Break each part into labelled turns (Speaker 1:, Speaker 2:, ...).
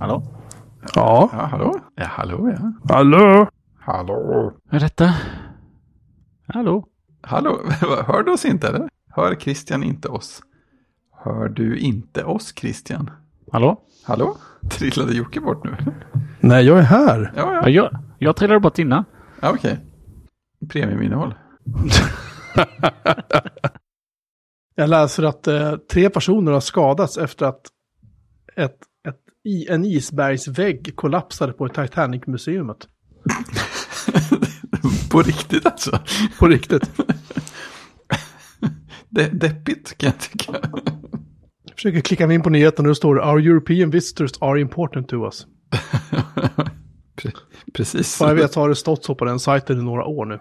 Speaker 1: Hallå?
Speaker 2: Ja.
Speaker 3: Ja, hallå? Ja, hallå ja.
Speaker 2: Hallå?
Speaker 3: Hallå?
Speaker 1: Vad är detta? Hallå?
Speaker 3: Hallå? Hör du oss inte eller? Hör Christian inte oss? Hör du inte oss Christian?
Speaker 1: Hallå?
Speaker 3: Hallå? Trillade Jocke bort nu?
Speaker 2: Nej, jag är här.
Speaker 3: Ja,
Speaker 1: Ja,
Speaker 3: ja.
Speaker 1: jag, jag trillade bort innan.
Speaker 3: ja okej. Premiuminnehåll.
Speaker 2: Jag läser att eh, tre personer har skadats efter att ett, i, en isbergsvägg kollapsade på Titanic-museet.
Speaker 3: På riktigt alltså.
Speaker 2: På riktigt.
Speaker 3: De deppigt kan jag tycka.
Speaker 2: Jag försöker klicka mig in på nyheten och då står det Our European visitors are important to us.
Speaker 3: Pre- Precis.
Speaker 2: Vad jag vet har det stått så på den sajten i några år nu.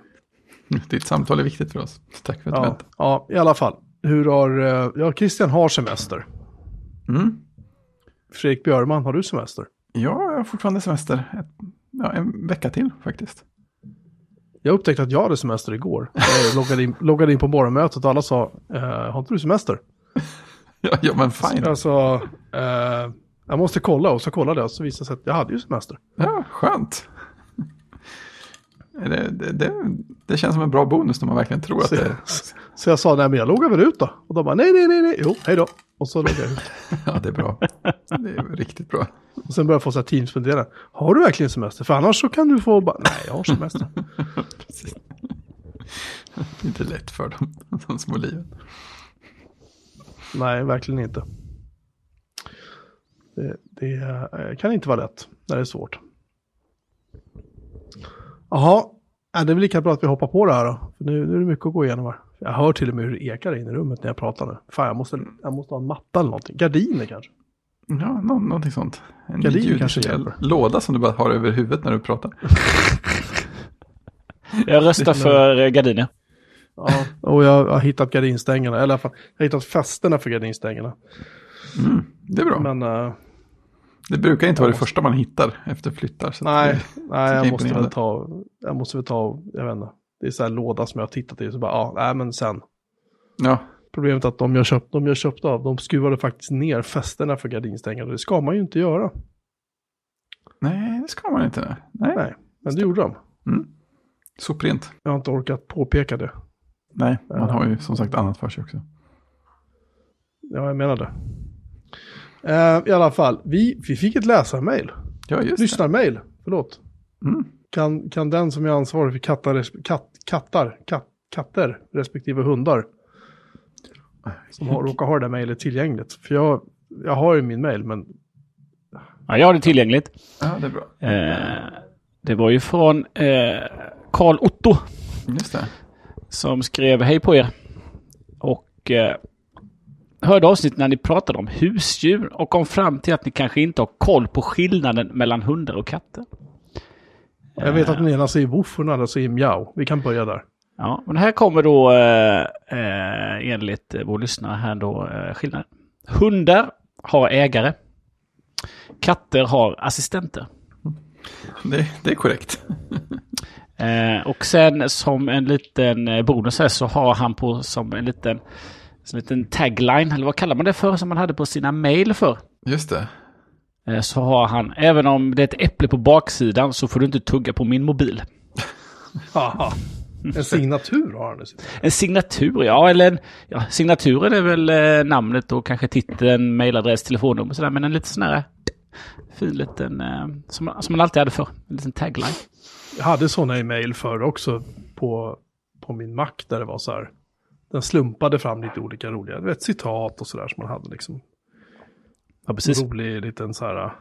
Speaker 3: Ditt samtal är viktigt för oss. Tack för att du
Speaker 2: Ja,
Speaker 3: väntade.
Speaker 2: ja, i alla fall. Hur har... eh, Ja, Christian har semester.
Speaker 3: Mm.
Speaker 2: Fredrik Björman, har du semester?
Speaker 3: Ja, jag har fortfarande semester. Ett, ja, en vecka till faktiskt.
Speaker 2: Jag upptäckte att jag hade semester igår. Jag loggade in, loggade in på morgonmötet och alla sa, eh, har inte du semester?
Speaker 3: Ja, ja men fine.
Speaker 2: Jag sa, eh, jag måste kolla och så kollade jag och så visade det sig att jag hade ju semester.
Speaker 3: Ja, skönt. Det, det, det, det känns som en bra bonus när man verkligen tror att
Speaker 2: Så,
Speaker 3: det
Speaker 2: så jag sa, nej men jag loggar väl ut då. Och de bara, nej, nej, nej, nej, jo, hej då. Och så loggade jag ut.
Speaker 3: Ja, det är bra. Det är riktigt bra.
Speaker 2: Och sen började jag få så här teamsfundera. Har du verkligen semester? För annars så kan du få bara, nej jag har semester.
Speaker 3: Precis. Det är inte lätt för dem, de små liven.
Speaker 2: nej, verkligen inte. Det, det eh, kan inte vara lätt när det är svårt. Jaha, ja, det är väl lika bra att vi hoppar på det här då. För nu, nu är det mycket att gå igenom här. Jag hör till och med hur det ekar in i rummet när jag pratar nu. Fan, jag måste, jag måste ha en matta eller någonting. Gardiner kanske.
Speaker 3: Ja, nå, någonting sånt. En
Speaker 2: Gardin
Speaker 3: ljud-
Speaker 2: kanske hjälper.
Speaker 3: låda som du bara har över huvudet när du pratar.
Speaker 1: Jag röstar för eh, gardiner.
Speaker 2: Ja, och jag har hittat gardinstängerna. Eller i alla fall, jag har hittat fästena för gardinstängerna.
Speaker 3: Mm, det är bra.
Speaker 2: Men eh,
Speaker 3: det brukar inte vara det första man hittar efter flyttar.
Speaker 2: Nej,
Speaker 3: det-
Speaker 2: nej jag måste väl ta, jag måste väl ta, jag vet inte. Det är så här låda som jag har tittat i. Så bara, ja, nej men sen.
Speaker 3: Ja,
Speaker 2: Problemet är att de jag, köpt, de jag köpte av, de skruvade faktiskt ner fästena för gardinstängerna. Det ska man ju inte göra.
Speaker 3: nej, det ska man inte. Nej,
Speaker 2: Nej, men det gjorde de.
Speaker 3: soprent.
Speaker 2: Jag har inte orkat påpeka det.
Speaker 3: Nej, man har ju som sagt annat för sig också.
Speaker 2: Ja, jag menar det. Eh, I alla fall, vi, vi fick ett läsarmail.
Speaker 3: Ja, just.
Speaker 2: Lyssnarmail, förlåt.
Speaker 3: Mm.
Speaker 2: Kan, kan den som är ansvarig för kattar, katt, kattar, katt, katter respektive hundar som har, råkar ha det där mejlet tillgängligt. För jag, jag har ju min mejl, men
Speaker 1: Ja, jag har det tillgängligt.
Speaker 3: Ja, det är bra.
Speaker 1: Eh, det var ju från eh, Karl Otto
Speaker 3: Just det.
Speaker 1: som skrev hej på er. Och eh, hörde avsnitt när ni pratade om husdjur och kom fram till att ni kanske inte har koll på skillnaden mellan hundar och katter.
Speaker 2: jag vet att den ena säger woof och den andra säger mjau. Vi kan börja där.
Speaker 1: Ja, men här kommer då eh, eh, enligt eh, vår lyssnare här då eh, skillnaden. Hundar har ägare. Katter har assistenter.
Speaker 3: Det, det är korrekt.
Speaker 1: Eh, och sen som en liten eh, bonus här så har han på som en liten, som en liten tagline, eller vad kallar man det för, som man hade på sina mail för.
Speaker 3: Just det.
Speaker 1: Eh, så har han, även om det är ett äpple på baksidan så får du inte tugga på min mobil.
Speaker 2: En signatur har han. sitt-
Speaker 1: En signatur, ja, eller en, ja, signaturen är väl eh, namnet och kanske titeln, mailadress, telefonnummer och sådär, men en liten sån här fin liten, eh, som, som man alltid hade för, en liten tagline.
Speaker 2: Jag hade sådana i mejl förr också på, på min Mac där det var så här. Den slumpade fram lite olika roliga, du vet, citat och sådär som man hade liksom.
Speaker 1: Ja, precis.
Speaker 2: Rolig liten så här,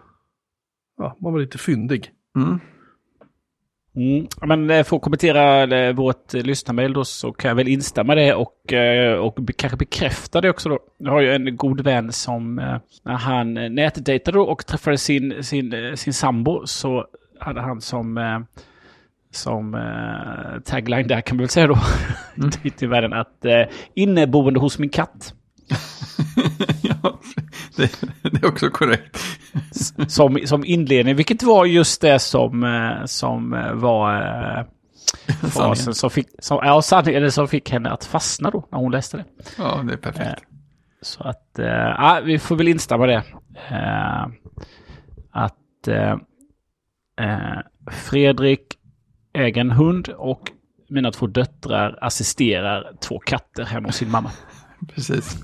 Speaker 2: ja, man var lite fyndig.
Speaker 3: Mm.
Speaker 1: Mm. Men eh, för att kommentera eh, vårt eh, lyssnarmail då så kan jag väl instämma det och, och kanske bekräfta det också då. Jag har ju en god vän som när han nätdejtade och träffade sin, sin, sin sambo så hade han som, eh, som eh, tagline där kan man väl säga då,
Speaker 3: Mm.
Speaker 1: i världen att eh, inneboende hos min katt.
Speaker 3: ja, det, det är också korrekt.
Speaker 1: Som, som inledning, vilket var just det som, eh, som eh, var eh, fasen som fick, som, ja, sanning, eller som fick henne att fastna då när hon läste det.
Speaker 3: Ja, det är perfekt.
Speaker 1: Så att, eh, vi får väl instämma det. Eh, att eh, eh, Fredrik äger en hund och mina två döttrar assisterar två katter hemma hos sin mamma.
Speaker 3: Precis.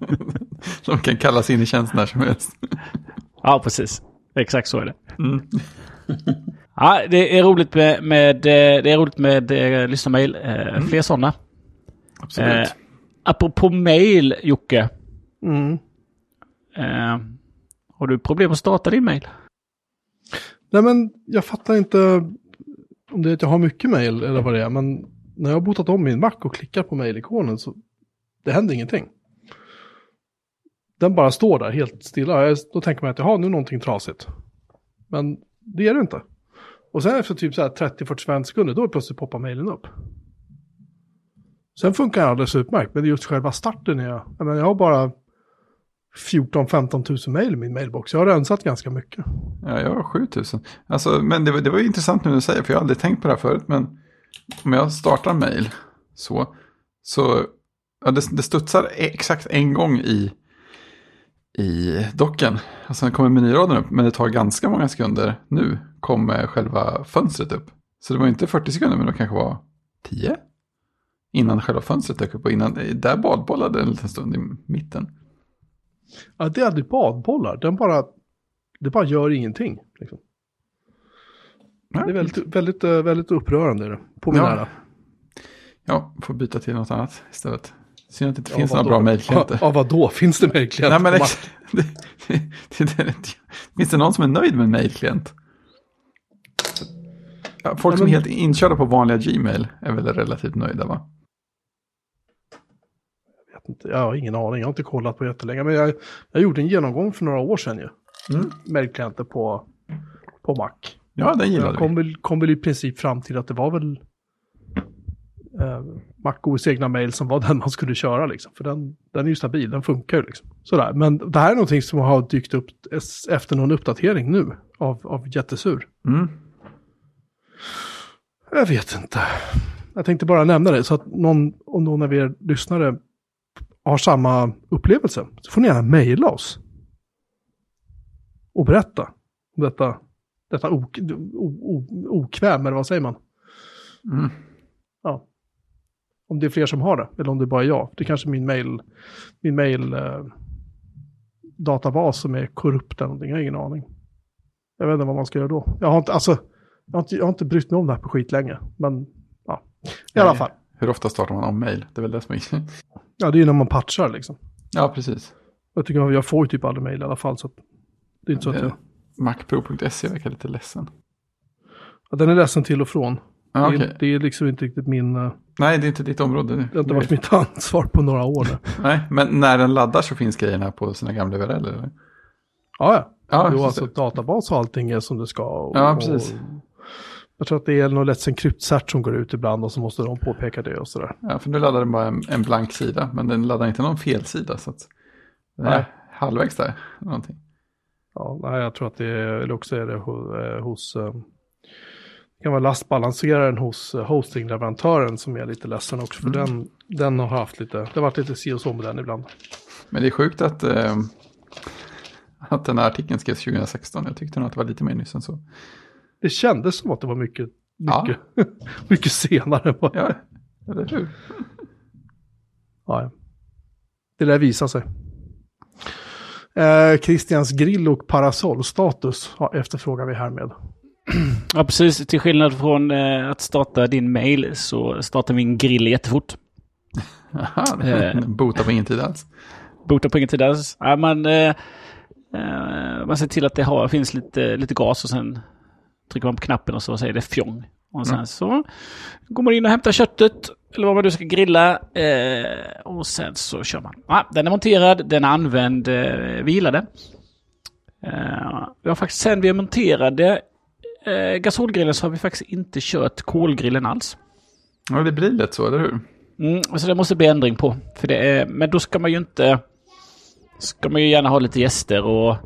Speaker 3: De kan kallas in i tjänst när som helst.
Speaker 1: Ja, precis. Exakt så är det.
Speaker 3: Mm.
Speaker 1: Ja, det är roligt med, med, eh, det är roligt med eh, lyssnarmail. Eh, Fler sådana.
Speaker 3: Absolut.
Speaker 1: Eh, apropå mail, Jocke.
Speaker 2: Mm.
Speaker 1: Eh, har du problem att starta din mail?
Speaker 2: Nej men jag fattar inte om det är att jag har mycket mail eller vad det är. Men när jag har botat om min Mac och klickar på mailikonen så det händer ingenting. Den bara står där helt stilla. Jag- Då tänker man att jaha, nu är någonting trasigt. Men det är det inte. Och sen efter typ 30-45 sekunder då plötsligt poppar mailen upp. Sen funkar det alldeles utmärkt, men det är just själva starten. Jag, jag, menar, jag har bara 14-15 tusen mejl i min mailbox. Jag har rensat ganska mycket.
Speaker 3: Ja, jag har 7000. Alltså, men det, var- det var ju intressant nu när du säger, för jag har aldrig tänkt på det här förut. Men om jag startar mejl så, så ja, det, det studsar e- exakt en gång i, i docken. Och sen kommer menyraden upp, men det tar ganska många sekunder nu kommer själva fönstret upp. Så det var inte 40 sekunder, men det kanske var 10 innan själva fönstret dök upp. Och innan, där badbollade en liten stund i mitten.
Speaker 2: Ja, det är aldrig badbollar. Den bara, det bara gör ingenting. Liksom. Det är väldigt, väldigt, eh, väldigt upprörande på min
Speaker 3: Ja.
Speaker 2: ära.
Speaker 3: Ja, får byta till något annat istället. Synd att det inte
Speaker 2: Ja,
Speaker 3: finns några bra mejlklienter.
Speaker 2: Ja, vadå? Finns det mejlklienter?
Speaker 3: Nej, men
Speaker 2: på
Speaker 3: ex- det, det, det, det, finns det någon som är nöjd med en mejlklient? Ja, folk
Speaker 2: Nej,
Speaker 3: som är
Speaker 2: men-
Speaker 3: helt inkörda på vanliga Gmail är väl relativt nöjda va?
Speaker 2: Jag vet inte, jag har ingen aning, jag har inte kollat på jättelänge. Men jag, jag gjorde en genomgång för några år sedan ju.
Speaker 3: Mm.
Speaker 2: Mejlklienter på, på Mac.
Speaker 3: Ja, den gillade
Speaker 2: Jag
Speaker 3: vi.
Speaker 2: kom väl, kom väl i princip fram till att det var väl eh, MacOS egna mail som var den man skulle köra liksom. För den, den är ju stabil, den funkar ju liksom. Sådär, men det här är någonting som har dykt upp efter någon uppdatering nu av, av jättesur.
Speaker 3: Mm.
Speaker 2: Jag vet inte. Jag tänkte bara nämna det så att någon, om någon av er lyssnare har samma upplevelse så får ni gärna mejla oss. Och berätta om detta, detta ok, o, okväm, eller vad säger man?
Speaker 3: Mm.
Speaker 2: Ja. Om det är fler som har det, eller om det bara är jag. Det är kanske min mail, min mail eh, databas som är korrupt eller någonting, jag har ingen aning. Jag vet inte vad man ska göra då. Jag har inte, alltså, jag har inte, jag har inte brytt mig om det här på skit länge. Men ja, i alla
Speaker 3: Nej.
Speaker 2: fall.
Speaker 3: Hur ofta startar man om mail? Det är väl det som är...
Speaker 2: Ja, det är ju när man patchar liksom.
Speaker 3: ja, precis.
Speaker 2: Jag tycker jag får ju typ aldrig mail i alla fall. Så att det är inte så att jag,
Speaker 3: Macpro.se verkar lite ledsen.
Speaker 2: ja, den är ledsen till och från.
Speaker 3: Ja,
Speaker 2: det,
Speaker 3: okej.
Speaker 2: är, det är liksom inte riktigt min, eh,
Speaker 3: Nej, det är inte ditt område.
Speaker 2: det har inte varit mitt ansvar på några år.
Speaker 3: Nej, men när den laddar så finns grejerna på sina gamla URL, eller?
Speaker 2: Ja, ja.
Speaker 3: Ja,
Speaker 2: jo,
Speaker 3: så-
Speaker 2: alltså databas och allting är som det ska. Och,
Speaker 3: Ja, precis.
Speaker 2: Och, jag tror att det är något Let's Encrypt-cert som går ut ibland och så måste de påpeka det och sådär.
Speaker 3: Ja, för nu laddar den bara en, en blank sida, men den laddar inte någon fel sida. Så att
Speaker 2: Nej.
Speaker 3: halvvägs där, någonting.
Speaker 2: Ja, nej, jag tror att det är, eller också är det hos, eh, hos eh, det kan vara lastbalanseraren hos eh, hostingleverantören som är lite ledsen också. För den, den har haft lite, det har varit lite si och så med den ibland.
Speaker 3: Men det är sjukt att, eh, att den här artikeln skrevs 2016. Jag tyckte nog att det var lite mer nyss än så.
Speaker 2: Det kändes som att det var mycket,
Speaker 3: Ja.
Speaker 2: mycket, mycket senare. vad-
Speaker 3: Ja, eller hur?
Speaker 2: Ja. Det lär visa sig. Eh, Christians grill och parasollstatus ja, efterfrågar vi härmed.
Speaker 1: Ja, precis. Till skillnad från eh, att starta din mail så startar min grill jättefort.
Speaker 3: Aha,
Speaker 1: Eh.
Speaker 3: Bota på ingen tid alls.
Speaker 1: Bota på ingen tid alls. Ja, man, eh, eh, man ser till att det har, finns lite, lite gas och sen trycker man på knappen och så säger det fjong. Och sen
Speaker 3: Mm.
Speaker 1: så går man in och hämtar köttet eller vad man nu ska grilla eh, och sen så kör man. Ja, den är monterad, den är använd, eh, vi gillar den. Eh, vi har faktiskt sen vi monterade eh, gasolgrillen så har vi faktiskt inte kört kolgrillen alls.
Speaker 3: Ja, det blir lätt så, eller hur?
Speaker 1: Mm, så det måste bli ändring på. För det är, men då ska man ju inte... Ska man ju gärna ha lite gäster och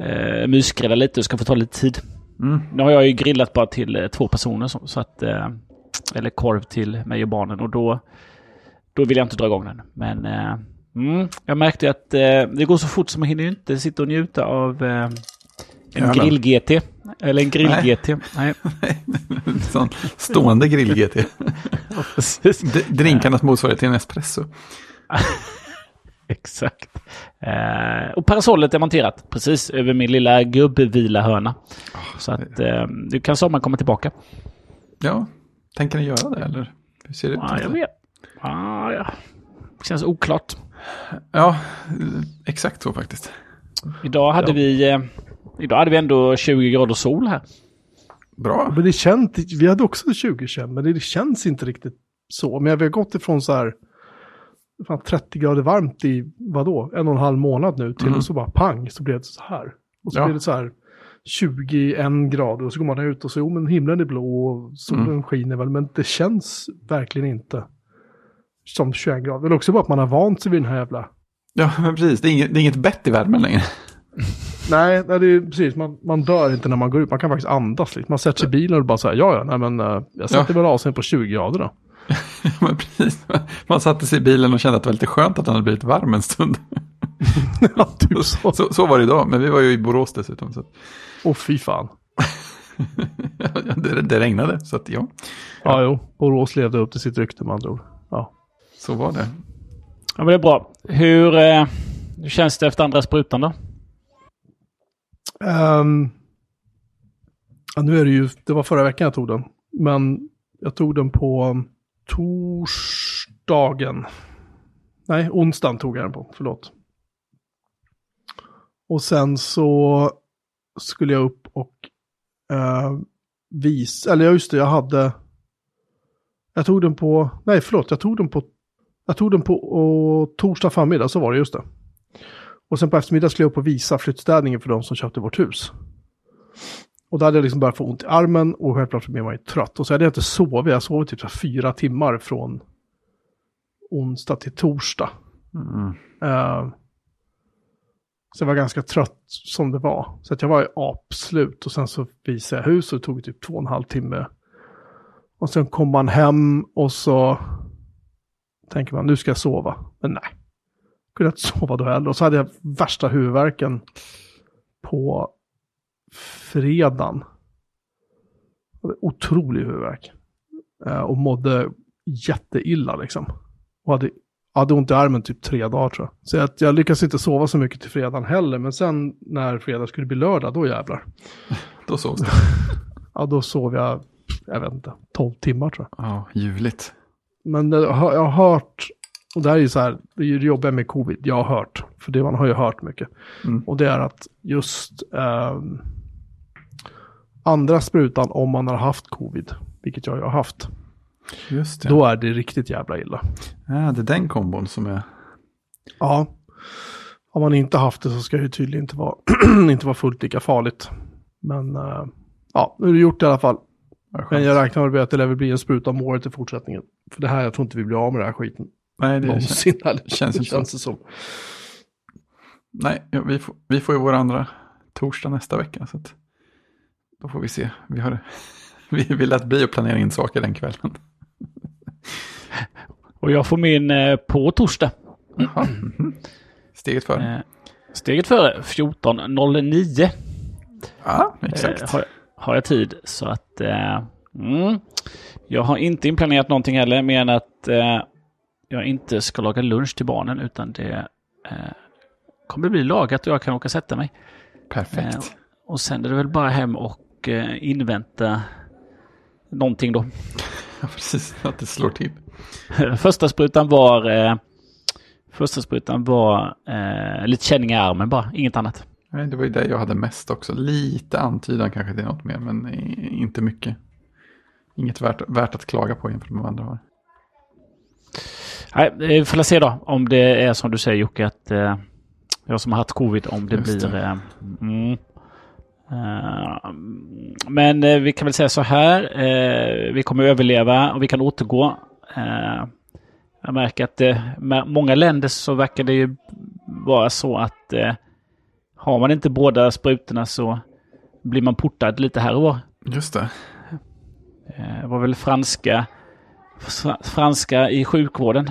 Speaker 1: eh, mysgrilla lite och ska få ta lite tid.
Speaker 3: Mm.
Speaker 1: Nu har jag ju grillat bara till eh, två personer så, så att... Eh, eller korv till mig och barnen och då... Då vill jag inte dra igång den. Men eh, mm, jag märkte att eh, det går så fort så man hinner ju inte sitta och njuta av eh, En grill-GT. Eller en grill-GT. Nej.
Speaker 3: Sån stående grill-GT. Drinkarnas motsvarighet till en espresso.
Speaker 1: Exakt. Eh, och parasollet är monterat precis över min lilla gubbvilahörna. Så att eh, du kan sommaren komma tillbaka.
Speaker 3: Ja, tänker ni göra det eller? Hur ser det ut?
Speaker 1: Ja, jag vet. Ah, ja. Känns oklart.
Speaker 3: Ja, exakt så faktiskt.
Speaker 1: Idag hade
Speaker 3: Ja.
Speaker 1: vi... Eh, idag hade vi ändå 20 grader sol här.
Speaker 3: Bra.
Speaker 2: Men det känns, vi hade också 2021, men det känns inte riktigt så. Men vi har gått ifrån så här fan 30 grader varmt i, vadå, en och en halv månad nu till
Speaker 3: Mm.
Speaker 2: och så bara pang så blev det så här. Och så
Speaker 3: Ja.
Speaker 2: blir det så här 21 grader och så går man ut och så, jo men himlen är blå och solen
Speaker 3: Mm.
Speaker 2: skiner väl, men det känns verkligen inte som 21 grader. Eller också bara att man har vant sig vid den här jävla
Speaker 3: Ja, men precis. Det är inget, det är inget bett i värmen längre.
Speaker 2: Nej, nej det är precis. Man, man dör inte när man går ut. Man kan faktiskt andas lite. Man sätter sig i bilen och bara säger ja, ja, nej men eh, jag sätter väl av sig på 20 grader då.
Speaker 3: men precis. Man satte sig i bilen och kände att det var lite skönt att den hade blivit varm en stund.
Speaker 2: ja, typ så.
Speaker 3: Så, så var det idag, men vi var ju i Borås dessutom.
Speaker 2: Åh fy fan.
Speaker 3: ja, det, det regnade, så att ja,
Speaker 2: Ja, jo. Borås levde upp till sitt rykte med andra ord. Ja.
Speaker 3: så var det.
Speaker 1: Ja, men det är bra. Hur, eh, hur känns det efter andra sprutan då?
Speaker 2: Ehm, ja, nu är det ju, det var förra veckan jag tog den. Men jag tog den på torsdagen. Nej, onsdagen tog jag den på, förlåt. Och sen så skulle jag upp och uh, visa, eller just det, jag hade, jag tog den på, nej förlåt, jag tog den på, jag tog den på och, torsdag förmiddag, så var det just det. Och sen på eftermiddagen skulle jag upp och visa flyttstädningen för de som köpte vårt hus. Och då hade jag liksom börjat få ont i armen och självklart så blev man ju trött. Och så hade jag inte sovit, jag sov typ så fyra timmar från onsdag till torsdag.
Speaker 3: Mm.
Speaker 2: Eh, så jag var ganska trött som det var. Så att jag var i apslut och sen så visade jag hus och det tog typ två och en halv timme. Och sen kom man hem och så tänker man nu ska jag sova. Men nej, kunde inte sova då heller. Och så hade jag värsta huvudvärken på fredagen. Jag hade otrolig huvudvärk. Eh, och mådde jätteilla liksom. Och hade, hade ont i armen typ tre dagar tror jag. Så att jag lyckades inte sova så mycket till fredagen heller. Men sen när fredag skulle bli lördag, då jävlar.
Speaker 3: Då sovs det.
Speaker 2: Ja, då sov jag, jag vet inte, 12 timmar tror jag.
Speaker 3: Ja, ljuvligt.
Speaker 2: Men eh, jag har hört, och det här är ju så här, det är ju det jobbiga med covid, jag har hört, för det man har ju hört mycket.
Speaker 3: Mm.
Speaker 2: Och det är att just ehm, andra sprutan, om man har haft covid, vilket jag har haft,
Speaker 3: Just det.
Speaker 2: då är det riktigt jävla illa.
Speaker 3: Ja, det är den kombon som är...
Speaker 2: Ja, om man inte haft det så ska det tydligen inte vara, inte vara fullt lika farligt. Men eh, ja, nu är det gjort i alla fall. Men jag räknar med att det lär bli en spruta om året i fortsättningen. För det här, jag tror inte vi blir av med den här skiten.
Speaker 3: Nej, det känns...
Speaker 2: Någonsin.
Speaker 3: Känns
Speaker 2: det
Speaker 3: inte så.
Speaker 2: känns som.
Speaker 3: Nej, vi, får, vi får ju vår andra torsdag nästa vecka. Så att då får vi se. Vi, har, vi, vi lät bli att planera in saker den kvällen.
Speaker 1: Och jag får min eh, på torsdag.
Speaker 3: Jaha, mhm. Steget före.
Speaker 1: Eh, steget före 14.09.
Speaker 3: Ja,
Speaker 1: Eh,
Speaker 3: exakt.
Speaker 1: har, har jag tid. Så att... Eh, mm, jag har inte inplanerat någonting heller mer än att eh, jag inte ska laga lunch till barnen utan det eh, kommer bli lagat och jag kan åka och sätta mig.
Speaker 3: Perfekt.
Speaker 1: Eh, och sen är det väl bara hem och eh, invänta någonting då.
Speaker 3: Ja, precis. Att det slår till.
Speaker 1: första sprutan var... Eh, första sprutan var eh, lite känning i armen bara, inget annat.
Speaker 3: Nej, det var ju det jag hade mest också. Lite antydan kanske till något mer, men inte mycket. Inget värt, värt att klaga på jämfört med vad andra har.
Speaker 1: Nej, vi får se då om det är som du säger Jocke att eh, jag som har haft covid om det
Speaker 3: Just
Speaker 1: blir...
Speaker 3: det.
Speaker 1: Eh, mm, Eh, men eh, vi kan väl säga så här. Eh, vi kommer överleva och vi kan återgå. Jag märker att med många länder så verkar det ju vara så att har man inte båda sprutorna så blir man portad lite här och var.
Speaker 3: Just det.
Speaker 1: Det var väl franska, fra- franska i sjukvården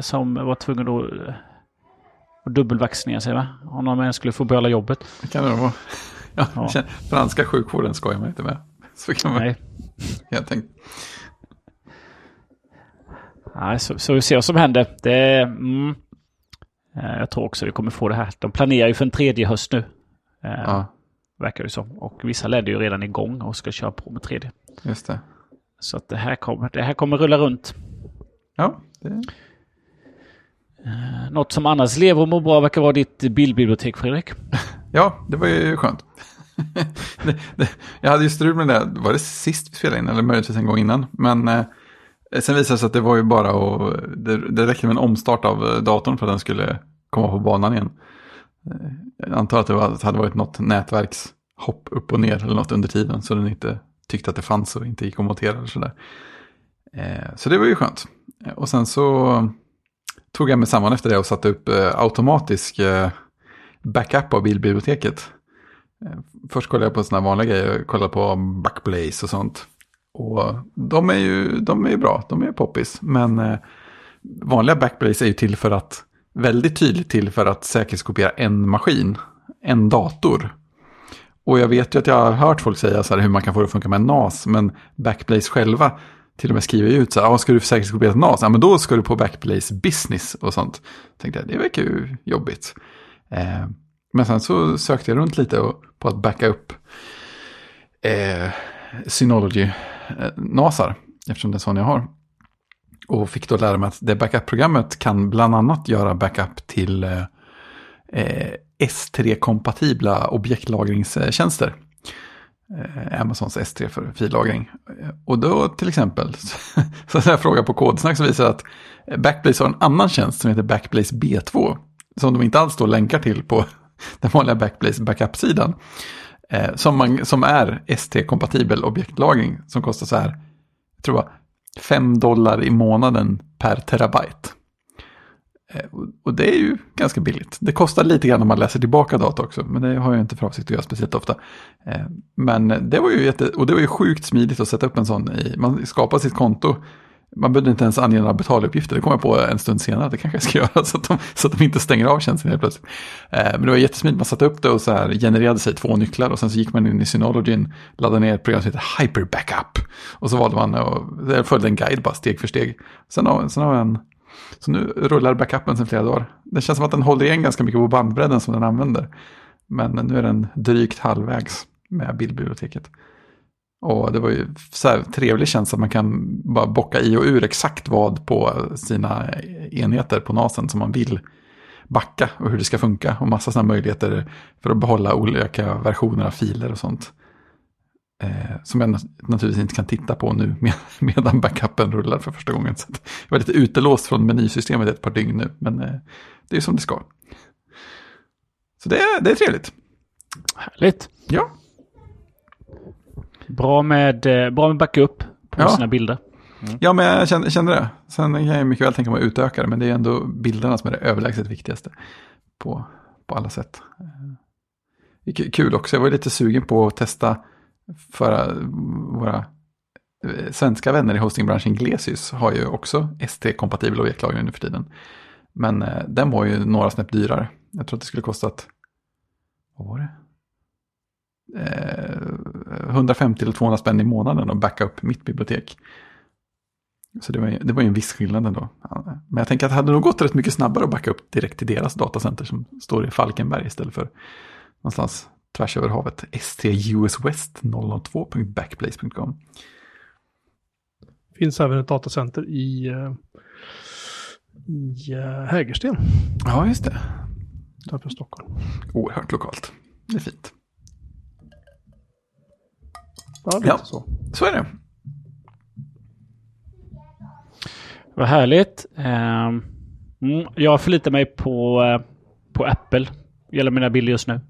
Speaker 1: som var tvungen att, dubbelvaccinera sig va? Om ens skulle få behålla jobbet.
Speaker 3: Det kan det vara. Ja,
Speaker 1: Ja.
Speaker 3: Franska sjukvården skojar man inte med. Så kan man
Speaker 1: Nej.
Speaker 3: helt enkelt.
Speaker 1: Nej, så, så vi ser vad som händer. Det, mm, eh, jag tror också vi kommer få det här. De planerar ju för en tredje höst nu. Eh,
Speaker 3: Ja,
Speaker 1: Verkar det som. Och vissa länder är ju redan igång och ska köra på med tredje.
Speaker 3: just det.
Speaker 1: Så att det här kommer, det här kommer rulla runt.
Speaker 3: Ja, det,
Speaker 1: Eh, Något som annars lever och mår bra verkar vara ditt bildbibliotek, Fredrik.
Speaker 3: ja, det var ju skönt. det, det, jag hade ju strul med det, var det sist vi spelade in eller möjligtvis en gång innan. Men eh, sen visade det sig att det var ju bara att, det, det räckte med en omstart av eh, datorn för att den skulle komma på banan igen. Eh, jag antar att det var, hade varit något nätverkshopp upp och ner eller något under tiden så den inte tyckte att det fanns och inte gick att montera eller sådär. Eh, så det var ju skönt. Eh, och sen så tog jag mig samman efter det och satte upp eh, automatisk eh, backup av bilbiblioteket. Eh, först kollade jag på sådana vanliga grejer, jag kollade på Backblaze och sånt. Och de är ju, de är ju bra, de är ju poppis. Men eh, vanliga Backblaze är ju till för att, väldigt tydligt till för att säkerhetskopiera en maskin, en dator. Och jag vet ju att jag har hört folk säga så här hur man kan få det att funka med NAS, men Backblaze själva till och med skriver ju ut så här, ah, ska du säkerhetskopiera ett NAS? Ja, men då ska du på Backblaze Business och sånt. Tänkte jag, det verkar ju jobbigt. Eh, men sen så sökte jag runt lite och, på att backa upp eh, Synology Nasar, eftersom det är sån jag har. Och fick då lära mig att det backup-programmet kan bland annat göra backup till eh, eh S3-kompatibla objektlagringstjänster. Eh, Amazons S3 för fillagring. Eh, och då till exempel, så när jag frågar på kodsnack så visar det att Backblaze har en annan tjänst som heter Backblaze B2. Som de inte alls då länkar till på den vanliga Backblaze backup-sidan. Eh, som, man, som är ST-kompatibel objektlagring som kostar så här, jag tror jag, 5 dollar i månaden per terabyte. Eh, och- Och det är ju ganska billigt. Det kostar lite grann om man läser tillbaka data också, men det har jag inte för avsikt att göra speciellt ofta. Eh, Men det var ju jätte, och det var ju sjukt smidigt att sätta upp en sån i, man skapar sitt konto, man behövde inte ens ange några betaluppgifter, det kom jag på en stund senare, det kanske jag ska göra så att de, så att de inte stänger av tjänsten helt plötsligt. Eh, Men det var jättesmidigt, man satte upp det och så här genererade sig två nycklar och sen så gick man in i Synologyn, laddade ner ett program som heter Hyper Backup. Och så valde man och eh, följde en guide bara steg för steg. Sen har, sen har en så nu rullar backupen sedan flera dagar. Det känns som att den håller igen ganska mycket på bandbredden som den använder. Men nu är den drygt halvvägs med bildbiblioteket. Och det var ju så här trevlig känsla att man kan bara bocka i och ur exakt vad på sina enheter på NASen som man vill backa och hur det ska funka. Och massa sådana möjligheter för att behålla olika versioner av filer och sånt. Eh, som jag nat- naturligtvis inte kan titta på nu med, medan backupen rullar för första gången. Så jag var lite utelåst från menysystemet ett par dygn nu, men eh, det är som det ska. Så det det är trevligt.
Speaker 1: Härligt.
Speaker 3: Ja,
Speaker 1: Bra med, eh, bra med backup på
Speaker 3: Ja.
Speaker 1: sina bilder.
Speaker 3: ja men jag kände, kände det. Sen kan jag mycket väl tänka mig att utöka det, men det är ändå bilderna som är det överlägset viktigaste på, på alla sätt. Eh, kul också, jag var lite sugen på att testa för våra eh, svenska vänner i hostingbranschen Glesius har ju också ST-kompatibel objektlagring nu för tiden. Men den var ju några snäpp dyrare. Jag tror att det skulle kostat, vad var det? Eh, 150 eller 200 spänn i månaden att backa upp mitt bibliotek. Så det var, ju- det var ju en viss skillnad ändå. Men jag tänker att det hade nog gått rätt mycket snabbare att backa upp direkt till deras datacenter som står i Falkenberg istället för någonstans tvärs över havet. struswest 002.backblaze.com.
Speaker 2: finns även ett datacenter i, eh, i eh, Hägersten,
Speaker 3: Ja, just det.
Speaker 2: utanför Stockholm.
Speaker 3: Oerhört lokalt. Det är fint.
Speaker 2: Ja,
Speaker 3: Ja.
Speaker 2: så.
Speaker 3: Så är det.
Speaker 1: Vad härligt. Ehm, mm, jag förlitar mig på, eh, på Apple. Gäller mina bilder just nu.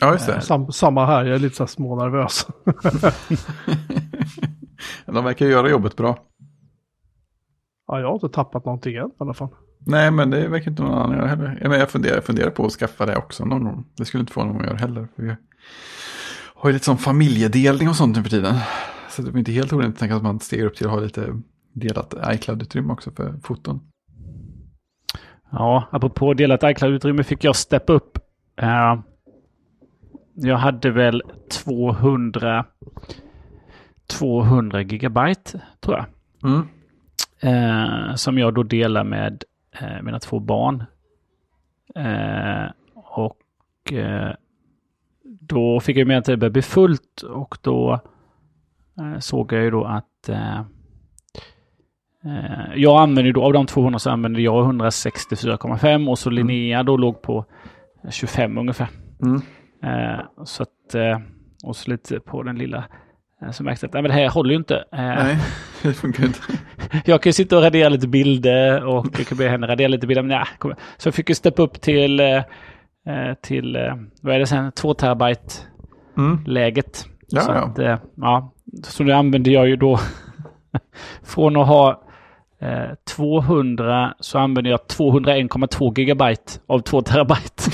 Speaker 3: Ja, just det.
Speaker 2: Sam, samma här, jag är lite så smånervös.
Speaker 3: De verkar göra jobbet bra.
Speaker 2: ja, jag har inte tappat någonting än i alla fall.
Speaker 3: Nej, men det verkar inte någon annan göra heller. Jag, menar, jag, funderar, jag funderar på att skaffa det också någon gång. Det skulle inte få någon att göra heller. För har ju lite sån familjedelning och sånt nu för tiden. Så det är inte helt orimligt att tänka att man stegar upp till att ha lite delat iCloud-utrymme också för foton.
Speaker 1: Ja, apropå delat iCloud-utrymme fick jag steppa upp. Eh, jag hade väl 200, 200 gigabyte tror jag.
Speaker 3: Mm.
Speaker 1: Eh, som jag då delar med eh, mina två barn. Och då fick jag med att det började bli fullt och då eh, såg jag ju då att eh, eh, jag använder då, av de 200 så använder jag 164,5 och så Linnea då låg på 25 ungefär.
Speaker 3: Mm.
Speaker 1: Så att, och så lite på den lilla så märkte att nej, men det här håller ju inte.
Speaker 3: Nej, det funkar inte.
Speaker 1: jag kan ju sitta och radera lite bilder och jag kan be henne radera lite bilder. Men nej. Så jag fick ju steppa upp till, till eh, vad är det sen, 2 terabyte
Speaker 3: Mm.
Speaker 1: läget.
Speaker 3: Ja,
Speaker 1: så,
Speaker 3: ja.
Speaker 1: Att, eh, ja. så nu använder jag ju då från att ha eh, 200 så använder jag 201,2 gigabyte av 2 terabyte.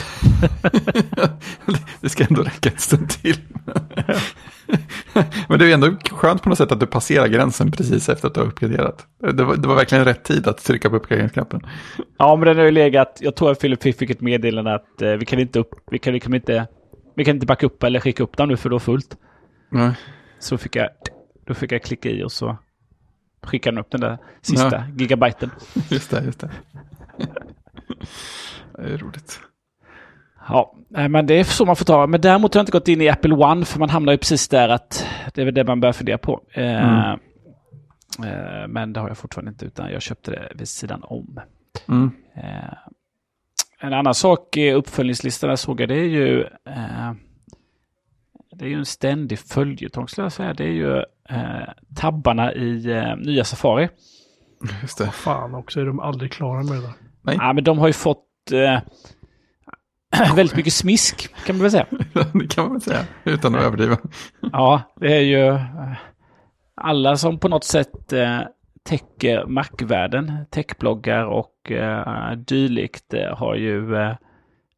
Speaker 3: det ska ändå räcka en stund till. Men det är ändå skönt på något sätt att du passerar gränsen precis efter att du har uppgraderat. Det var, det var verkligen rätt tid att trycka på uppgraderingsknappen.
Speaker 1: Ja, men den har ju legat. Jag tror att Philip fick ett meddelande att eh, vi kan inte upp, vi kan, vi kan inte, vi kan inte backa upp eller skicka upp den nu för då är fullt.
Speaker 3: Nej.
Speaker 1: Så fick jag, då fick jag klicka i och så skickade den upp den där sista
Speaker 3: Ja.
Speaker 1: gigabyten.
Speaker 3: Just det, just det. Det är roligt.
Speaker 1: Ja, men det är så man får ta. Men däremot har jag inte gått in i Apple One för man hamnar ju precis där att det är väl det man börjar fundera på. Eh,
Speaker 3: Mm.
Speaker 1: eh, men det har jag fortfarande inte utan jag köpte det vid sidan om.
Speaker 3: Mm.
Speaker 1: Eh, en annan sak i uppföljningslistan jag såg jag, det är ju det är ju en ständig följetong skulle jag säga. Det är ju tabbarna i eh, nya Safari.
Speaker 3: Just det.
Speaker 2: Fan också, är de aldrig klara med det där.
Speaker 3: Nej.
Speaker 1: Ja, men de har ju fått eh, väldigt mycket smisk kan man väl säga.
Speaker 3: det kan man väl säga, utan att överdriva.
Speaker 1: Ja, det är ju eh, alla som på något sätt eh, täcker Mac-världen, techbloggar och eh, dylikt eh, har ju eh,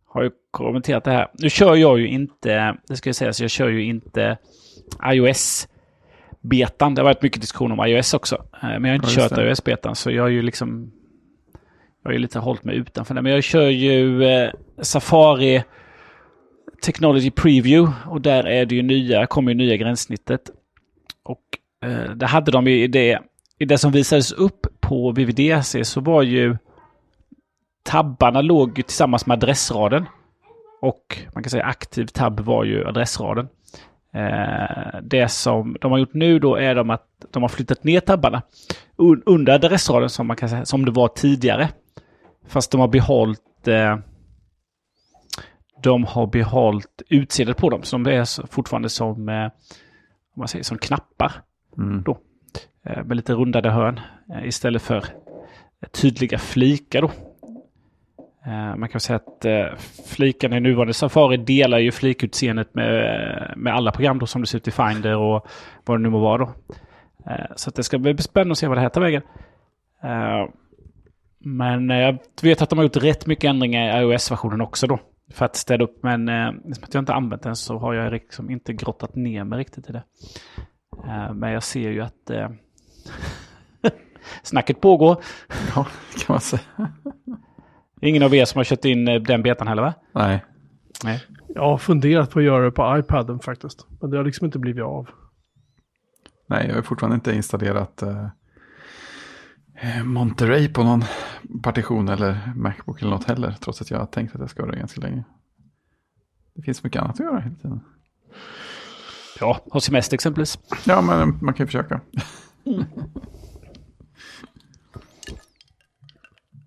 Speaker 1: har ju kommenterat det här. Nu kör jag ju inte, det ska jag säga, så jag kör ju inte iOS-betan. Det har varit mycket diskussion om iOS också. Eh, Men jag har inte
Speaker 3: Ja,
Speaker 1: kört iOS-betan, så jag har ju liksom jag har ju lite hållit mig utanför det. Men jag kör ju eh, Safari Technology Preview och där är det ju nya, kommer ju nya gränssnittet. Och eh, det hade de i det, i det som visades upp på VVDC så var ju tabbarna låg ju tillsammans med adressraden. Och man kan säga aktiv tabb var ju adressraden. Eh, det som de har gjort nu då är de att de har flyttat ner tabbarna un- under adressraden som man kan säga, som det var tidigare. Fast de har behållit eh, de har behållit utseendet på dem. Så de är fortfarande som, eh, om man säger, som knappar.
Speaker 3: Mm.
Speaker 1: Då. Eh, med lite rundade hörn. Eh, istället för eh, tydliga flikar då. Eh, man kan säga att eh, flikarna i nuvarande Safari delar ju flikutseendet med, med alla program då som det ser ut i Finder och vad det nu må vara då. Eh, så att det ska bli spännande att se vad det här tar vägen. Men jag vet att de har gjort rätt mycket ändringar i iOS-versionen också då. För att städa upp, men eftersom jag inte använt den så har jag liksom inte grottat ner mig riktigt i det. Men jag ser ju att snacket pågår.
Speaker 3: Ja, det kan man säga.
Speaker 1: Ingen av er som har kört in eh, den betan heller va?
Speaker 3: Nej.
Speaker 1: Nej.
Speaker 2: Jag har funderat på att göra det på iPaden faktiskt. Men det har liksom inte blivit av.
Speaker 3: Nej, jag har fortfarande inte installerat eh, eh, Monterey på någon partition eller Macbook eller något heller. Trots att jag har tänkt att jag ska göra det ganska länge. Det finns mycket annat att göra hela tiden.
Speaker 1: Ja, ha semester exempelvis.
Speaker 3: Ja, men man kan ju försöka.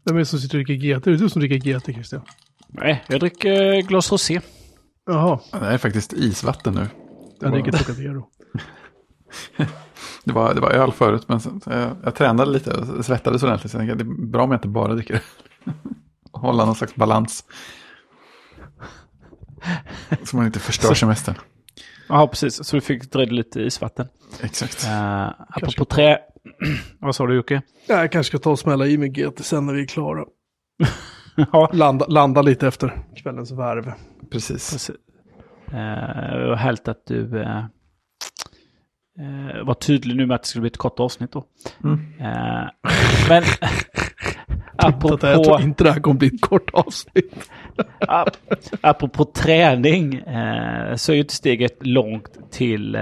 Speaker 2: Vem är det som sitter och dricker GT? Är det du som dricker GT Christian?
Speaker 1: Nej, jag dricker eh, glas rosé.
Speaker 2: Jaha,
Speaker 3: Det är faktiskt isvatten nu.
Speaker 2: jag dricker Trocadero.
Speaker 3: Det var, det var öl förut, men sen, jag, jag tränade lite och svettades ordentligt. Så jag tänkte det är bra om jag inte bara dricker Hålla någon slags balans. Så man inte förstör semestern.
Speaker 1: Ja, precis. Så du fick dra lite isvatten.
Speaker 3: Exakt.
Speaker 1: Uh, apropå trä... Vad sa du Jocke?
Speaker 2: Ja, Jag kanske ska ta och smälla i med GT sen när vi är klara.
Speaker 1: ja,
Speaker 2: Landa, landa lite efter kvällens värv.
Speaker 3: Precis.
Speaker 1: precis. Uh, vad härligt att du eh, eh, var tydlig nu med att det skulle bli ett kort avsnitt då.
Speaker 3: Mm.
Speaker 1: Eh, men apropå,
Speaker 2: Jag tror inte det här kommer bli ett kort avsnitt.
Speaker 1: ap- apropå träning eh, så är ju inte steget långt till... Eh,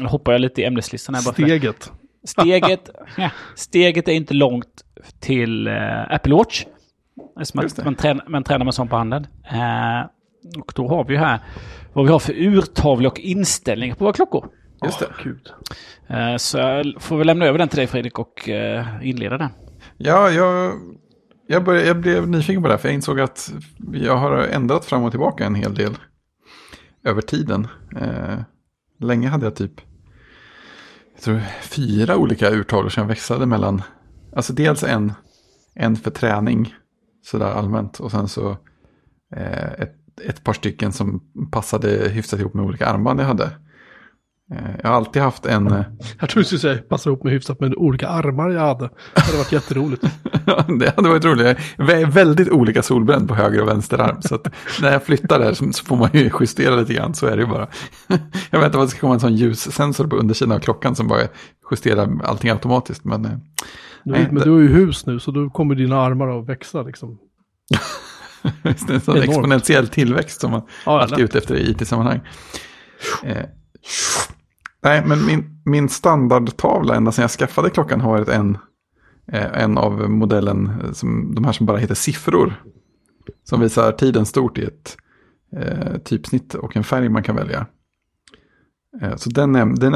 Speaker 1: nu hoppar jag lite i ämneslistan här bara för det.
Speaker 2: Steget.
Speaker 1: Steget, steget är inte långt till eh, Apple Watch.
Speaker 3: Det.
Speaker 1: man, tränar, man tränar med sånt på handen. Eh, och då har vi här vad vi har för urtavla och inställningar på våra klockor.
Speaker 3: Just det.
Speaker 2: Gud.
Speaker 1: Eh, så får väl lämna över den till dig Fredrik och eh, inleda den.
Speaker 3: Ja, jag, jag, började, jag blev nyfiken på det här, för jag insåg att jag har ändrat fram och tillbaka en hel del över tiden. Eh, länge hade jag typ tror, fyra olika urtavlor som jag växlade mellan. Alltså dels en, en för träning, sådär allmänt, och sen så eh, ett, ett par stycken som passade hyfsat ihop med olika armband jag hade. Eh, jag har alltid haft en... eh,
Speaker 2: Jag tror du skulle säga passa ihop med hyfsat med olika armar jag hade. Det hade varit jätteroligt.
Speaker 3: Det hade varit roligt. Jag är väldigt olika solbränd på höger och vänster arm. Så när jag flyttar där så får man ju justera lite grann. Så är det ju bara. Jag vet inte vad det ska komma en sån ljussensor på undersidan av klockan som bara justerar allting automatiskt. Men eh,
Speaker 2: Du,
Speaker 3: Nej,
Speaker 2: men du har ju hus nu så då kommer dina armar att växa liksom.
Speaker 3: det är en sån
Speaker 2: Enormt.
Speaker 3: exponentiell tillväxt som man
Speaker 2: Ja,
Speaker 3: alltid är ute efter i it-sammanhang. Nej, men min, min standardtavla ända sedan jag skaffade klockan har varit en, eh, en av modellen, eh, som, de här som bara heter siffror. Som visar tiden stort i ett eh, typsnitt och en färg man kan välja. Eh, så den är, den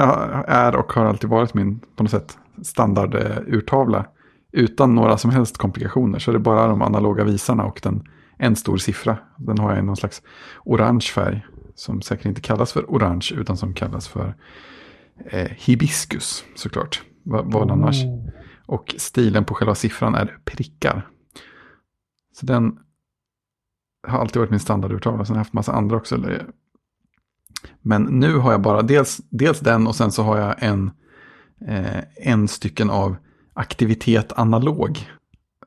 Speaker 3: är och har alltid varit min på något sätt standardurtavla. eh. Utan några som helst komplikationer. Så det är bara de analoga visarna och den, en stor siffra. Den har jag i någon slags orange färg. Som säkert inte kallas för orange utan som kallas för eh, hibiskus såklart. Vad, vad annars? Och stilen på själva siffran är prickar. Så den har alltid varit min standardurtavla. Sen har jag haft massa andra också. eller- Men nu har jag bara dels, dels den och sen så har jag en, eh, en stycken av aktivitet analog.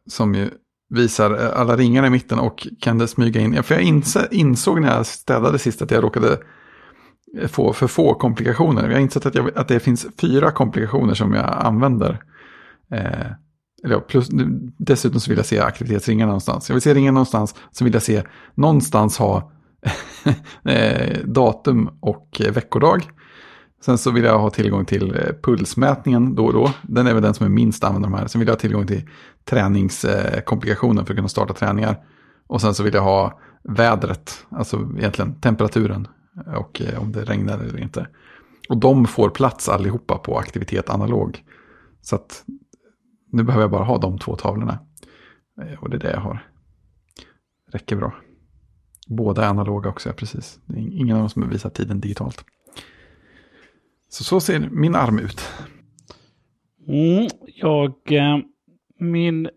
Speaker 3: Som ju visar eh, alla ringarna i mitten och kan det smyga in. För jag insåg när jag städade sist att jag råkade få för få komplikationer. Jag har insett att, jag, att det finns fyra komplikationer som jag använder. Eh, eller ja, plus, dessutom så vill jag se aktivitetsringarna någonstans. Jag vill se ringar någonstans, så vill jag se någonstans ha eh, datum och veckodag. Sen så vill jag ha tillgång till eh, pulsmätningen då och då. Den är väl den som är minst använd av de här. Sen vill jag ha tillgång till träningskomplikationen eh, för att kunna starta träningar. Och sen så vill jag ha vädret, alltså egentligen temperaturen och eh, om det regnar eller inte. Och de får plats allihopa på aktivitet analog. Så att nu behöver jag bara ha de två tavlorna. Eh, och det är det jag har. Räcker bra. Båda är analoga också, ja, precis. Det är ingen av dem som visar tiden digitalt. Så så ser min arm ut.
Speaker 1: Mm, jag... Eh, min...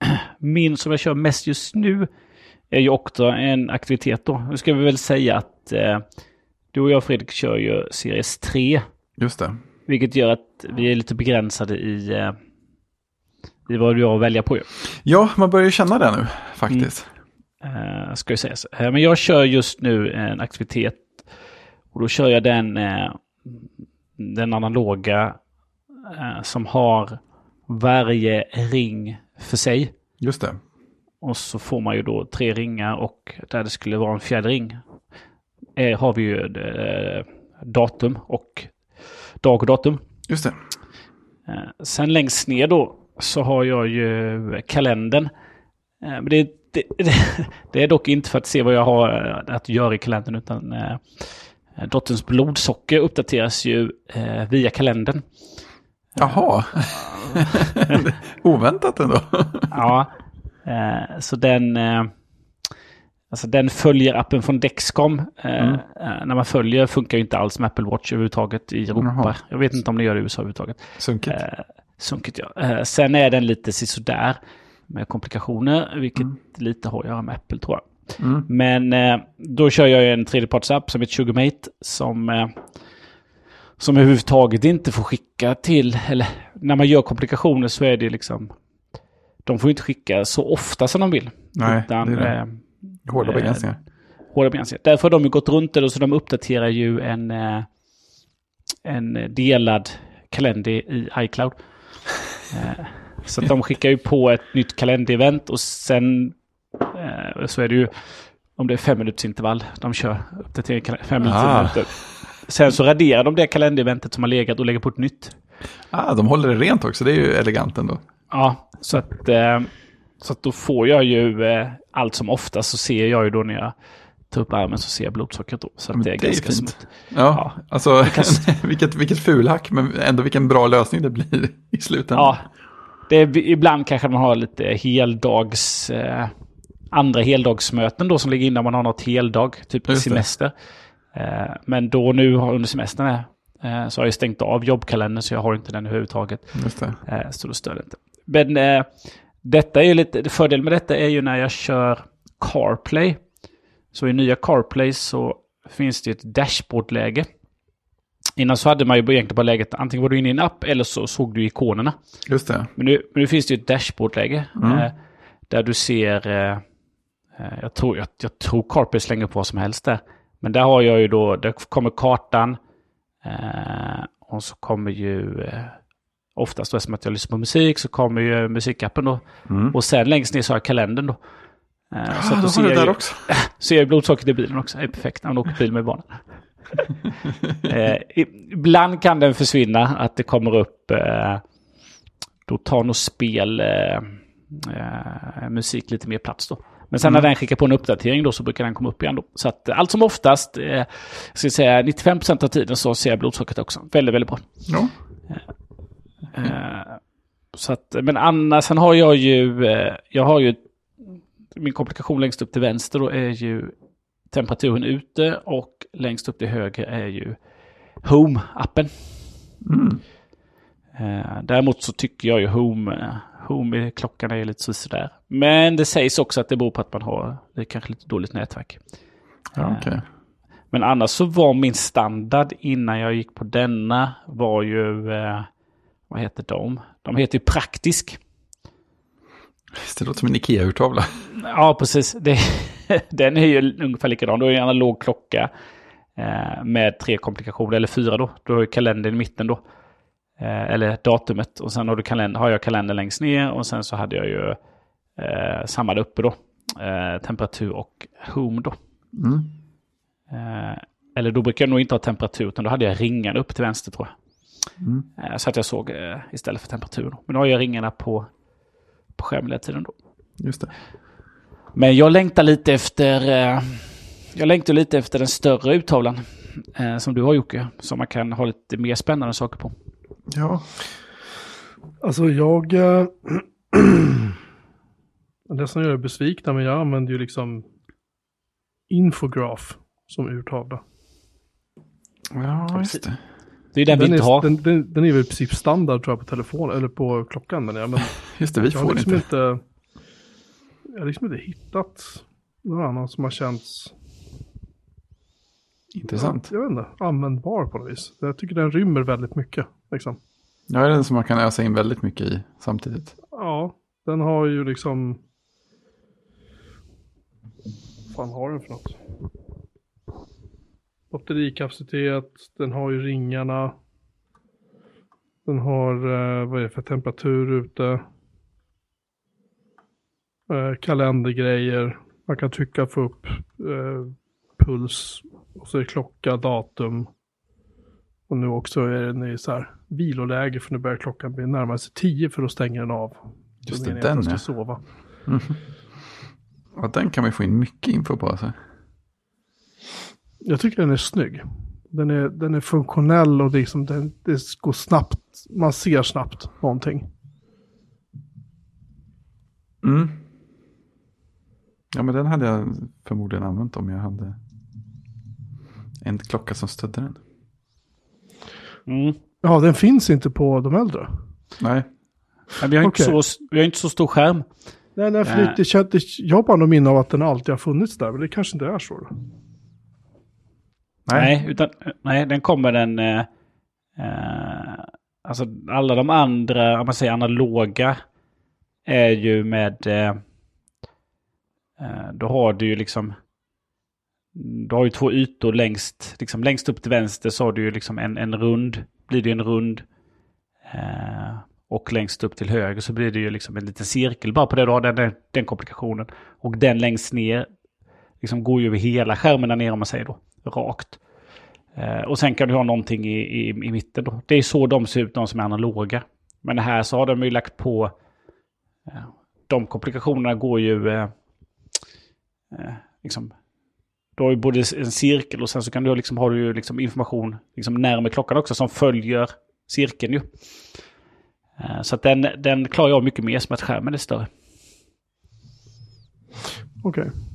Speaker 1: Min som jag kör mest just nu är ju också en aktivitet då. Nu ska vi väl säga att eh, du och jag Fredrik kör ju Series 3.
Speaker 3: Just det.
Speaker 1: Vilket gör att vi är lite begränsade i, eh, i vad du har att välja på. ju.
Speaker 3: Ja, man börjar ju känna det nu faktiskt.
Speaker 1: Eh, ska jag säga. så. Men jag kör just nu en aktivitet. Och då kör jag den, eh, den analoga eh, som har varje ring för sig.
Speaker 3: Just det.
Speaker 1: Och så får man ju då tre ringar och där det skulle vara en fjärde ring eh, har vi ju eh, datum och dag och datum.
Speaker 3: Just det.
Speaker 1: Eh, sen längst ner då så har jag ju kalendern. Eh, men det, det, det, det är dock inte för att se vad jag har eh, att göra i kalendern utan eh, dotterns blodsocker uppdateras ju eh, via kalendern.
Speaker 3: Jaha. Oväntat ändå.
Speaker 1: Ja, eh, så den, eh, alltså den följer appen från Dexcom. Eh,
Speaker 3: Mm.
Speaker 1: eh, när man följer funkar ju inte alls med Apple Watch överhuvudtaget i Europa.
Speaker 3: Jaha.
Speaker 1: Jag vet inte om det gör det i USA överhuvudtaget.
Speaker 3: Sunkigt.
Speaker 1: Eh, sunkigt ja. Eh, sen är den lite sisådär med komplikationer, vilket lite har att göra med Apple tror jag.
Speaker 3: Mm.
Speaker 1: Men eh, då kör jag en tredjepartsapp som heter Sugarmate som, eh, som överhuvudtaget inte får skicka till, eller när man gör komplikationer så är det liksom, de får inte skicka så ofta som de vill.
Speaker 3: Nej,
Speaker 1: utan,
Speaker 3: det är det.
Speaker 1: eh,
Speaker 3: Hårda
Speaker 1: eh,
Speaker 3: begränsningar.
Speaker 1: hårda begränsningar. Därför har de ju gått runt det och så de uppdaterar ju en, eh, en delad kalender i iCloud. Eh, Så att de skickar ju på ett nytt kalenderevent och sen eh, så är det ju om det är fem minuters intervall de kör uppdatering fem minuters
Speaker 3: Ah.
Speaker 1: Sen så raderar de det kalendereventet som har legat och lägger på ett nytt.
Speaker 3: Ah, de håller det rent också, det är ju elegant ändå.
Speaker 1: Ja, så att, eh, så att då får jag ju eh, allt som oftast så ser jag ju då när jag tar upp armen så ser jag blodsockret då. Så att det är
Speaker 3: det är
Speaker 1: ganska
Speaker 3: fint.
Speaker 1: smått.
Speaker 3: Ja,
Speaker 1: Ja.
Speaker 3: alltså vilket, vilket fulhack, men ändå vilken bra lösning det blir i slutändan.
Speaker 1: Ja, det är, ibland kanske man har lite heldags... Eh, andra heldagsmöten då som ligger innan man har något heldag, typ
Speaker 3: Just
Speaker 1: semester. Eh, men då nu under semestern här, eh, så har jag stängt av jobbkalendern så jag har inte den överhuvudtaget.
Speaker 3: Just det.
Speaker 1: Eh, så då stör det inte. Men eh, detta är ju lite, fördelen med detta är ju när jag kör CarPlay. Så i nya CarPlay så finns det ett dashboardläge. Innan så hade man ju egentligen bara läget, antingen var du inne i en app eller så såg du ikonerna.
Speaker 3: Just det.
Speaker 1: Men nu, men nu finns det ju ett dashboardläge.
Speaker 3: Mm.
Speaker 1: Eh, där du ser, eh, eh, jag, tror, jag, jag tror CarPlay slänger på vad som helst där. Men där har jag ju då, där kommer kartan. Eh, och så kommer ju, eh, oftast eftersom att jag lyssnar på musik, så kommer ju musikappen då.
Speaker 3: Mm.
Speaker 1: Och sen längst ner så har jag kalendern då. Eh, så
Speaker 3: Ah,
Speaker 1: att
Speaker 3: då
Speaker 1: ser jag
Speaker 3: där
Speaker 1: ju,
Speaker 3: också.
Speaker 1: ser jag blodsockret i bilen också. Det är perfekt när man åker bil med barnen. eh, ibland kan den försvinna, att det kommer upp... Eh, då tar nog spel, eh, eh, musik lite mer plats då. Men sen när den skickar på en uppdatering då så brukar den komma upp igen då. Så att eh, allt som oftast, eh, jag ska säga 95% av tiden så ser jag blodsockret också. Väldigt, väldigt bra.
Speaker 3: Ja.
Speaker 1: Eh, så att, men annars, sen har jag ju, eh, jag har ju, min komplikation längst upp till vänster då är ju temperaturen ute och längst upp till höger är ju Home-appen.
Speaker 3: Mm.
Speaker 1: Eh, däremot så tycker jag ju Home, Home klockan är lite så sådär. Men det sägs också att det beror på att man har det är kanske lite dåligt nätverk.
Speaker 3: Ja, okej.
Speaker 1: Men annars så var min standard innan jag gick på denna var ju, vad heter de? De heter ju Praktisk.
Speaker 3: Det låter som en Ikea-urtavla.
Speaker 1: Ja, precis. Det, den är ju ungefär likadan. Du har ju en analog klocka eh, med tre komplikationer, eller fyra då. Du har ju kalendern i mitten då. Eh, eller datumet. Och sen har, du kalender, har jag kalendern längst ner och sen så hade jag ju eh, samma där uppe då. Eh, temperatur och home då.
Speaker 3: Mm.
Speaker 1: Eh, eller då brukar jag nog inte ha temperatur, utan då hade jag ringarna upp till vänster tror jag.
Speaker 3: Mm.
Speaker 1: Eh, så att jag såg eh, istället för temperatur. Då. Men nu har jag ringarna på, på skärmen hela tiden då.
Speaker 3: Just det.
Speaker 1: Men jag längtar lite efter... Eh, jag längtar lite efter den större uttavlan. Som du har Jocke. Som man kan ha lite mer spännande saker på.
Speaker 3: Ja.
Speaker 2: Alltså jag... Det som gör det besvikna, men jag använder ju liksom infograf som urtavla.
Speaker 3: Ja, just det.
Speaker 1: Det är den, vi
Speaker 2: Den
Speaker 1: inte har.
Speaker 2: är, den, den, den är väl i princip standard tror jag på telefon, eller på klockan. Men, jag, men
Speaker 3: Just det, vi
Speaker 2: jag har
Speaker 3: får
Speaker 2: liksom
Speaker 3: inte.
Speaker 2: inte... Jag har liksom inte hittat någon annan som har känts
Speaker 3: Intressant.
Speaker 2: jag vet inte, användbar på något vis. Jag tycker den rymmer väldigt mycket. Liksom.
Speaker 3: Ja, det är den som man kan ösa in väldigt mycket i samtidigt.
Speaker 2: Ja, den har ju liksom... Vad fan har den för något? Batterikapacitet, den har ju ringarna. Den har, eh, vad är det för temperatur ute? Eh, kalendergrejer. Man kan trycka få upp eh, puls. Och så är det klocka, datum. Och nu också är den i så här viloläge för nu börjar klockan bli närmare sig tio för då stänger den av.
Speaker 3: Just det,
Speaker 2: att
Speaker 3: den
Speaker 2: den ska
Speaker 3: ja.
Speaker 2: sova.
Speaker 3: ja. Den kan vi få in mycket info på. Alltså.
Speaker 2: Jag tycker den är snygg. Den är, den är funktionell och liksom den, det går snabbt. Man ser snabbt någonting.
Speaker 3: Mm. Ja, men den hade jag förmodligen använt om jag hade en klocka som stödde den.
Speaker 1: Mm.
Speaker 2: Ja, den finns inte på de äldre.
Speaker 3: Nej,
Speaker 1: Men vi, har inte
Speaker 2: Okej.
Speaker 1: så, vi har inte så stor skärm.
Speaker 2: Nej, nej, för
Speaker 1: Nej.
Speaker 2: det, det, jag har bara något minne av att den alltid har funnits där, men det kanske inte är så. Då.
Speaker 1: Nej, utan, nej den kommer den... Eh, eh, alltså alla de andra, om man säger analoga, är ju med... Eh, eh, då har du ju liksom... Du har ju två ytor längst, liksom längst upp till vänster så har du ju liksom en, en rund, blir det en rund. Eh, Och längst upp till höger så blir det ju liksom en liten cirkel bara på det du har den, den komplikationen. Och den längst ner liksom går ju över hela skärmen där nere om man säger då. Rakt. Eh, och sen kan du ha någonting i, i, i mitten då. Det är så de ser ut, de som är analoga. Men här så har de ju lagt på... Eh, de komplikationerna går ju... Eh, eh liksom, du har ju både en cirkel och sen så kan du liksom, har du ju liksom information liksom närmare klockan också som följer cirkeln ju. Eh, så att den, den klarar jag mycket mer som att skärmen är större.
Speaker 2: Okej. Okay.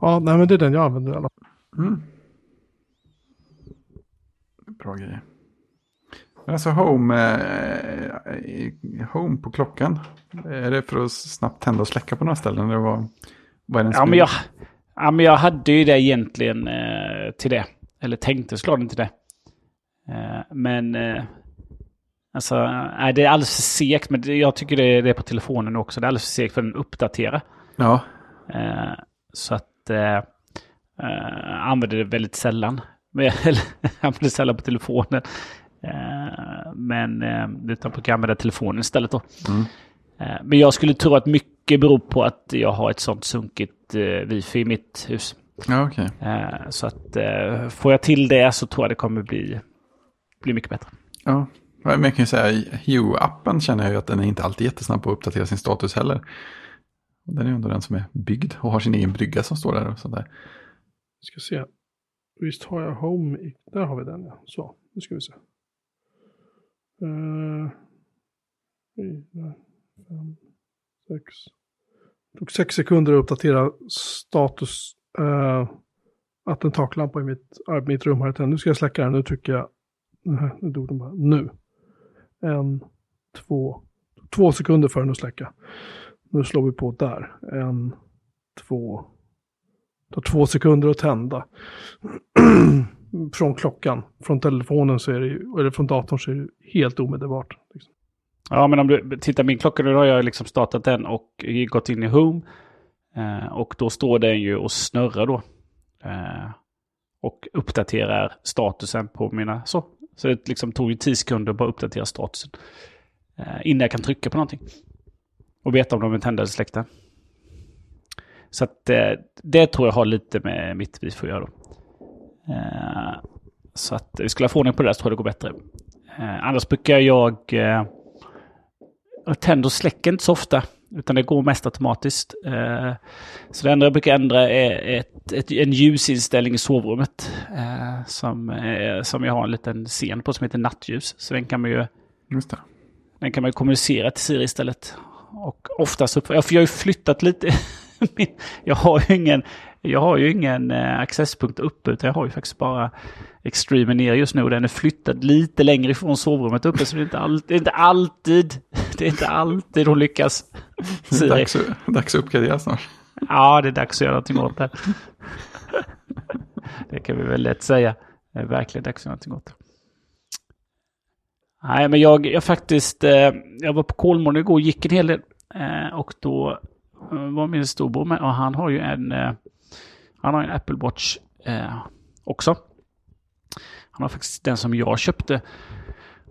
Speaker 2: Ja, nej men det är den jag använder i alla fall. Mm.
Speaker 3: Bra grejer. Alltså home, eh, home på klockan. Är det för att snabbt tända och släcka på några ställen? Eller vad, vad är den
Speaker 1: ja, men jag, ja, men jag hade ju det egentligen eh, till det. Eller tänkte såklart inte det. Eh, men eh, alltså, nej, det är alldeles för segt. Men jag tycker det är, det är på telefonen också. Det är alldeles för segt för den uppdaterar.
Speaker 3: Ja.
Speaker 1: Eh, så att eh, eh, använder det väldigt sällan. Eller använder sällan på telefonen. Eh, men eh, utan på att använda telefonen istället då. Mm. Eh, men jag skulle tro att mycket beror på att jag har ett sånt sunkigt eh, wifi i mitt hus.
Speaker 3: Ja, okay.
Speaker 1: Eh, så att får jag till det så tror jag det kommer bli, bli mycket bättre.
Speaker 3: Ja, men jag kan ju säga Hue-appen känner jag ju att den är inte alltid jättesnabb på att uppdatera sin status heller. Den är ju ändå den som är byggd och har sin egen brygga som står där och sådär.
Speaker 2: Vi ska se. Visst har jag Home i... Där har vi den ja. Så, nu ska vi se. Uh, fyra, fem, sex. Det tog sex sekunder att uppdatera status. Eh, uh, att en taklampa i mitt, eh, mitt rum här. Nu ska jag släcka den. Nu trycker jag. Nej, nu dog den bara. Nu. En, två. Två sekunder för den att släcka. Nu slår vi på där. En, två. Det tar två sekunder att tända. från klockan. Från telefonen så är det ju, eller från datorn så är det helt omedelbart. Liksom.
Speaker 1: Ja, men om du tittar min klocka nu då har jag liksom startat den och gått in i Home. Eh, och då står den ju och snurrar då. Eh, och uppdaterar statusen på mina så. Så det liksom tog ju tio sekunder att bara uppdatera statusen. Eh, innan jag kan trycka på någonting. Och veta om de är tända eller släckta. Så att eh, det tror jag har lite med mitt wifi att göra. Eh, så att vi skulle få ordning på det där så tror jag det går bättre. Eh, annars brukar jag... Eh, och släcker inte så ofta. Utan det går mest automatiskt. Eh, så det enda jag brukar ändra är ett, ett, en ljusinställning i sovrummet. Eh, som, eh, som jag har en liten scen på som heter nattljus. Så den kan man ju... Den kan man ju kommunicera till Siri istället. Och oftast upp... Ja, för jag har ju flyttat lite. jag har ju ingen jag har ju ingen eh, accesspunkt uppe utan jag har ju faktiskt bara Extremen ner just nu. Den är flyttad lite längre ifrån sovrummet uppe så det är inte, all, det är inte alltid det är inte alltid hon lyckas.
Speaker 3: Det är dags, dags att uppgradera snart.
Speaker 1: Ja, det är dags att göra någonting åt det. Det kan vi väl lätt säga. Det är verkligen dags att göra någonting åt det. Nej, men jag, jag faktiskt, eh, jag var på Kolmården igår och gick en hel del. Eh, och då var min storbror med och han har ju en han har en Apple Watch eh, också. Han har faktiskt den som jag köpte.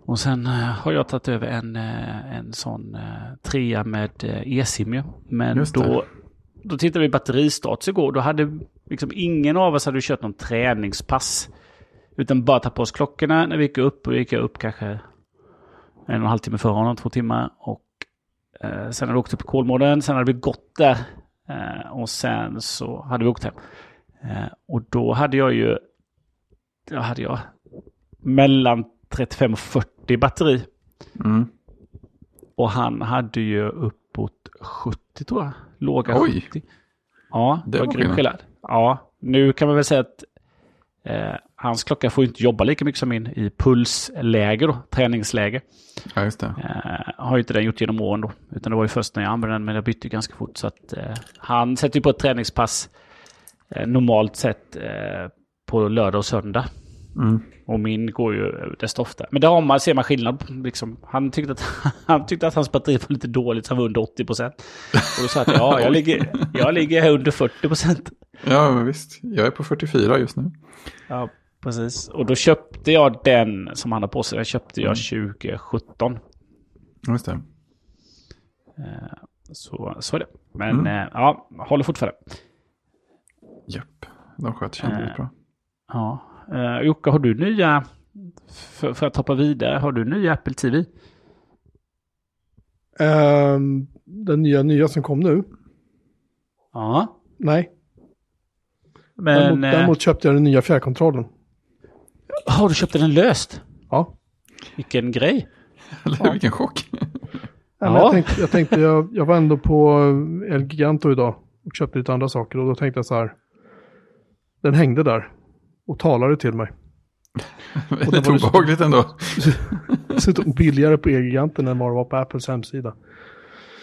Speaker 1: Och sen eh, har jag tagit över en, eh, en sån eh, trea med eh, e-sim Men då, då tittade vi batteristatus igår. Då hade liksom ingen av oss hade kört någon träningspass. Utan bara tagit på oss klockorna när vi gick upp. Och gick jag upp kanske en och en halv timme före honom, två timmar. Och eh, sen hade vi åkt upp i Kolmården. Sen hade vi gått där Eh, och sen så hade vi åkt hem. Eh, och då hade jag ju, då hade jag mellan 35 och 40 batteri.
Speaker 3: Mm.
Speaker 1: Och han hade ju uppåt 70 tror jag. Låga
Speaker 3: Oj.
Speaker 1: 70. Ja, det, det var grym skillnad. Ja, nu kan man väl säga att eh, hans klocka får inte jobba lika mycket som min i pulsläge då, träningsläge.
Speaker 3: Ja, just det.
Speaker 1: Eh, har ju inte den gjort genom åren då. Utan det var ju först när jag använde den, men jag bytte ganska fort. Så att eh, han sätter ju på ett träningspass eh, normalt sett eh, på lördag och söndag.
Speaker 3: Mm.
Speaker 1: Och min går ju desto oftare. Men där man, ser man skillnad. Liksom, han, tyckte att, han tyckte att hans batteri var lite dåligt, så han var under 80 procent. Och då sa att ja, jag ligger, jag ligger under 40 procent.
Speaker 3: Ja, men visst. Jag är på 44 just nu.
Speaker 1: Ja, Precis. Och då köpte jag den som han har på sig. Den köpte jag 2017.
Speaker 3: Just det.
Speaker 1: Eh, Så, så är det. Men
Speaker 3: Mm.
Speaker 1: eh, ja, håller fortfarande.
Speaker 3: Japp. De sköter sig
Speaker 1: Eh.
Speaker 3: bra.
Speaker 1: Ja. Uh, Jocke, har du nya, för, för att hoppa vidare, har du nya Apple TV?
Speaker 2: Ehm, den nya, nya som kom nu?
Speaker 1: Ja.
Speaker 2: Nej.
Speaker 1: Men
Speaker 2: däremot,
Speaker 1: eh,
Speaker 2: däremot köpte jag den nya fjärrkontrollen.
Speaker 1: Har du köpt den löst?
Speaker 2: Ja.
Speaker 1: Vilken grej.
Speaker 3: Eller vilken chock.
Speaker 2: Nej,
Speaker 1: Ja.
Speaker 2: jag tänkte, jag, tänkte jag, jag var ändå på El Giganto idag och köpte lite andra saker och då tänkte jag så här. Den hängde där och talade till mig. Var det så-
Speaker 3: obehagligt ändå.
Speaker 2: Dessutom billigare på El Giganten än vad det var på Apples hemsida.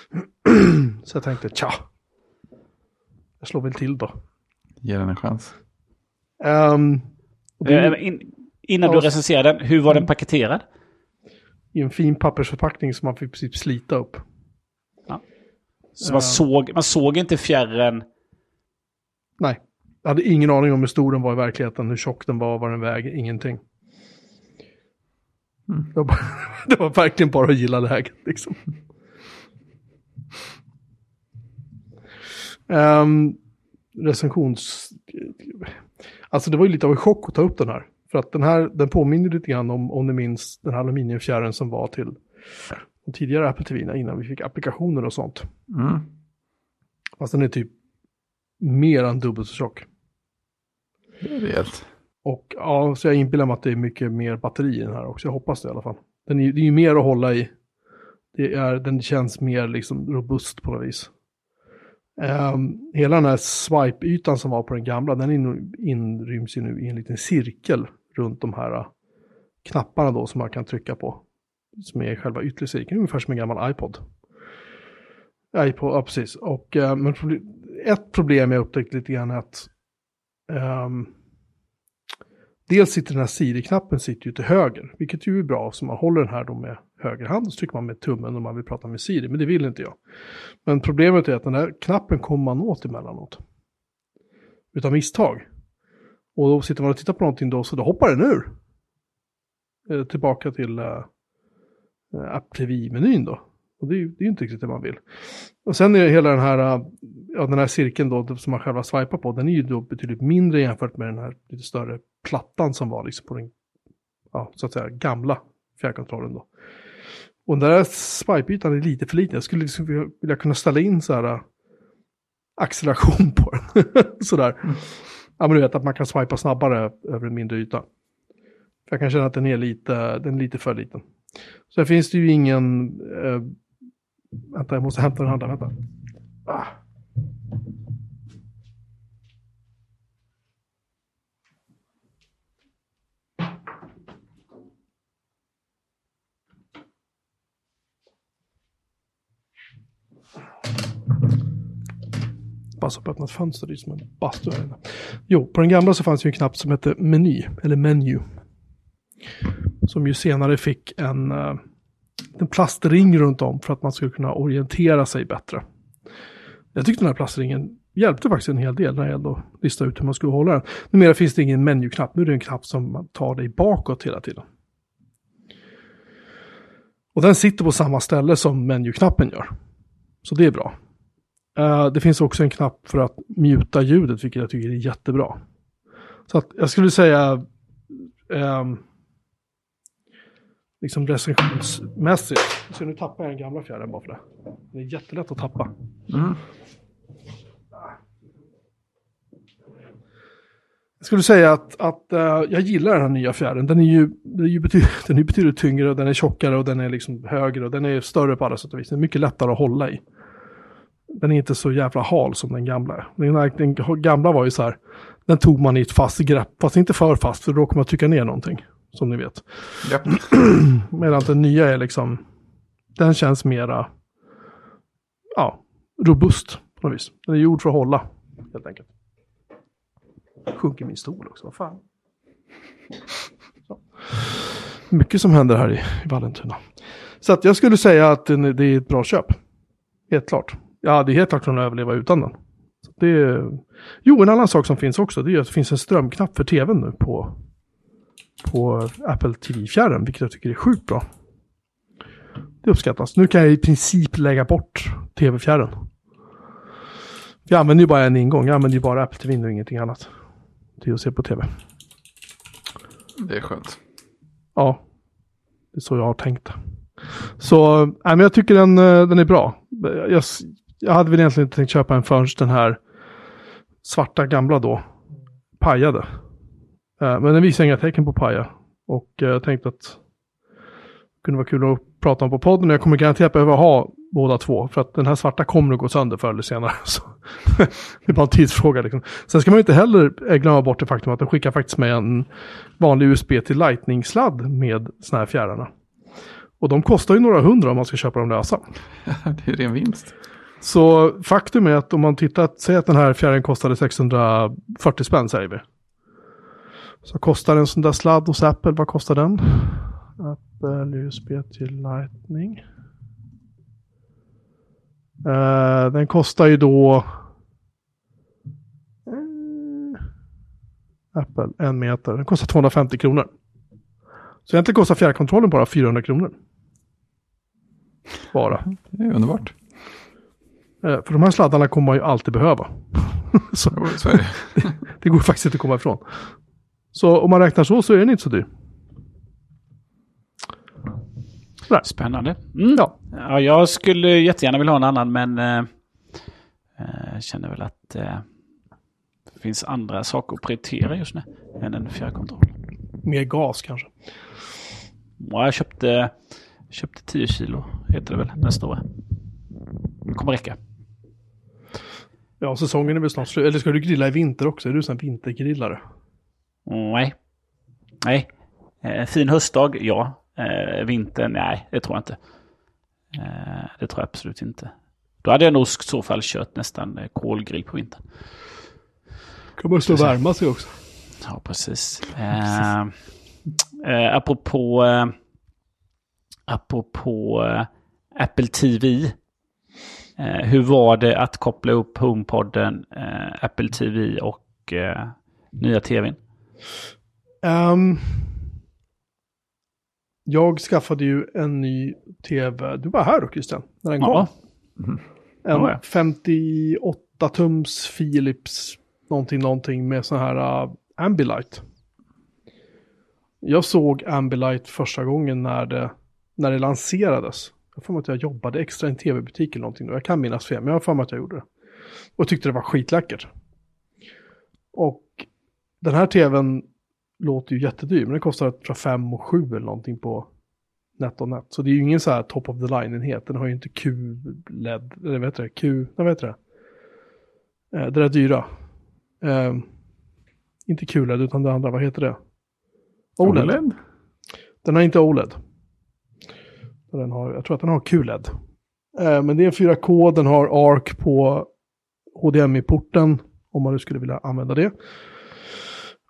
Speaker 2: Så jag tänkte, tja. Jag slår väl till då.
Speaker 3: Ge den en chans.
Speaker 2: Och det är
Speaker 1: Eh, in, innan
Speaker 2: Ja.
Speaker 1: du recenserar den, hur var den paketerad?
Speaker 2: i en fin pappersförpackning som man fick i princip slita upp.
Speaker 1: Så man,
Speaker 2: Ja.
Speaker 1: såg, man såg inte fjärren.
Speaker 2: Nej, jag hade ingen aning om hur stor den var i verkligheten, hur tjock den var, vad den väger, ingenting.
Speaker 3: Mm.
Speaker 2: Det, var bara, det var verkligen bara att gilla läget liksom. Um, recensions... Alltså det var ju lite av en chock att ta upp den här. För att den här, den påminner lite grann om, om ni minns, den här aluminiumfjärren som var till de tidigare Apple TV innan vi fick applikationer och sånt.
Speaker 3: Mm.
Speaker 2: Fast den är typ mer än dubbelt så tjock.
Speaker 3: Rejält.
Speaker 2: Och ja, så jag inbillar mig att det är mycket mer batteri i den här också. Jag hoppas det i alla fall. Den är, det är ju mer att hålla i. Det är, den känns mer liksom robust på något vis. Ehm, hela den här swipe-ytan som var på den gamla, den in, inryms ju nu i en liten cirkel runt de här äh, knapparna då som man kan trycka på. Som är själva yttre cirkeln, ungefär som en gammal iPod. iPod, ja precis. Och, äh, men ett problem jag upptäckt lite grann är att um, Dels sitter den här Siri-knappen sitter ju till höger, vilket ju är bra. Så man håller den här då med höger hand och så trycker man med tummen om man vill prata med Siri, men det vill inte jag. Men problemet är att den här knappen kommer man åt emellanåt. Utav misstag. Och då sitter man och tittar på någonting då, så då hoppar den ur. Eh, tillbaka till eh, eh App TV-menyn då. Och det är ju det är ju inte riktigt det man vill. Och sen är det hela den här, eh, ja, den här cirkeln då som man själva swipar på, den är ju då betydligt mindre jämfört med den här lite större plattan som var liksom på den, ja, så att säga, gamla fjärrkontrollen då. Och den där swipe-ytan är lite för liten. Jag skulle liksom vilja, kunna ställa in så här eh, acceleration på den. Sådär. Mm. Ja, men du vet att man kan swipa snabbare över en mindre yta. För jag kan känna att den är lite, den är lite för liten. Så här finns det ju ingen... Eh, vänta, jag måste hämta den andra. Vänta. Ah. Passa på att öppna ett fönster, det är som en bastu här inne. Jo, på den gamla så fanns ju en knapp som hette meny, eller menu. Som ju senare fick en, eh, en plastring runt om för att man skulle kunna orientera sig bättre. Jag tyckte den här plastringen hjälpte faktiskt en hel del när jag ändå listade ut hur man skulle hålla den. Numera finns det ingen menuknapp, nu är det en knapp som man tar dig bakåt hela tiden. Och den sitter på samma ställe som menuknappen gör. Så det är bra. Eh, det finns också en knapp för att muta ljudet, vilket jag tycker är jättebra. Så att jag skulle säga, ehm, liksom recensionsmässigt, så nu tappar jag den gamla fjärren bara för det. Det är jättelätt att tappa.
Speaker 3: Mm.
Speaker 2: Jag skulle säga att, att eh, jag gillar den här nya fjärren. Den är ju, den är ju betydligt, den är betydligt tyngre och den är tjockare och den är liksom högre och den är större på alla sätt och vis. Den är mycket lättare att hålla i. Den är inte så jävla hal som den gamla. Den, den gamla var ju så här, den tog man i ett fast grepp, fast inte för fast för då kommer man trycka ner någonting. Som ni vet.
Speaker 3: Japp.
Speaker 2: Medan den nya är liksom, den känns mera, ja, robust på något vis. Den är gjord för att hålla, helt enkelt. Sjunker min stol också, vad fan. Så. Mycket som händer här i, i Vallentuna. Så att jag skulle säga att det är ett bra köp. Helt klart. Ja, det är helt klart att kunna överleva utan den. Det är... Jo, en annan sak som finns också, det är att det finns en strömknapp för tvn nu på, på Apple TV-fjärren, vilket jag tycker är sjukt bra. Det uppskattas. Nu kan jag i princip lägga bort TV-fjärren. Jag använder ju bara en ingång. Jag använder ju bara Apple TV och ingenting annat. Till att se på TV.
Speaker 3: Det är skönt.
Speaker 2: Ja, det är så jag har tänkt. Så, nej, men jag tycker den, eh, den är bra. Jag, jag hade väl egentligen inte tänkt köpa en förrän den här svarta gamla då pajade. Eh, men den visar inga tecken på paja. Och eh, jag tänkte att det kunde vara kul att prata om på podden. Jag kommer garanterat behöva ha båda två. För att den här svarta kommer att gå sönder förr eller senare. Så det är bara en tidsfråga. Liksom. Sen ska man ju inte heller eh, glömma bort det faktum att de skickar faktiskt med en vanlig USB till Lightning-sladd med såna här fjärrarna. Och de kostar ju några hundra om man ska köpa dem lösa.
Speaker 3: det är ju ren vinst.
Speaker 2: Så faktum är att om man tittar, säg att den här fjärren kostade 640 spänn säger vi. Så kostar en sån där sladd hos Apple, vad kostar den? Apple USB till Lightning. Uh, den kostar ju då uh, Apple, en meter. Den kostar 250 kronor. Så egentligen kostar fjärrkontrollen bara 400 kronor. Bara.
Speaker 3: Det är underbart.
Speaker 2: Eh, För de här sladdarna kommer man ju alltid behöva. så
Speaker 3: Jo, så det.
Speaker 2: det går faktiskt inte att komma ifrån. Så om man räknar så så är den inte så dyr.
Speaker 1: Spännande. Mm.
Speaker 2: Ja.
Speaker 1: Ja, jag skulle jättegärna vilja ha en annan, men eh, eh, känner väl att eh, det finns andra saker att prioritera just nu än en fjärrkontroll.
Speaker 2: Mer gas kanske.
Speaker 1: Ja, jag köpte, köpte 10 kilo, heter det väl, den stora. Det kommer räcka.
Speaker 2: Ja, säsongen är väl snart slut. Eller ska du grilla i vinter också? Är du en vintergrillare?
Speaker 1: Mm, nej. Nej. Eh, fin höstdag, ja. Eh, vintern, nej, det tror jag inte. Eh, det tror jag absolut inte. Då hade jag nog i så fall kört nästan kolgrill på vintern.
Speaker 2: Kan man stå och värma sig också.
Speaker 1: Ja, precis. Eh, eh, apropå, eh, apropå eh, Apple TV. Eh, hur var det att koppla upp HomePodden, eh, Apple TV och eh, nya TVn?
Speaker 2: Ehm, jag skaffade ju en ny tv. Du var här då Christian, när den kom.
Speaker 1: Ja, ja.
Speaker 2: En 58 tums Philips någonting, någonting med sån här uh, Ambilight. Jag såg Ambilight första gången när det, när det lanserades. Jag får att jag jobbade extra i en tv-butik eller någonting. Jag kan minnas fel, men jag har för mig att jag gjorde det. Och tyckte det var skitläckert. Och den här tvn låter ju jättedyr, men den kostar tror jag, 5 och 7 eller någonting på NetOnNet. Så det är ju ingen så här top of the line-enhet. Den har ju inte Q-LED, eller vad heter det? Q, nej, vad heter det? Eh, det där dyra. Eh, inte QLED utan det andra, vad heter det? OLED. Den har inte OLED. Den har, jag tror att den har QLED. Eh, men det är en 4K, den har ARC på HDMI-porten, om man nu skulle vilja använda det.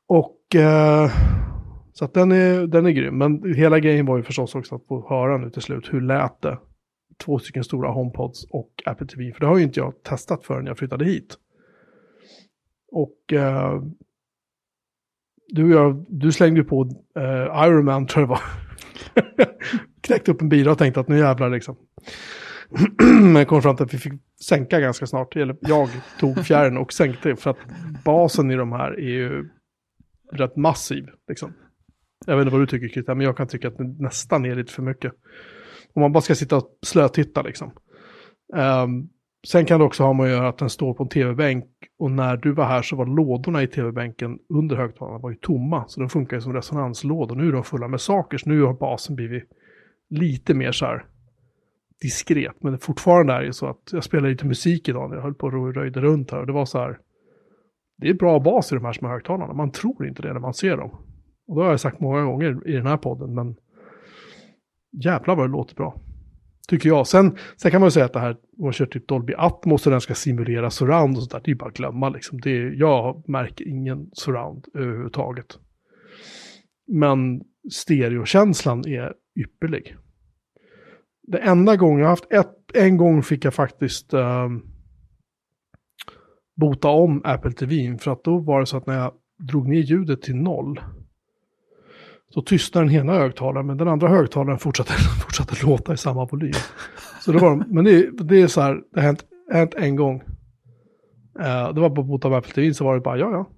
Speaker 2: Och eh, så att den är, den är grym. Men hela grejen var ju förstås också att få höra nu till slut hur lät det. Två stycken stora HomePods och Apple TV. För det har ju inte jag testat förrän jag flyttade hit. Och eh, du, och jag, du slängde ju på eh, Iron Man tror jag det var. Knäckte upp en bil och tänkte att nu jävlar liksom. Men kom fram till att vi fick sänka ganska snart. Eller jag tog fjärren och sänkte för att basen i de här är ju rätt massiv. Liksom. Jag vet inte vad du tycker Krita, men jag kan tycka att det nästan är lite för mycket. Om man bara ska sitta och slötitta liksom. Um, sen kan det också ha med att göra att den står på en tv-bänk och när du var här så var lådorna i tv-bänken under högtalarna var ju tomma. Så de funkar ju som resonanslådor. Nu är de fulla med saker, så nu har basen blivit lite mer så här diskret. Men fortfarande är ju så att jag spelade lite musik idag när jag höll på och röjde runt här. Och det var så här, det är bra bas i de här små högtalarna. Man tror inte det när man ser dem. Och det har jag sagt många gånger i den här podden, men jävlar vad det låter bra. Tycker jag. Sen, sen kan man ju säga att det här, om man kör typ Dolby Atmos och den ska simulera surround och sånt där, det är ju bara att glömma liksom. Det är, jag märker ingen surround överhuvudtaget. Men stereokänslan är ypperlig. Det enda gången jag haft ett, en gång fick jag faktiskt eh, bota om Apple TV. För att då var det så att när jag drog ner ljudet till noll. Så tystnar den ena högtalaren, men den andra högtalaren fortsatte, fortsatte låta i samma volym. Så det var, men det, det är så här, det har hänt, hänt en gång. Eh, det var på Bota om Apple TV, så var det bara ja, ja.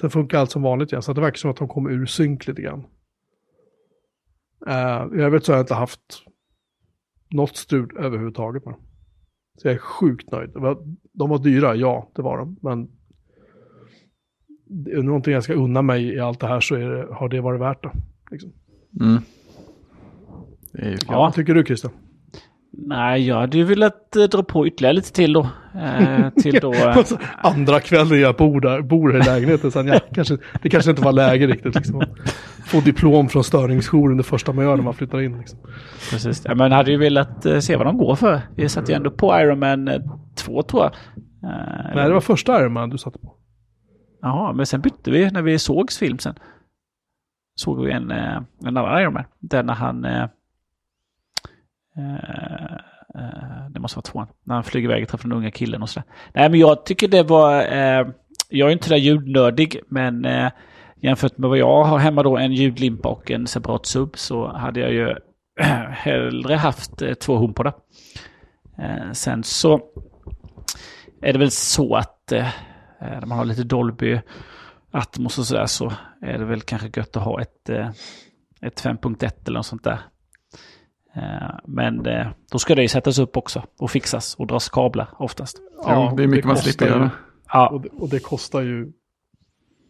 Speaker 2: Sen funkar allt som vanligt igen, så det verkar som att de kommer ur synk lite grann. Uh, I övrigt så har jag inte haft något strul överhuvudtaget med dem. Så jag är sjukt nöjd. De var dyra, ja, det var de. Men det är någonting jag ska unna mig i allt det här så är det, har det varit värt det. Liksom.
Speaker 3: Mm. Det är ju
Speaker 2: Ja. Vad tycker du Christian?
Speaker 1: Nej, jag hade ju velat eh, dra på ytterligare lite till då. Eh, till då eh,
Speaker 2: Andra kvällen jag bor där, bor här i lägenheten. Sen, ja, kanske, det kanske inte var läge riktigt. Liksom. Få diplom från störningsjouren det första man gör när man flyttar in. Liksom.
Speaker 1: Precis. Ja, men hade ju velat eh, se vad de går för. Vi satt ju ändå på Iron Man 2 tror jag. Eh,
Speaker 2: Nej, det var första Iron Man du satte på.
Speaker 1: Jaha, men sen bytte vi när vi sågs film sen. Såg vi en, eh, en annan Iron Man. Där när han... Eh, eh, eh, Eh, eh, det måste vara tvåan. När han flyger iväg och träffar den unga killen och sådär. Nej, men jag tycker det var... Eh, jag är inte där ljudnördig, men eh, jämfört med vad jag har hemma då, en ljudlimpa och en separat sub, så hade jag ju hellre haft eh, två HomePodar. Eh, sen så är det väl så att eh, eh när man har lite Dolby Atmos och sådär så är det väl kanske gött att ha ett, eh, ett 5.1 eller något sånt där. Eh, men eh, då ska det ju sättas upp också och fixas och dras kablar oftast.
Speaker 3: Ja, det är mycket man slipper göra.
Speaker 2: Ja. Och, det, och det kostar ju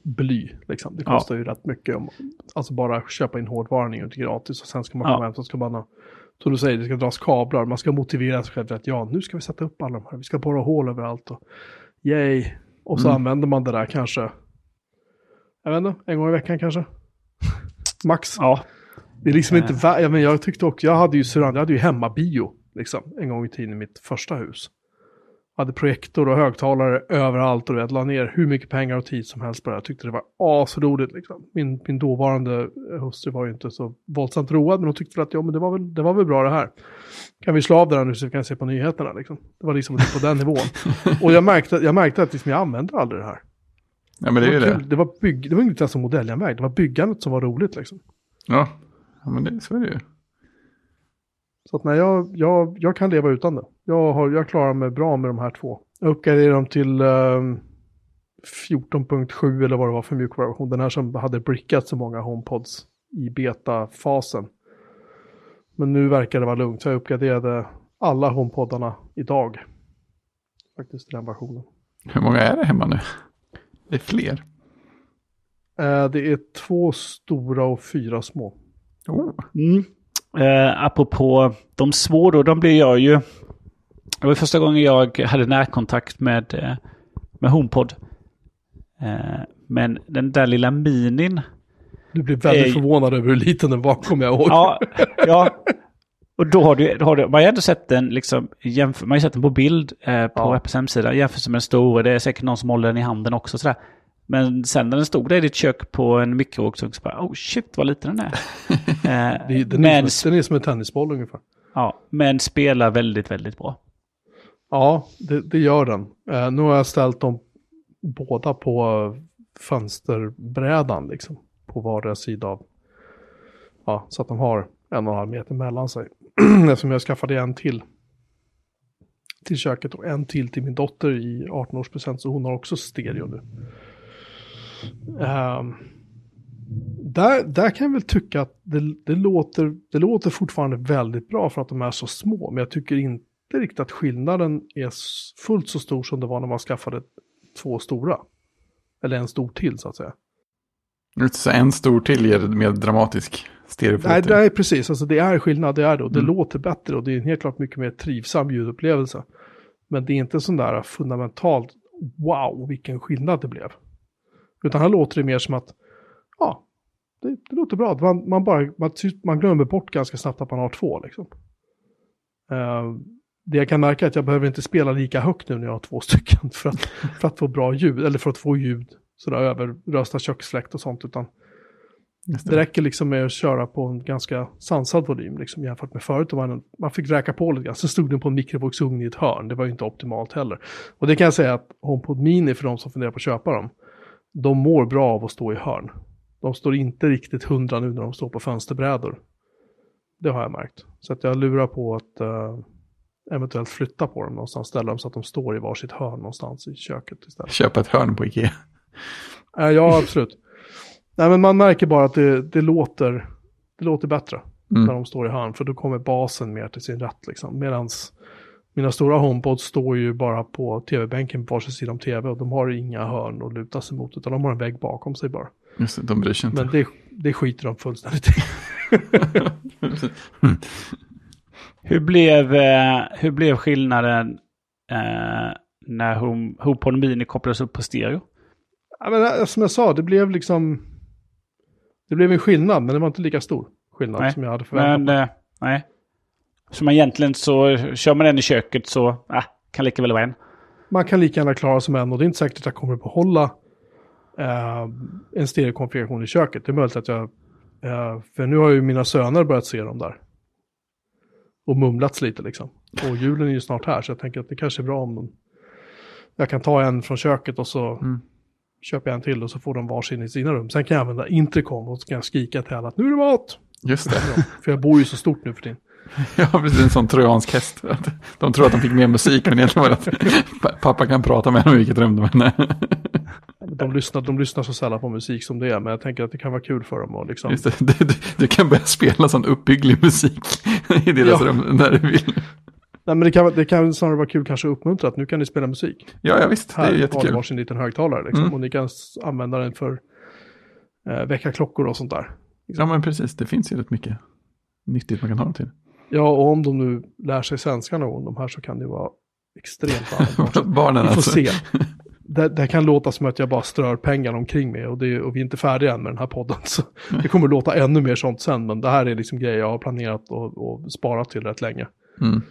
Speaker 2: bly. Liksom. Det kostar ja. ju rätt mycket. Om, alltså bara köpa in hårdvaran är inte gratis och sen ska man komma ja. hem så ska man som du säger, det ska dras kablar. Man ska motivera sig själv att ja, nu ska vi sätta upp alla de här. Vi ska borra hål överallt och yay. Och så mm. använder man det där kanske, jag vet inte, en gång i veckan kanske. Max.
Speaker 1: Ja.
Speaker 2: Det är liksom inte äh. värt, ja, men jag tyckte också, jag hade ju surround, jag hade ju hemmabio, liksom, en gång i tiden i mitt första hus. Jag hade projektor och högtalare överallt och jag la ner hur mycket pengar och tid som helst på det. Jag tyckte det var asroligt liksom. Min, min dåvarande hustru var ju inte så våldsamt road, men hon tyckte att ja, men det var väl, det var väl bra det här. Kan vi slå av det här nu så vi kan se på nyheterna liksom. Det var liksom på den nivån. Och jag märkte, jag märkte att liksom, jag använde aldrig det här.
Speaker 3: Ja, men det, det är
Speaker 2: ju det. Det var, bygg, det var inte ens en modelljärnväg, det var byggandet som var roligt liksom.
Speaker 3: Ja, ja men det, så är det ju.
Speaker 2: Så att nej, jag, jag, jag kan leva utan det. Jag, har, jag klarar mig bra med de här två. Jag uppgraderade dem till um, 14.7 eller vad det var för mjukvaruversion. Den här som hade brickat så många HomePods i beta-fasen. Men nu verkar det vara lugnt, så jag uppgraderade alla HomePodarna idag. Faktiskt den versionen.
Speaker 3: Hur många är det hemma nu? Det är fler.
Speaker 2: Uh, det är två stora och fyra små.
Speaker 3: Oh.
Speaker 1: Mm. Eh, apropå de små då, de blir jag ju... Det var första gången jag hade närkontakt med, eh, med HomePod. Eh, men den där lilla minin...
Speaker 2: Du blir väldigt är... förvånad över hur liten den var, kommer jag ihåg.
Speaker 1: Ja, ja. Och då har du, då har du, man har ju ändå sett den liksom, jämför, man har sett den på bild eh, på ja. Apples hemsida, jämfört med den stora, det är säkert någon som håller den i handen också sådär. Men sen när den stod där i ditt kök på en mikrovågsugn så bara, oh shit vad liten den är.
Speaker 2: eh, den, men, är som, den är som en tennisboll ungefär.
Speaker 1: Ja, men spelar väldigt, väldigt bra.
Speaker 2: Ja, det, det gör den. Eh, nu har jag ställt dem båda på fönsterbrädan liksom. På vardera sida av. Ja, så att de har en och en halv meter mellan sig. Eftersom jag skaffade en till. Till köket och en till till min dotter i 18-årspresent. Så hon har också stereo nu. Um, där, där kan jag väl tycka att det, det, låter, det låter fortfarande väldigt bra för att de är så små. Men jag tycker inte riktigt att skillnaden är fullt så stor som det var när man skaffade två stora. Eller en stor till så att säga.
Speaker 3: Så en stor till ger mer dramatisk stereofilter?
Speaker 2: Nej, nej, precis. Alltså, det är skillnad, det är det. Och det mm. låter bättre och det är helt klart mycket mer trivsam ljudupplevelse. Men det är inte sån där fundamentalt, wow, vilken skillnad det blev. Utan här låter det mer som att, ja, det, det låter bra. Man, man, bara, man, man glömmer bort ganska snabbt att man har två. Liksom. Uh, det jag kan märka är att jag behöver inte spela lika högt nu när jag har två stycken för att, för att få bra ljud, eller för att få ljud sådär över rösta köksfläkt och sånt. Utan det. det. räcker liksom med att köra på en ganska sansad volym liksom, jämfört med förut. Man, man fick räka på lite grann, så stod den på en mikrovågsugn i ett hörn. Det var ju inte optimalt heller. Och det kan jag säga att HomePod Mini för de som funderar på att köpa dem, de mår bra av att stå i hörn. De står inte riktigt hundra nu när de står på fönsterbrädor. Det har jag märkt. Så att jag lurar på att uh, eventuellt flytta på dem någonstans, ställa dem så att de står i varsitt hörn någonstans i köket istället.
Speaker 3: Köpa ett hörn på Ikea.
Speaker 2: Uh, ja, absolut. Nej, men man märker bara att det, det låter, det låter bättre
Speaker 3: Mm.
Speaker 2: när de står i hörn, för då kommer basen mer till sin rätt liksom. Medans mina stora HomePods står ju bara på tv-bänken på varsin sida om tv och de har inga hörn att luta sig mot, utan de har en vägg bakom sig bara.
Speaker 3: Just det, de bryr sig inte.
Speaker 2: Men det, det skiter de fullständigt i.
Speaker 1: Hur blev, eh, hur blev skillnaden eh, när Home- HomePod Mini kopplades upp på stereo?
Speaker 2: Ja, men, eh, som jag sa, det blev liksom... Det blev en skillnad, men det var inte lika stor skillnad
Speaker 1: Nej,
Speaker 2: som jag hade förväntat mig.
Speaker 1: eh, nej. Så man egentligen så kör man den i köket så eh, kan lika väl vara en.
Speaker 2: Man kan lika gärna klara sig med en och det är inte säkert att jag kommer behålla eh, en stereokonfiguration i köket. Det är möjligt att jag... Eh, för nu har ju mina söner börjat se dem där. Och mumlats lite liksom. Och julen är ju snart här så jag tänker att det kanske är bra om de, jag kan ta en från köket och så
Speaker 3: Mm.
Speaker 2: köper jag en till och så får de varsin i sina rum. Sen kan jag använda intercom och så kan jag skrika till alla att nu är det mat!
Speaker 3: Just det.
Speaker 2: För jag bor ju så stort nu för tiden.
Speaker 3: Ja, precis. En sån trojansk häst. De tror att de fick mer musik, men egentligen var det att pa- pappa kan prata med dem i vilket rum de än.
Speaker 2: De lyssnar, de lyssnar så sällan på musik som det är, men jag tänker att det kan vara kul för dem att liksom...
Speaker 3: Just det. Du, du, du kan börja spela sån uppbygglig musik i deras
Speaker 2: Ja.
Speaker 3: rum när du vill.
Speaker 2: Nej, men det kan, det kan snarare vara kul kanske att uppmuntra att nu kan ni spela musik.
Speaker 3: Ja, ja visst. Det
Speaker 2: Här
Speaker 3: är
Speaker 2: har ni
Speaker 3: jättekul.
Speaker 2: varsin liten högtalare liksom,
Speaker 3: Mm.
Speaker 2: och ni kan använda den för eh, väckarklockor och sånt där.
Speaker 3: Ja, men precis. Det finns ju rätt mycket nyttigt man kan ha dem till.
Speaker 2: Ja, och om de nu lär sig svenska någon gång, de här, så kan det vara extremt användbart.
Speaker 3: Barnen
Speaker 2: Vi får
Speaker 3: alltså.
Speaker 2: se. Det, det kan låta som att jag bara strör pengar omkring mig och, det, och vi är inte färdiga än med den här podden. Så det kommer låta ännu mer sånt sen, men det här är liksom grejer jag har planerat och, och sparat till rätt länge.
Speaker 3: Mm.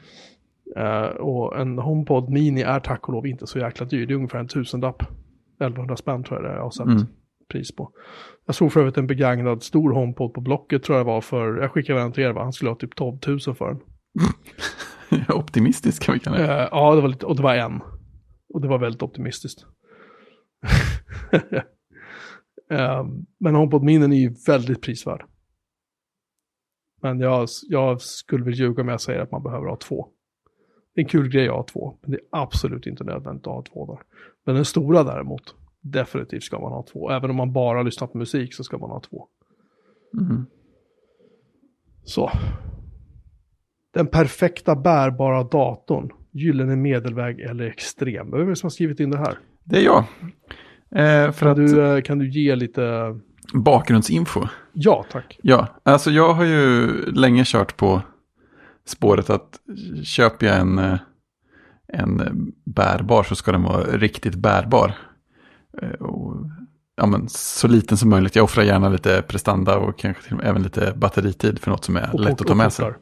Speaker 2: Eh, och en HomePod Mini är tack och lov inte så jäkla dyr. Det är ungefär en tusenlapp. 1100 spänn tror jag det är jag har sett
Speaker 3: Mm.
Speaker 2: pris på. Jag såg för övrigt en begagnad stor HomePod på Blocket tror jag var för, jag skickade den till er va, han skulle ha typ 12 000 för den.
Speaker 3: Optimistisk kan vi kalla det.
Speaker 2: Eh, ja, det var lite, och det var en. Och det var väldigt optimistiskt. Eh, men HomePod Mini är ju väldigt prisvärd. Men jag, jag skulle väl ljuga om jag säger att man behöver ha två. Det är en kul grej att ha två, men det är absolut inte nödvändigt att ha två där. Men den stora däremot, definitivt ska man ha två. Även om man bara lyssnar på musik så ska man ha två.
Speaker 3: Mm.
Speaker 2: Så. Den perfekta bärbara datorn. Gyllene medelväg eller extrem. Vem är det som har skrivit in det här?
Speaker 3: Det är jag. Eh, för
Speaker 2: Kan
Speaker 3: att
Speaker 2: du, eh, kan du ge lite...
Speaker 3: bakgrundsinfo.
Speaker 2: Ja, tack.
Speaker 3: Ja, alltså jag har ju länge kört på spåret att köper jag en, eh, en bärbar så ska den vara riktigt bärbar. Eh, Och, ja, men så liten som möjligt. Jag offrar gärna lite prestanda och kanske till och med även lite batteritid för något som är lätt att ta med sig.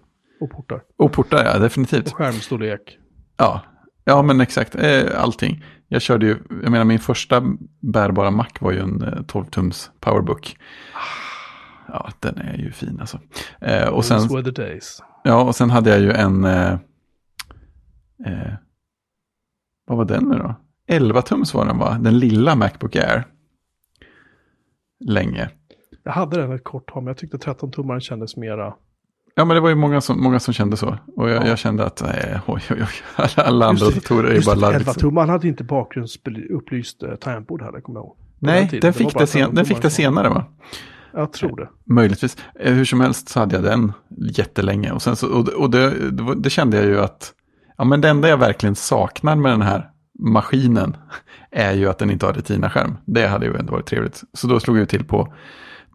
Speaker 2: Och portar.
Speaker 3: Och portar, ja definitivt.
Speaker 2: Och skärmstorlek.
Speaker 3: Ja, ja men exakt. Eh, Allting. Jag körde ju, jag menar min första bärbara Mac var ju en eh, 12-tums powerbook. Ja, den är ju fin alltså. Eh, och, sen,
Speaker 2: were the days.
Speaker 3: ja, och sen hade jag ju en, eh, eh, vad var den nu då? 11-tums var den va? Den lilla Macbook Air. Länge.
Speaker 2: Jag hade den ett kort tag, men jag tyckte 13-tummaren kändes mera...
Speaker 3: Ja, men det var ju många som, många som kände så. Och jag,
Speaker 2: Ja.
Speaker 3: jag kände att, nej, oj, oj, oj, alla, andra
Speaker 2: Just
Speaker 3: datorer är ju bara
Speaker 2: det,
Speaker 3: larvigt.
Speaker 2: 11-tummaren hade inte bakgrundsupplyst uh, tangentbord heller, kommer jag ihåg.
Speaker 3: Nej, den
Speaker 2: var
Speaker 3: fick det, sen, den fick
Speaker 2: 13-tummaren
Speaker 3: det senare va?
Speaker 2: Jag tror det.
Speaker 3: Möjligtvis. Eh, Hur som helst så hade jag den jättelänge. Och, sen så, och, och det, det kände jag ju att ja, men det enda jag verkligen saknar med den här maskinen är ju att den inte har retina-skärm. Det hade ju ändå varit trevligt. Så då slog jag till på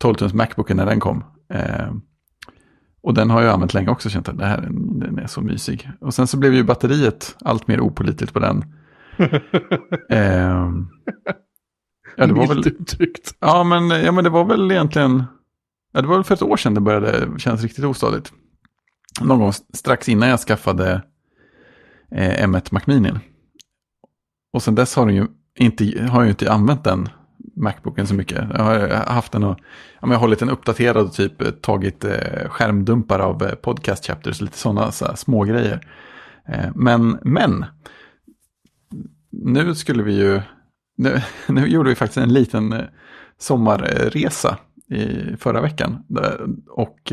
Speaker 3: 12-tums Macbooken när den kom. Eh, och den har jag använt länge också, känt att det här, den är så mysig. Och sen så blev ju batteriet allt mer opolitligt på den. eh, ja, det var väl...
Speaker 2: Uttryckt.
Speaker 3: Ja men, ja, men det var väl egentligen, ja, det var väl för ett år sedan det började kännas riktigt ostadigt. Någon gång strax innan jag skaffade eh, M1 Mac Mini. Och sen dess har, den ju inte, har jag ju inte använt den Macbooken så mycket. Jag har haft den och jag har hållit den uppdaterad och typ eh, tagit eh, skärmdumpar av eh, podcast chapters, lite sådana så små grejer. Men, men, nu skulle vi ju, nu, nu gjorde vi faktiskt en liten sommarresa i förra veckan. Och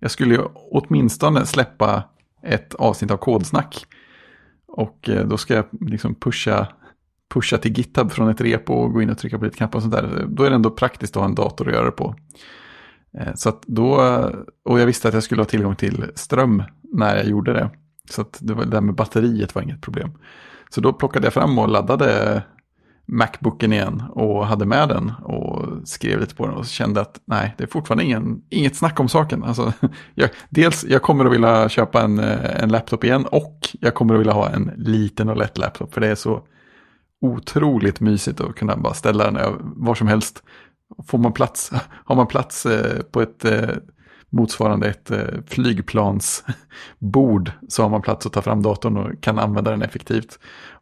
Speaker 3: jag skulle ju åtminstone släppa ett avsnitt av kodsnack. Och eh, då ska jag liksom pusha, pusha till GitHub från ett repo och gå in och trycka på lite knappar och sånt där. Då är det ändå praktiskt att ha en dator att göra det på. Eh, så att då, och jag visste att jag skulle ha tillgång till ström när jag gjorde det. Så att det, var, det där med batteriet var inget problem. Så då plockade jag fram och laddade Macbooken igen och hade med den och skrev lite på den och kände att nej, det är fortfarande ingen, inget snack om saken. Alltså, jag, dels jag kommer att vilja köpa en, eh, en laptop igen och jag kommer att vilja ha en liten och lätt laptop för det är så otroligt mysigt att kunna bara ställa den var som helst. Får man plats, har man plats eh, på ett eh, motsvarande ett flygplansbord så har man plats att ta fram datorn och kan använda den effektivt.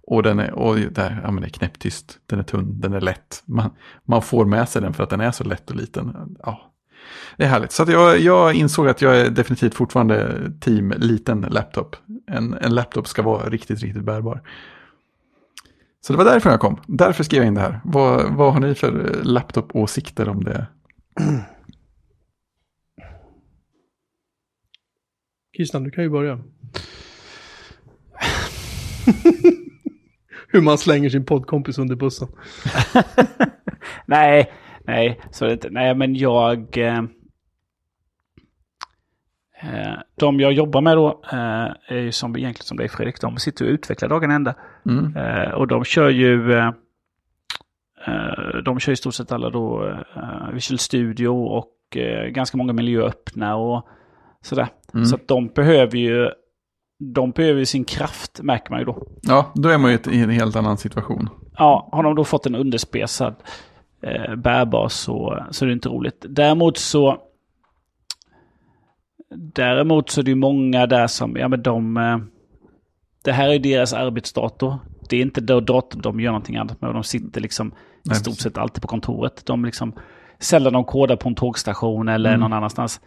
Speaker 3: Och den är, och där, ja, men det är knäpptyst, den är tunn, den är lätt. Man, man får med sig den för att den är så lätt och liten. Ja, det är härligt. Så jag, jag insåg att jag är definitivt fortfarande team liten laptop. En, en laptop ska vara riktigt, riktigt bärbar. Så det var därför jag kom. Därför skrev jag in det här. Vad, vad har ni för laptop-åsikter om det?
Speaker 2: Christian, du kan ju börja. Hur man slänger sin poddkompis under bussen.
Speaker 1: nej, nej, så inte. Nej, men jag... Eh, eh, de jag jobbar med då eh, är ju som, egentligen som dig Fredrik. De sitter och utvecklar dagen ända. Mm. Eh, och de kör ju... Eh, eh, de kör i stort sett alla då Visual Studio och ganska många miljööppna och sådär. Mm. Så att de behöver ju de behöver sin kraft, märker man ju då.
Speaker 3: Ja, då är man ju i en helt annan situation.
Speaker 1: Ja, har de då fått en underspesad eh, bärbar så, så är det inte roligt. Däremot så... Däremot så är det ju många där som, ja men de... Eh, det här är deras arbetsdator. Det är inte då datorn de gör någonting annat med. De sitter liksom i stort sett alltid på kontoret. De liksom, sällan de kodar på en tågstation eller mm. någon annanstans.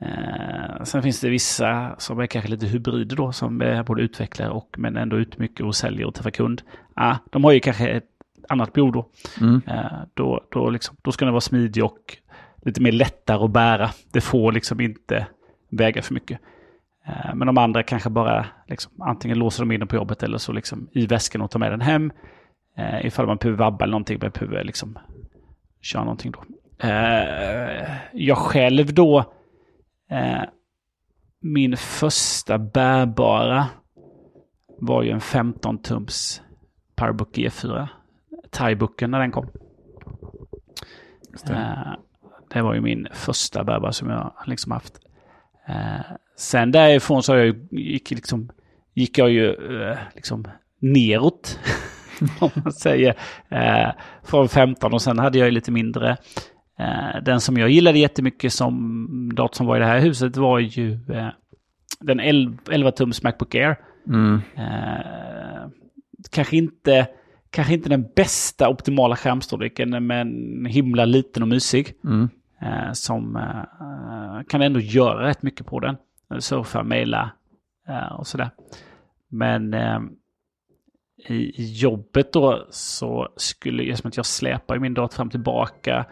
Speaker 1: Eh, sen finns det vissa som är kanske lite hybrider då, som är både utvecklare och men ändå ut mycket och säljer och träffar kund. Ah, de har ju kanske ett annat blod då. Mm. Eh, då, då, liksom, då ska den vara smidig och lite mer lättare att bära. Det får liksom inte väga för mycket. Eh, men de andra kanske bara liksom, antingen låser de in den på jobbet eller så liksom i väskan och tar med den hem. Eh, ifall man behöver vabba eller någonting, man behöver liksom köra någonting då. Eh, jag själv då Eh, min första bärbara var ju en 15-tums Powerbook G4. Thaibooken när den kom. Det. Eh, det. var ju min första bärbara som jag liksom haft. Eh, sen därifrån så jag, gick, liksom, gick jag ju liksom neråt. om man säger. Från 15 och sen hade jag ju lite mindre den som jag gillade jättemycket som dator som var i det här huset var ju eh, den 11-tums Macbook Air. Mm. Eh, kanske, inte, kanske inte den bästa optimala skärmstorleken men himla liten och mysig. Mm. som kan ändå göra rätt mycket på den. Surfa, mejla och sådär. Men i jobbet då så skulle, eftersom att jag släpar min dator fram och tillbaka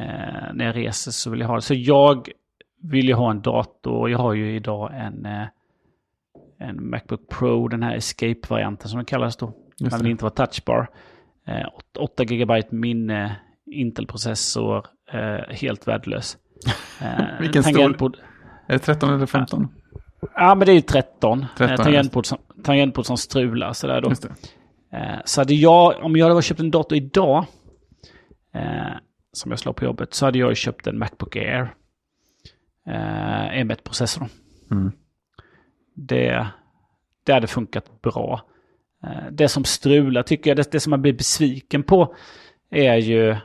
Speaker 1: eh, när jag reser så vill jag ha det. Så jag vill ju ha en dator. Jag har ju idag en, eh, en Macbook Pro, den här Escape-varianten som den kallas då. Den vill inte vara touchbar. Eh, 8 GB minne, Intel-processor, eh, helt värdelös.
Speaker 3: Eh, Vilken stor? Är det 13 eller 15?
Speaker 1: Ja, men det är ju 13. 13 eh, tangentbord, som, tangentbord som strular sådär då. Eh, så hade jag, om jag hade köpt en dator idag, eh, som jag slår på jobbet så hade jag köpt en Macbook Air. Eh, M1-processorn. Mm. Det, det hade funkat bra. Eh, det som strular tycker jag, det, det som man blir besviken på är ju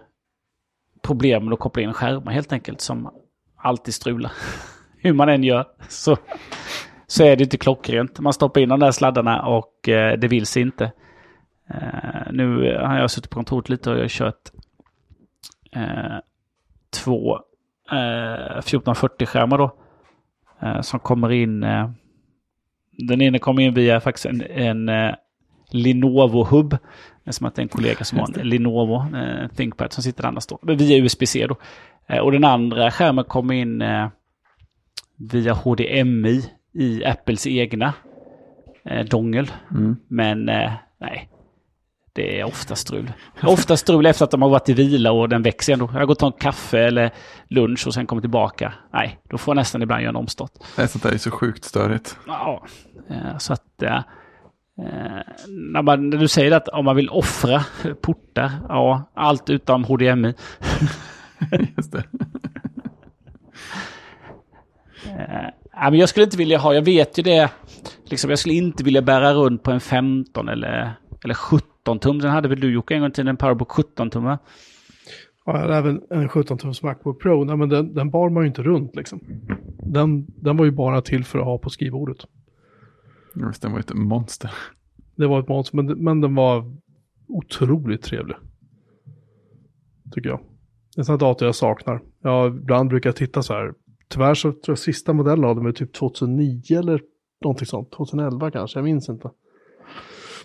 Speaker 1: problemen att koppla in skärmar helt enkelt som alltid strular. Hur man än gör så, så är det inte klockrent. Man stoppar in de där sladdarna och eh, det vill sig inte. Uh, nu har jag suttit på kontoret lite och jag har kört eh, två eh, 1440-skärmar då. Eh, som kommer in. Eh, den ena kommer in via faktiskt en, en eh, Lenovo-hub. Som att det är en kollega som har en Lenovo ThinkPad som sitter annars då. Via USB-C då. Och den andra skärmen kommer in via HDMI i Apples egna eh, dongel.
Speaker 3: Mm.
Speaker 1: Men eh, nej, det är ofta strul. Ofta strul efter att de har varit i vila och den växer ändå. Jag gått och tagit en kaffe eller lunch och sen kommer tillbaka. Nej, då får jag nästan ibland göra en omstart.
Speaker 3: Nej, sånt där är så sjukt störigt.
Speaker 1: Ja, eh, så att... eh, eh, när, man, när du säger att om man vill offra portar, ja, allt utom HDMI.
Speaker 3: Just det.
Speaker 1: Ja, men jag skulle inte vilja ha, jag vet ju det, liksom, jag skulle inte vilja bära runt på en 15 eller, eller 17 tum. Den hade väl du Jocke en gång i tiden, en Powerbook 17 tum va?
Speaker 2: Ja, jag hade även en 17-tums Macbook Pro. Nej, men den, den bar man ju inte runt liksom. Den, den var ju bara till för att ha på skrivbordet.
Speaker 3: Just det, var ju ett monster.
Speaker 2: Det var ett monster, men, men den var otroligt trevlig. Tycker jag. En sån här dator jag saknar. Jag ibland brukar jag titta så här. Tyvärr så tror jag sista modellen av dem är typ 2009 eller någonting sånt. 2011 kanske, jag minns inte.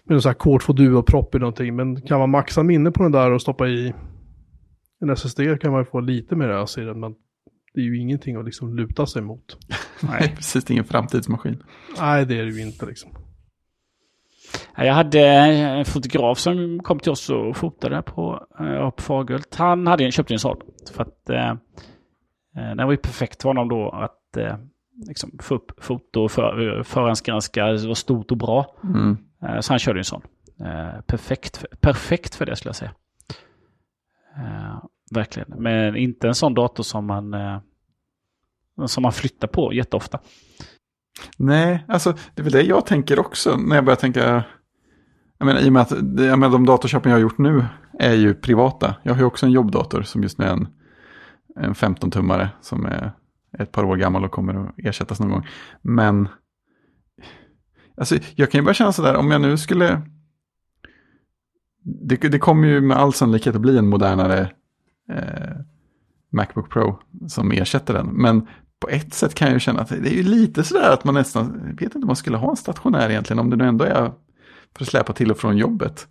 Speaker 2: Med en sån här kort för duo propp i någonting. Men kan man maxa minne på den där och stoppa i en SSD kan man få lite mer ös i den. Men det är ju ingenting att liksom luta sig mot.
Speaker 3: Nej, precis. Det är ingen framtidsmaskin.
Speaker 2: Nej, det är det ju inte liksom.
Speaker 1: Ja, Jag hade en fotograf som kom till oss och fotade på, eh, på Fagerhult. Han hade en, köpte en sån. För att eh, eh, den var ju perfekt för honom då att eh, liksom få upp foto och för, förhandsgranska var stort och bra.
Speaker 3: Mm.
Speaker 1: Eh, så han körde en sån. Eh, perfekt, för, perfekt för det skulle jag säga. Eh, verkligen. Men inte en sån dator som man, eh, som man flyttar på jätteofta.
Speaker 3: Nej, alltså det är väl det jag tänker också när jag börjar tänka. Jag menar, I och med att jag menar, de datorköpen jag har gjort nu är ju privata. Jag har ju också en jobbdator som just nu är en, en 15-tummare som är ett par år gammal och kommer att ersättas någon gång. Men alltså, jag kan ju bara känna sådär, om jag nu skulle... Det, det kommer ju med all sannolikhet att bli en modernare eh, Macbook Pro som ersätter den. Men på ett sätt kan jag ju känna att det är ju lite sådär att man nästan, jag vet inte om man skulle ha en stationär egentligen, om det nu ändå är för att släpa till och från jobbet.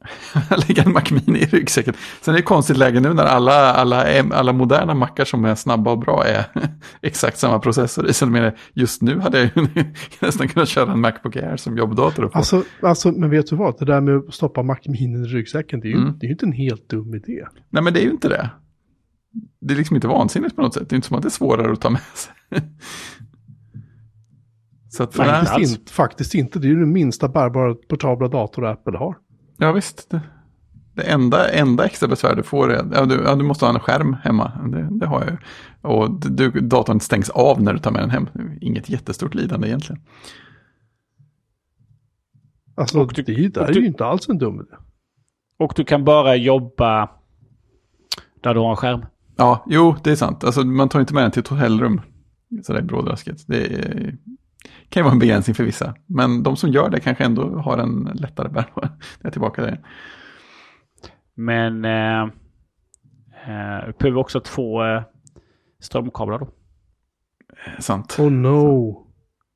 Speaker 3: Lägga en Mac Mini i ryggsäcken. Sen är det konstigt läge nu när alla, alla, alla moderna mackar som är snabba och bra är exakt samma processor i. Menar, just nu hade jag ju nästan kunnat köra en Macbook Air som jobbdator.
Speaker 2: Alltså, alltså, men vet du vad? Det där med att stoppa Mac Mini i ryggsäcken, det är ju,
Speaker 3: Mm.
Speaker 2: det är ju inte en helt dum idé.
Speaker 3: Nej men det är ju inte det. Det är liksom inte vansinnigt på något sätt. Det är inte som att det är svårare att ta med sig. Att.
Speaker 2: Faktiskt, inte, faktiskt inte. Det är ju den minsta bärbara portabla dator Apple har.
Speaker 3: Ja visst. Det, det enda, enda extra besvär du får är ja, du, ja, du måste ha en skärm hemma. Det, det har jag ju. Och du, datorn stängs av när du tar med den hem. Inget jättestort lidande egentligen.
Speaker 2: Alltså,
Speaker 1: Och du-
Speaker 2: det är ju- det
Speaker 1: och
Speaker 2: här är ju inte alls en dum idé.
Speaker 1: Och du kan bara jobba där du har en skärm.
Speaker 3: Ja, jo, det är sant. Alltså, man tar inte med den till ett hotellrum. Sådär brådrasket. Det är, kan ju vara en begränsning för vissa. Men de som gör det kanske ändå har en lättare bärbar. Jag är tillbaka där.
Speaker 1: Men eh, eh, du behöver också två eh, strömkablar då.
Speaker 3: Sant.
Speaker 2: Oh no.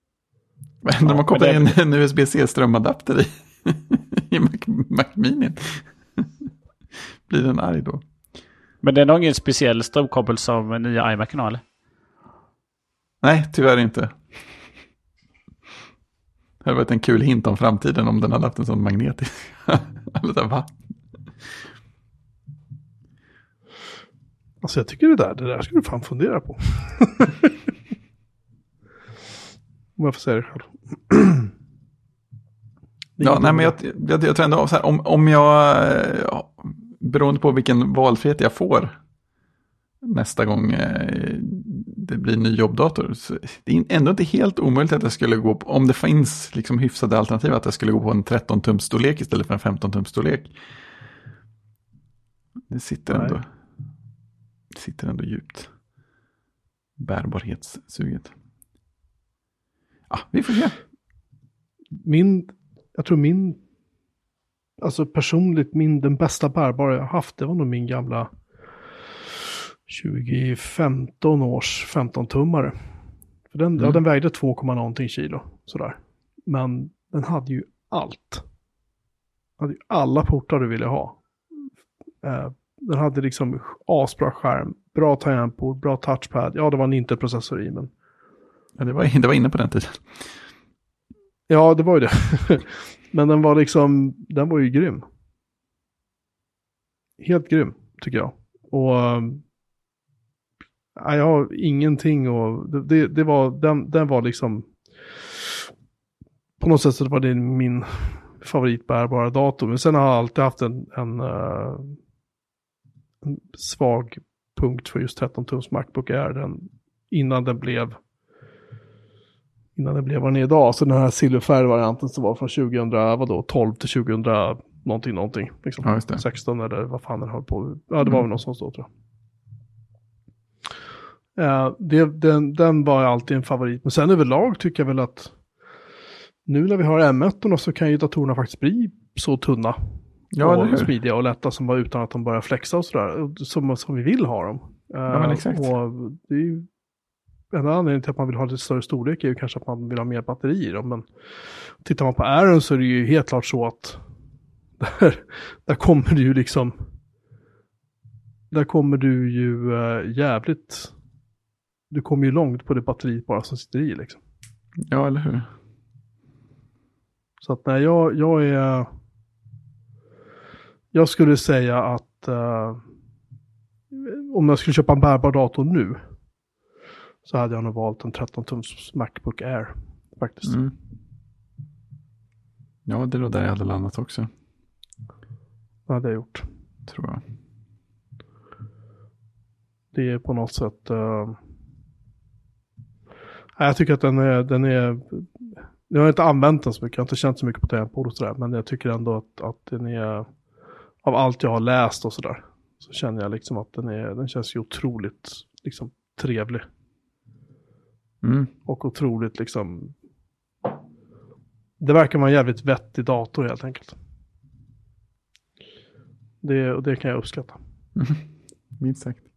Speaker 3: Vad händer om man kopplar in en USB-C strömadapter i, i Mac, Mac Mini? Blir den arg då?
Speaker 1: Men det är nog ingen speciell strömkabel som nya iMacen har eller?
Speaker 3: Nej, tyvärr inte. Det hade varit en kul hint om framtiden om den hade haft en sån magnetisk. Eller va?
Speaker 2: Alltså jag tycker det där, det där ska du fan fundera på. Om jag får säga det själv. Det
Speaker 3: Ja, nej, men jag, jag, jag tror ändå så här, om, om jag, eh, ja, beroende på vilken valfrihet jag får nästa gång eh, det blir en ny jobbdator, så det är ändå inte helt omöjligt att jag skulle gå på, om det finns liksom hyfsade alternativ, att jag skulle gå på en 13-tums storlek istället för en 15-tums storlek. Det sitter
Speaker 2: Nej.
Speaker 3: ändå, det sitter ändå djupt. Bärbarhetssuget. Ja, vi får se.
Speaker 2: Min, jag tror min, alltså personligt, min, den bästa bärbara jag haft, det var nog min gamla 2015 års 15-tummare. För den, ja,
Speaker 3: Mm.
Speaker 2: den vägde 2, någonting kilo, sådär. Men den hade ju allt. hade ju alla portar du ville ha. Eh, den hade liksom asbra skärm, bra tangentbord, bra touchpad. Ja, det var en Intel-processor i, men
Speaker 3: Ja, det, var, det var inne på den tiden.
Speaker 2: ja, det var ju det. men den var liksom, den var ju grym. Helt grym, tycker jag. Och ehm, jag har ingenting och det, det, det var, den, den var liksom, på något sätt så var det min favoritbärbara dator. Men sen har jag alltid haft en, en, eh, en svag punkt för just 13 tums Macbook Air. Den, innan den blev innan den blev vad den är idag. Så den här silverfärgvarianten som var från 2012 till 2000 någonting någonting. Liksom.
Speaker 3: Ja, just det.
Speaker 2: 16 eller vad fan den höll på. Ja, det var väl någonstans då tror jag. Eh, det, den, den var alltid en favorit. Men sen överlag tycker jag väl att nu när vi har M1 så kan ju datorerna faktiskt bli så tunna.
Speaker 3: Ja,
Speaker 2: och smidiga och lätta som bara utan att de börjar flexa och sådär. Som, som vi vill ha dem.
Speaker 3: Ja, men
Speaker 2: Eh,
Speaker 3: exakt.
Speaker 2: Och det är ju en anledning till att man vill ha lite större storlek är ju kanske att man vill ha mer batteri i dem. Men tittar man på Aron så är det ju helt klart så att där, där kommer du ju liksom där kommer du ju eh, jävligt du kommer ju långt på det batteriet bara som sitter i liksom.
Speaker 3: Ja, eller hur?
Speaker 2: Så att nej, jag, jag är... Jag skulle säga att eh, om jag skulle köpa en bärbar dator nu så hade jag nog valt en 13-tums Macbook Air faktiskt.
Speaker 3: Mm. Ja, det nog där jag hade landat också,
Speaker 2: Det hade jag gjort.
Speaker 3: tror jag.
Speaker 2: Det är på något sätt... nej, jag tycker att den är, den är... Jag har inte använt den så mycket, jag har inte känt så mycket på tangentbord och sådär. Men jag tycker ändå att, att den är... Av allt jag har läst och sådär. Så känner jag liksom att den, är, den känns ju otroligt liksom, trevlig.
Speaker 3: Mm.
Speaker 2: Och otroligt liksom... Det verkar vara en jävligt vettig dator helt enkelt. Det, och det kan jag uppskatta.
Speaker 3: Minst sagt.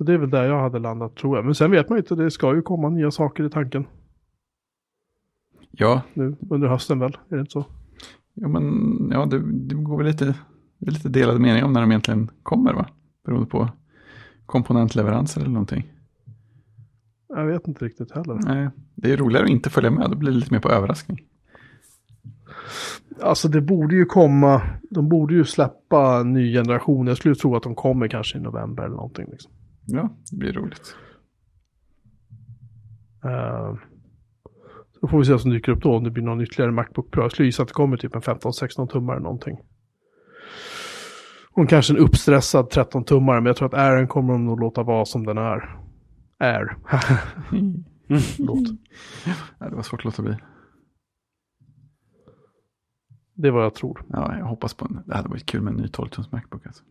Speaker 2: Så det är väl där jag hade landat tror jag. Men sen vet man ju inte, det ska ju komma nya saker i tanken
Speaker 3: Ja,
Speaker 2: nu under hösten väl? Är det inte så?
Speaker 3: ja men ja, det, det går väl lite, det är lite delade meningar om när de egentligen kommer, va? Beroende på komponentleveranser eller någonting.
Speaker 2: Jag vet inte riktigt heller.
Speaker 3: Nej, det är roligare att inte följa med, då blir det lite mer på överraskning.
Speaker 2: Alltså det borde ju komma, de borde ju släppa en ny generation. Jag skulle tro att de kommer kanske i november eller någonting. Liksom.
Speaker 3: Ja, det blir roligt.
Speaker 2: Eh, så får vi se vad som dyker upp då, om det blir någon ytterligare Macbook Pro. Jag skulle gissa att det kommer typ en 15-16 tummare eller någonting. Och kanske en uppstressad 13 tummare, men jag tror att Airen kommer de nog låta vara som den är. Är. Förlåt.
Speaker 3: Ja, det var svårt att låta bli.
Speaker 2: Det är vad jag tror.
Speaker 3: Ja, jag hoppas på en, det hade varit kul med en ny 12-tums Macbook. Alltså.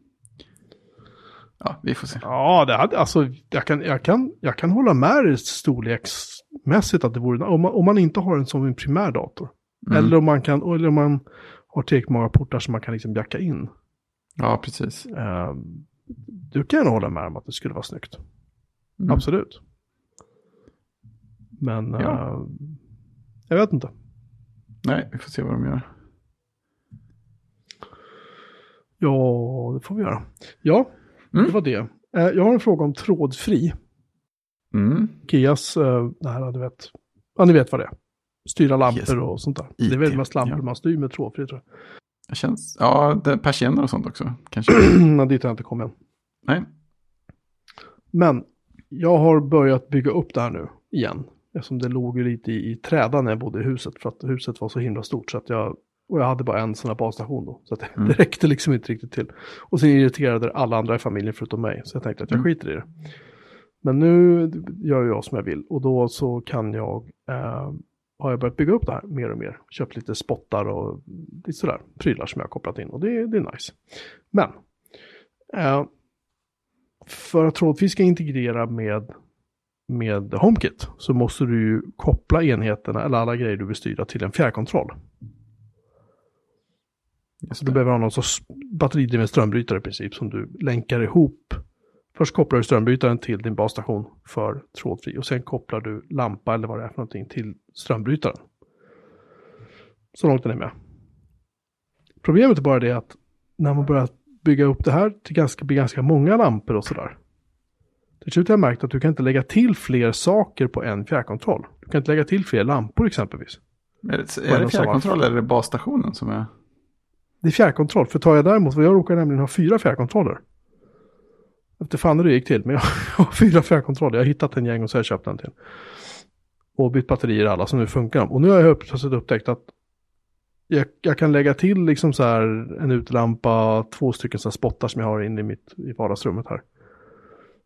Speaker 3: Ja, vi får se.
Speaker 2: Ja, det hade, alltså, jag, kan, jag, kan, jag kan hålla med dig storleksmässigt att det vore, om man, om man inte har en som en primär dator.
Speaker 3: Mm.
Speaker 2: Eller, om man kan, eller om man har tillräckligt många portar som man kan liksom jacka in.
Speaker 3: Ja, precis.
Speaker 2: Uh, du kan hålla med om att det skulle vara snyggt.
Speaker 3: Mm.
Speaker 2: Absolut. Men
Speaker 3: Ja.
Speaker 2: eh, jag vet inte.
Speaker 3: Nej, vi får se vad de gör.
Speaker 2: Ja, det får vi göra. Ja,
Speaker 3: Mm.
Speaker 2: det var det. Eh, jag har en fråga om trådfri.
Speaker 3: Mm.
Speaker 2: Kias, uh, det här, du vet. Ja, ni vet vad det är. Styra lampor
Speaker 3: Yes.
Speaker 2: och sånt där. Det är väl
Speaker 3: IT,
Speaker 2: mest lampor
Speaker 3: ja.
Speaker 2: man styr med trådfri tror jag.
Speaker 3: Det känns, ja, persienner och sånt också. Kanske.
Speaker 2: Men dit har jag inte kommit än.
Speaker 3: Nej.
Speaker 2: Men jag har börjat bygga upp det här nu igen. Eftersom det låg ju lite i, i träda när jag bodde i huset. För att huset var så himla stort. Så att jag, och jag hade bara en sån här basstation då. Så
Speaker 3: Mm.
Speaker 2: det räckte liksom inte riktigt till. Och sen irriterade det alla andra i familjen förutom mig. Så jag tänkte att jag
Speaker 3: Mm.
Speaker 2: skiter i det. Men nu gör jag som jag vill. Och då så kan jag, eh, har jag börjat bygga upp det här mer och mer. Köpt lite spottar och lite sådär prylar som jag har kopplat in. Och det, det är nice. Men, eh, för att trådfri ska integrera med, med HomeKit så måste du ju koppla enheterna eller alla grejer du vill styra till en fjärrkontroll. Så
Speaker 3: det.
Speaker 2: du behöver ha någon sorts batteridriven strömbrytare i princip som du länkar ihop. Först kopplar du strömbrytaren till din basstation för trådfri och sen kopplar du lampa eller vad det är för någonting till strömbrytaren. Så långt är ni med. Problemet är bara det att när man börjar bygga upp det här till ganska, blir ganska många lampor och sådär. Till slut har jag märkt att du kan inte lägga till fler saker på en fjärrkontroll. Du kan inte lägga till fler lampor exempelvis.
Speaker 3: Är det, är det fjärrkontroll eller är det basstationen som är?
Speaker 2: Det är fjärrkontroll. För tar jag däremot, jag råkar nämligen ha fyra fjärrkontroller. Jag vet fan hur det gick till, men jag har fyra fjärrkontroller. Jag har hittat en gäng och så har jag köpt en till. Och bytt batterier alla, så nu funkar de. Och nu har jag plötsligt upptäckt att jag, jag, kan lägga till liksom så här en utelampa, två stycken så här spottar som jag har inne i mitt i vardagsrummet här.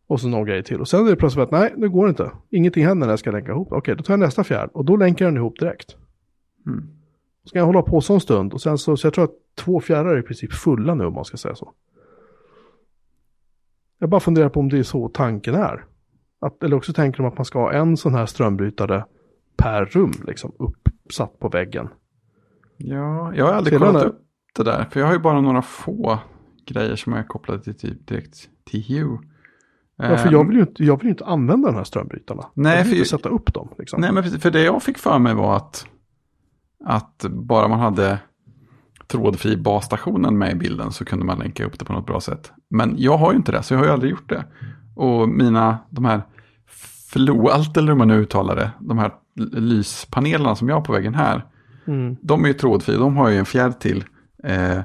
Speaker 2: Och så några grejer till. Och sen är det plötsligt att nej, nu går det inte. Ingenting händer när jag ska länka ihop. Okej, då tar jag nästa fjärr och då länkar den ihop direkt.
Speaker 3: Mm.
Speaker 2: Så ska jag hålla på så en stund och sen så, så jag tror att två fjärrar är i princip fulla nu om man ska säga så. Jag bara funderar på om det är så tanken är. Att, eller också tänker de att man ska ha en sån här strömbrytare per rum, liksom uppsatt på väggen.
Speaker 3: Ja, jag har aldrig
Speaker 2: Sedan
Speaker 3: kollat upp det där. För jag har ju bara några få grejer som är kopplade till typ direkt till Hue.
Speaker 2: Ja, för
Speaker 3: Ehm,
Speaker 2: jag vill, ju inte, jag vill inte använda de här strömbrytarna.
Speaker 3: Nej,
Speaker 2: jag vill
Speaker 3: för-
Speaker 2: inte sätta upp dem. Liksom.
Speaker 3: Nej, men för det jag fick för mig var att, att bara man hade trådfri basstationen med i bilden så kunde man länka upp det på något bra sätt. Men jag har ju inte det, så jag har ju aldrig gjort det. Och mina, de här floalt, eller hur man nu uttalar det, de här lyspanelerna som jag har på väggen här,
Speaker 2: Mm.
Speaker 3: de är ju trådfria, de har ju en fjärr till. Eh,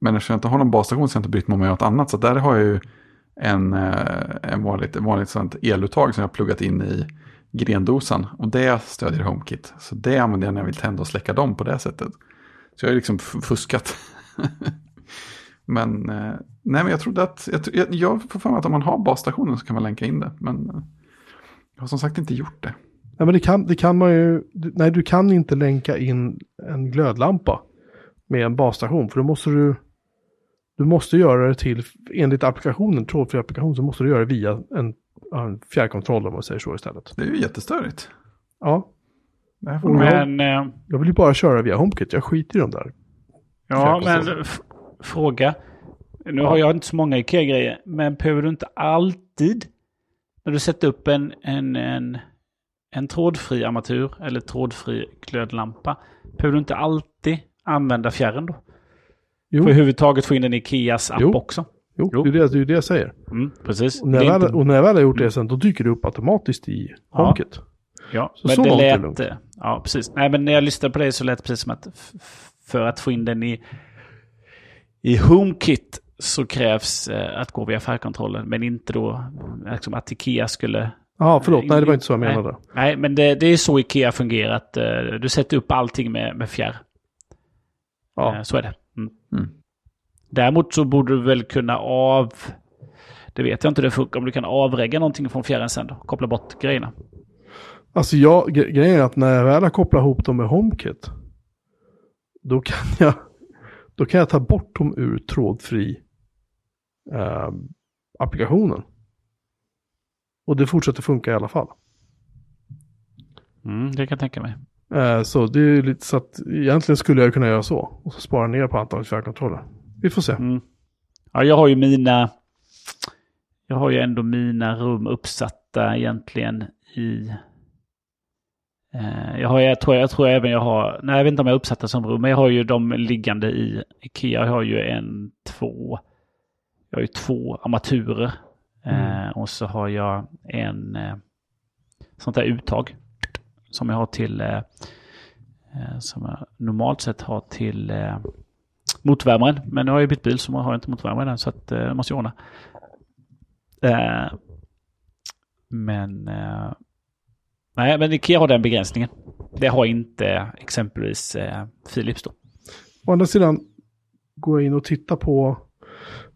Speaker 3: men eftersom jag inte har någon basstation så har jag inte brytt mig om något annat. Så där har jag ju en, eh, en vanligt, vanligt sånt eluttag som jag har pluggat in i grendosan. Och det stödjer HomeKit. Så det använder jag när jag vill tända och släcka dem på det sättet. Så jag har ju liksom fuskat. men, eh, nej men jag trodde att, jag, jag, får för mig att om man har basstationen så kan man länka in det. Men eh, jag har som sagt inte gjort det.
Speaker 2: Nej, men det kan, det kan man ju, nej du kan inte länka in en glödlampa med en basstation. För då måste du, du måste göra det till, enligt applikationen, trådfri applikation, så måste du göra det via en fjärrkontroll om man säger så istället.
Speaker 3: Det är ju jättestörigt.
Speaker 2: Ja,
Speaker 1: Men, eh,
Speaker 2: jag vill ju bara köra via HomeKit, jag skiter i de där.
Speaker 1: ja, men fråga. Nu har jag inte så många Ikea-grejer, men behöver du inte alltid, när du sätter upp en, en, en, en trådfri armatur eller trådfri glödlampa, behöver du inte alltid använda fjärren då?
Speaker 2: Jo,
Speaker 1: För överhuvudtaget få in den i Ikeas app
Speaker 2: Jo.
Speaker 1: också.
Speaker 2: Jo,
Speaker 1: jo.
Speaker 2: Det, är det, det är det jag säger.
Speaker 1: Mm, precis.
Speaker 2: Och när, jag väl, och när jag väl har gjort det sen, då dyker det upp automatiskt i
Speaker 1: Ja.
Speaker 2: HomeKit.
Speaker 1: Ja,
Speaker 2: Så
Speaker 1: men
Speaker 2: så
Speaker 1: det
Speaker 2: långt är det
Speaker 1: lät... eh, Ja, precis. Nej, men när jag lyssnade på det så lät det precis som att för att få in den i, i HomeKit så krävs eh, att gå via färgkontrollen, men inte då liksom att Ikea skulle...
Speaker 2: Ja, förlåt, nej det var inte så jag
Speaker 1: Nej.
Speaker 2: menade.
Speaker 1: Nej, men det, det är så Ikea fungerar. Att, eh, du sätter upp allting med, med fjärr.
Speaker 2: Ja.
Speaker 1: Eh, så är det. Mm.
Speaker 3: Mm.
Speaker 1: Däremot så borde du väl kunna av... Det vet jag inte det funkar, om du kan avregga någonting från fjärren sen då. Koppla bort grejerna.
Speaker 2: Alltså jag, gre- grejen är att när jag väl har kopplat ihop dem med HomeKit, då kan jag, då kan jag ta bort dem ur trådfri eh, applikationen. Och det fortsätter funka i alla fall.
Speaker 1: Mm, det kan jag tänka mig.
Speaker 2: Eh, så det är lite så att egentligen skulle jag kunna göra så. Och så spara ner på antalet fjärrkontroller. Vi får se.
Speaker 1: Mm. Ja, jag har ju mina... Jag har ju ändå mina rum uppsatta egentligen i... Eh, jag, har, jag, tror, jag tror även jag har... Nej, jag vet inte om jag har uppsatta som rum, men jag har ju dem liggande i Ikea. Jag har ju en, två... Jag har ju två armaturer. Eh, och så har jag en eh, sånt där uttag. Som jag har till... Eh, eh, som jag normalt sett har till... Motorvärmaren. Men nu har jag bytt bil så man har inte motorvärmare än så att eh, måste jag ordna. Eh, men eh, nej, men Ikea har den begränsningen. Det har inte exempelvis eh, Philips då.
Speaker 2: Å andra sidan går jag in och tittar på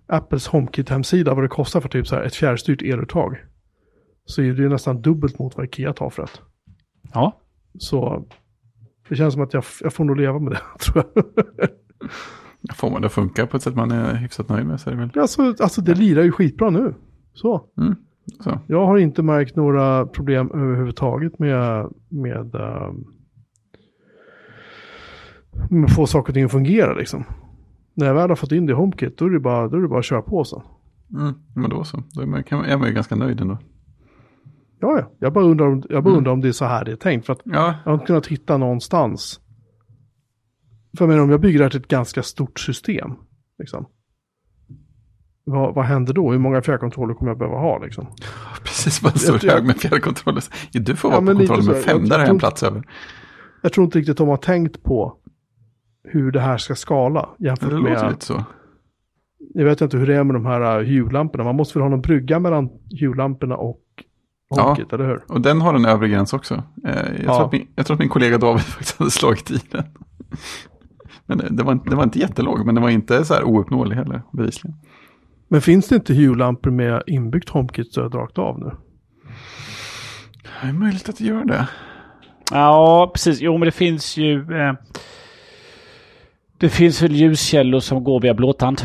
Speaker 2: Apples HomeKit-hemsida vad det kostar för typ så här ett fjärrstyrt eluttag. Så är det ju nästan dubbelt mot vad Ikea tar för det.
Speaker 1: Ja,
Speaker 2: Så det känns som att jag, jag får nog leva med det, tror jag.
Speaker 3: Får man det att funka på ett sätt man är hyfsat nöjd med så är det väl.
Speaker 2: alltså, alltså det lirar ju skitbra nu. Så.
Speaker 3: Mm. Så.
Speaker 2: Jag har inte märkt några problem överhuvudtaget med, med, ehm, med att få saker och ting att fungera liksom. När jag väl har fått in det i HomeKit då är det bara, då är det bara att köra på sen.
Speaker 3: Mm. Men då så. Då är man, kan, är man ju ganska nöjd ändå.
Speaker 2: Ja, ja. Jag bara undrar om, jag bara
Speaker 3: Mm.
Speaker 2: undrar om det är så här det är tänkt. För att
Speaker 3: Ja,
Speaker 2: jag har inte kunnat hitta någonstans För menar, om jag bygger det här till ett ganska stort system, liksom. Vad, vad händer då? Hur många fjärrkontroller kommer jag behöva ha liksom?
Speaker 3: Precis, bara en stor hög med fjärrkontroller. Ja, Du får
Speaker 2: Ja,
Speaker 3: vara på
Speaker 2: men lite
Speaker 3: kontroll med fem, där jag en plats över.
Speaker 2: Jag tror inte riktigt de har tänkt på hur det här ska skala jämfört
Speaker 3: Det låter
Speaker 2: med,
Speaker 3: lite så.
Speaker 2: jag vet inte hur det är med de här uh, hjulamporna. Man måste väl ha någon brygga mellan hjulamporna och
Speaker 3: Ja.
Speaker 2: HomeKit, eller hur?
Speaker 3: Och den har en övre gräns också. Eh, Jag,
Speaker 2: Ja.
Speaker 3: tror min, jag tror att min kollega David faktiskt hade slagit i den. Men det var, inte- det var inte jättelåg, men det var inte så här ouppnåelig heller, bevisligen.
Speaker 2: Men finns det inte hjullampor med inbyggt HomeKit så är det rakt av nu?
Speaker 3: Det är möjligt att det gör det.
Speaker 1: Ja, precis. Jo, men det finns ju... Eh, det finns väl ljuskällor som går via blåtand.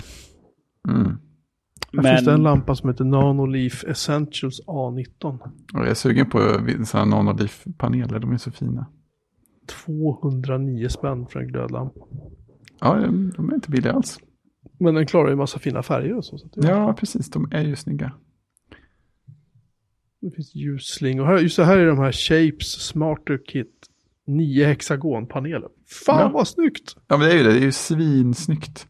Speaker 3: Mm.
Speaker 2: Här finns det en lampa som heter Nanoleaf Essentials A19.
Speaker 3: Och jag är sugen på sådana nanolif-paneler, de är så fina.
Speaker 2: 209 spänn för en glödlampa.
Speaker 3: Ja, de är inte billiga alls.
Speaker 2: Men den klarar ju massa fina färger och så. så
Speaker 3: Ja, precis, de är ju snygga.
Speaker 2: det finns ljusslingor. Här, just det här är de här Shapes Smarter Kit 9 hexagonpaneler. Fan
Speaker 3: Ja.
Speaker 2: vad snyggt!
Speaker 3: Ja, men det är ju det, det är ju svinsnyggt.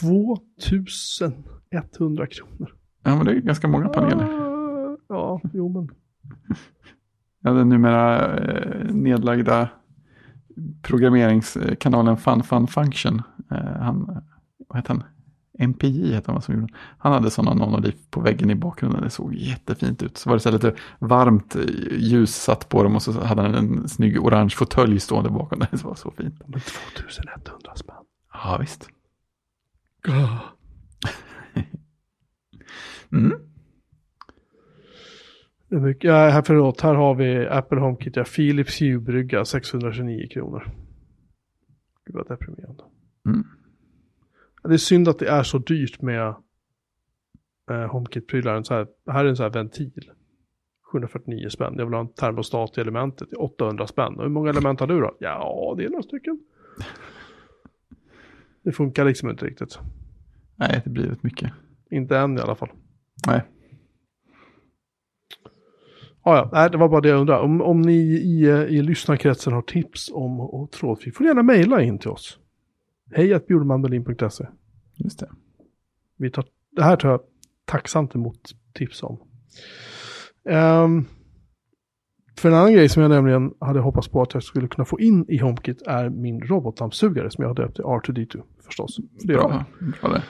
Speaker 2: 2100 kronor.
Speaker 3: Ja, men det är ganska många paneler.
Speaker 2: Ah, Ja, jo men.
Speaker 3: Ja, den numera eh, nedlagda programmeringskanalen Fun Fun Function. Eh, han, vad heter han? MPJ heter han som gjorde den. Han hade sådana nanolif på väggen i bakgrunden. Det såg jättefint ut. Så var det så lite varmt eh, ljus satt på dem och så hade han en snygg orange fåtölj stående bakom. Det var så fint.
Speaker 2: Men 2100 spänn.
Speaker 3: Ja, visst.
Speaker 2: Ah.
Speaker 3: Mm.
Speaker 2: Mycket, ja, här, förlåt, här har vi Apple HomeKit, ja, Philips Hue-brygga 629 kronor. Gud vad deprimerande.
Speaker 3: Mm.
Speaker 2: Det är synd att det är så dyrt med eh, HomeKit-prylar. Här, här är en sån här ventil. 749 spänn. Jag vill ha en termostat i elementet. 800 spänn. Och hur många element har du då? Ja, det är några stycken. Det funkar liksom inte riktigt.
Speaker 3: Nej, det blir rätt mycket.
Speaker 2: Inte än i alla fall.
Speaker 3: Nej.
Speaker 2: Ja, ja. Nej, det var bara det jag undrar. Om, om ni i, eh, i lyssnarkretsen har tips om och trådfri får ni gärna mejla in till oss. Hej att bjurmanmelin.se.
Speaker 3: Just det.
Speaker 2: Vi tar, det här tar jag tacksamt emot tips om. Ehm, för en annan grej som jag nämligen hade hoppats på att jag skulle kunna få in i HomeKit är min robotdammsugare som jag har döpt till R2D2 förstås. För det.
Speaker 3: Bra. Bra det.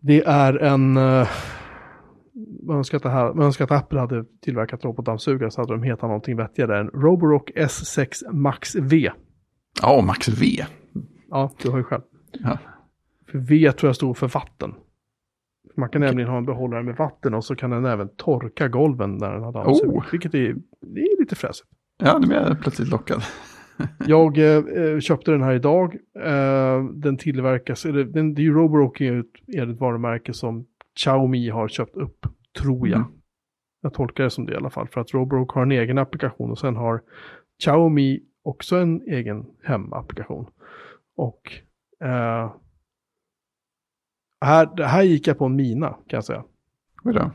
Speaker 2: det är en... Man önskar att, det här, man önskar att Apple hade tillverkat robotdammsugare så hade de hetat någonting vettigare än Roborock S6 Max V.
Speaker 3: Ja, och Max V.
Speaker 2: Ja, du har ju själv.
Speaker 3: Ja.
Speaker 2: För V tror jag står för vatten. Man kan nämligen ha en behållare med vatten och så kan den även torka golven när den har dammsugit.
Speaker 3: Oh.
Speaker 2: Vilket är, det är lite fräsigt.
Speaker 3: Ja, nu blir jag plötsligt lockad.
Speaker 2: Jag eh, köpte den här idag. Eh, den tillverkas, eller, den, det är ju Roborock är ett, är ett varumärke som Xiaomi har köpt upp, tror jag.
Speaker 3: Mm.
Speaker 2: Jag tolkar det som det i alla fall. För att Roborock har en egen applikation och sen har Xiaomi också en egen hemapplikation. Och eh, här, här gick jag på en mina kan jag säga.
Speaker 3: Då.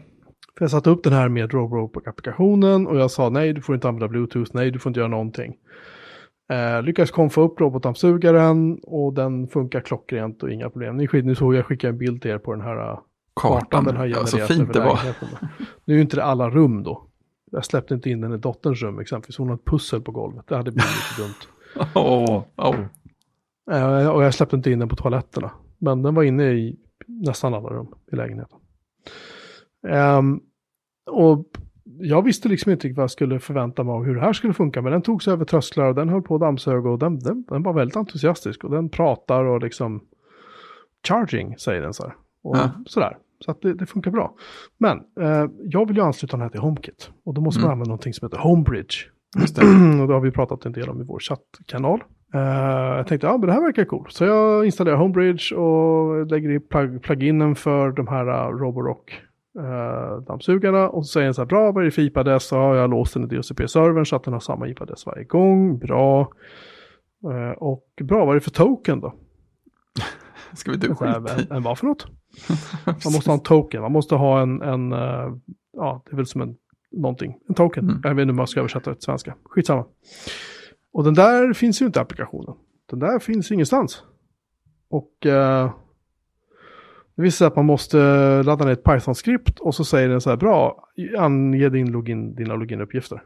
Speaker 2: För jag satte upp den här med Roborock-applikationen och jag sa nej, du får inte använda Bluetooth, nej, du får inte göra någonting. Eh, lyckades komma upp robotdammsugaren och den funkar klockrent och inga problem. Ni, ni såg jag skickade en bild till er på den här eh, kartan den har
Speaker 3: Ja,
Speaker 2: genererat
Speaker 3: så fint det var.
Speaker 2: Nu är ju inte det alla rum då. Jag släppte inte in den i dotterns rum exempelvis. Hon har ett pussel på golvet. Det hade blivit lite dumt.
Speaker 3: Åh.
Speaker 2: Eh, och jag släppte inte in den på toaletterna. Men den var inne i nästan alla rum i lägenheten. Ehm, och jag visste liksom inte vad jag skulle förvänta mig av hur det här skulle funka. Men den tog sig över trösklar och den höll på att dammsuga och den, den, den var väldigt entusiastisk. Och den pratar och liksom charging säger den så här. Och
Speaker 3: Ja.
Speaker 2: sådär. Så att det, det funkar bra. Men eh, jag vill ju ansluta den här till HomeKit. Och då måste man
Speaker 3: Mm.
Speaker 2: använda någonting som heter HomeBridge. Och det har vi pratat en del om i vår chattkanal. Eh, jag tänkte, ja men det här verkar coolt. Så jag installerar Homebridge och lägger i plug pluginen för de här uh, Roborock uh, dammsugarna. Och så säger den så här, bra vad är det för IP-adress? Så har jag låst den i DHCP-servern så att den har samma IP-adress varje gång. Bra. Eh, och bra, vad är det för token då?
Speaker 3: Ska vi du
Speaker 2: en, en vad för något? Man måste ha en token, man måste ha en, en eh, ja det är väl som en, någonting, en token.
Speaker 3: Mm.
Speaker 2: Jag vet inte hur man ska översätta det till svenska, skitsamma. Och den där finns ju inte i applikationen. den där finns ingenstans. Och eh, det visar sig att man måste ladda ner ett Python-skript och så säger den så här, bra, ange din login, dina loginuppgifter.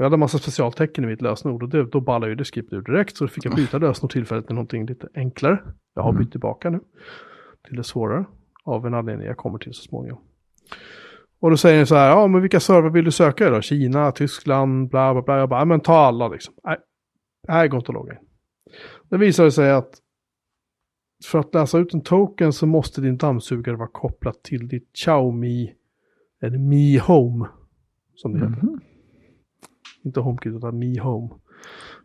Speaker 2: Jag hade en massa specialtecken i mitt lösenord och det, då ballade ju det skriptet ur direkt så då fick jag byta lösenord tillfälligt till någonting lite enklare. Jag har
Speaker 3: Mm.
Speaker 2: bytt tillbaka nu till det svårare av en anledning jag kommer till så småningom. Och då säger den så här, ja men vilka server vill du söka i då? Kina, Tyskland, bla bla bla. Jag bara, men ta alla liksom. Nej, det här går inte att logga in. Det visade sig att för att läsa ut en token så måste din dammsugare vara kopplat till ditt Xiaomi, eller Mi Home, som det heter.
Speaker 3: Mhm.
Speaker 2: Inte HomeKit utan Mi Home.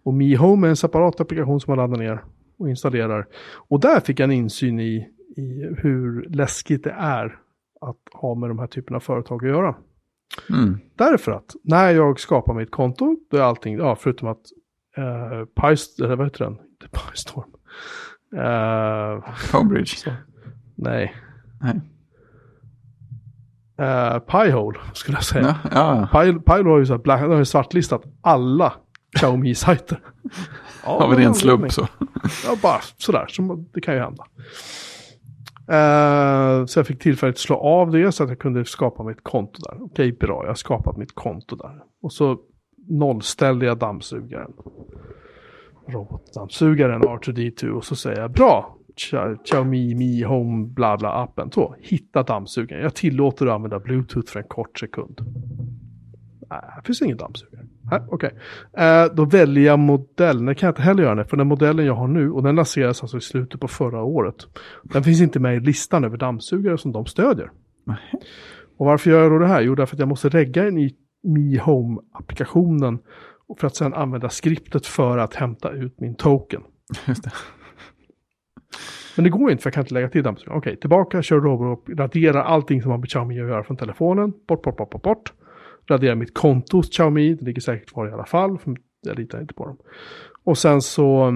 Speaker 2: Och Mi Home är en separat applikation som man laddar ner och installerar. Och där fick jag en insyn i, i hur läskigt det är att ha med de här typerna av företag att göra.
Speaker 3: Mm.
Speaker 2: Därför att när jag skapar mitt konto, då är allting, ja, förutom att uh, Py, eller vad heter den? Inte Pystorm. Uh,
Speaker 3: Homebridge.
Speaker 2: nej.
Speaker 3: Nej.
Speaker 2: Uh, Pyhole skulle jag säga.
Speaker 3: Ja, ja.
Speaker 2: Pyhole har ju, så här black, har ju svartlistat alla Xiaomi-sajter. Ja,
Speaker 3: Av en ren slump så.
Speaker 2: Ja, bara sådär. Så det kan ju hända. Eh, så jag fick tillfälligt slå av det så att jag kunde skapa mitt konto där. Okej, bra. Jag har skapat mitt konto där. Och så nollställde jag dammsugaren. Robotdammsugaren R2D2 och så säger jag bra. Xia- Xiaomi Mi Home bla bla appen. Så, hitta dammsugaren. Jag tillåter att använda Bluetooth för en kort sekund. Nej, här finns ingen dammsugare. Okej. Eh, då väljer jag modell. Det kan jag inte heller göra. För den modellen jag har nu, och den lanserades alltså i slutet på förra året. Den finns inte med i listan över dammsugare som de stödjer.
Speaker 3: Nej.
Speaker 2: Och varför gör jag då det här? Jo, därför att jag måste regga den i Mi Home-applikationen. För att sedan använda skriptet för att hämta ut min token.
Speaker 3: Just det.
Speaker 2: Men det går inte för jag kan inte lägga till dammsugaren. Okej, tillbaka, kör Roborock, radera allting som har med Xiaomi att göra från telefonen. Bort, bort, bort, bort, bort. Radera mitt konto hos Xiaomi, det ligger säkert kvar i alla fall. För jag litar inte på dem. Och sen så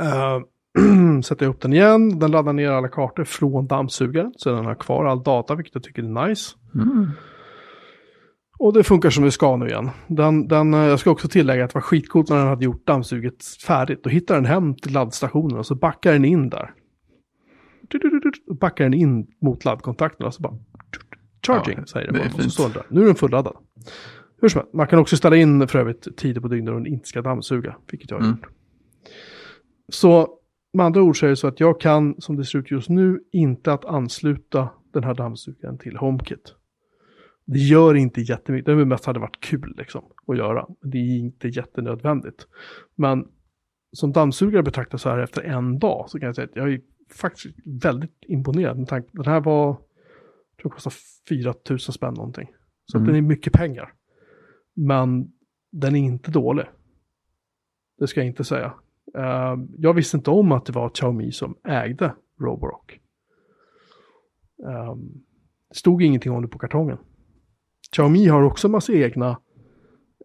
Speaker 2: äh, sätter jag upp den igen. Den laddar ner alla kartor från dammsugaren. Så den har kvar all data, vilket jag tycker är nice.
Speaker 3: Mm.
Speaker 2: Och det funkar som det ska nu igen. Den, den, eh, jag ska också tillägga att det var skitcoolt när den hade gjort dammsuget färdigt. Då hittar den hem till laddstationen och så backar den in där. Och backar den in mot laddkontakten och så bara charging
Speaker 3: Ja,
Speaker 2: säger
Speaker 3: är
Speaker 2: bara. Och så står den där. Nu är den fulladdad. Hur som helst, man kan också ställa in för övrigt tider på dygnet då den inte ska dammsuga, vilket jag har
Speaker 3: Mm.
Speaker 2: gjort. Så med andra ord så är det så att jag kan, som det ser ut just nu, inte att ansluta den här dammsugaren till HomeKit. Det gör inte jättemycket, det mest hade varit kul liksom att göra. Det är inte jättenödvändigt. Men som dammsugare betraktar så här efter en dag så kan jag säga att jag är faktiskt väldigt imponerad. med tanke- Den här var, jag tror det kostar 4 000 spänn någonting. Så
Speaker 3: Mm.
Speaker 2: den är mycket pengar. Men den är inte dålig. Det ska jag inte säga. Eh, jag visste inte om att det var Xiaomi som ägde Roborock. Um, det stod ingenting om det på kartongen. Xiaomi har också en massa egna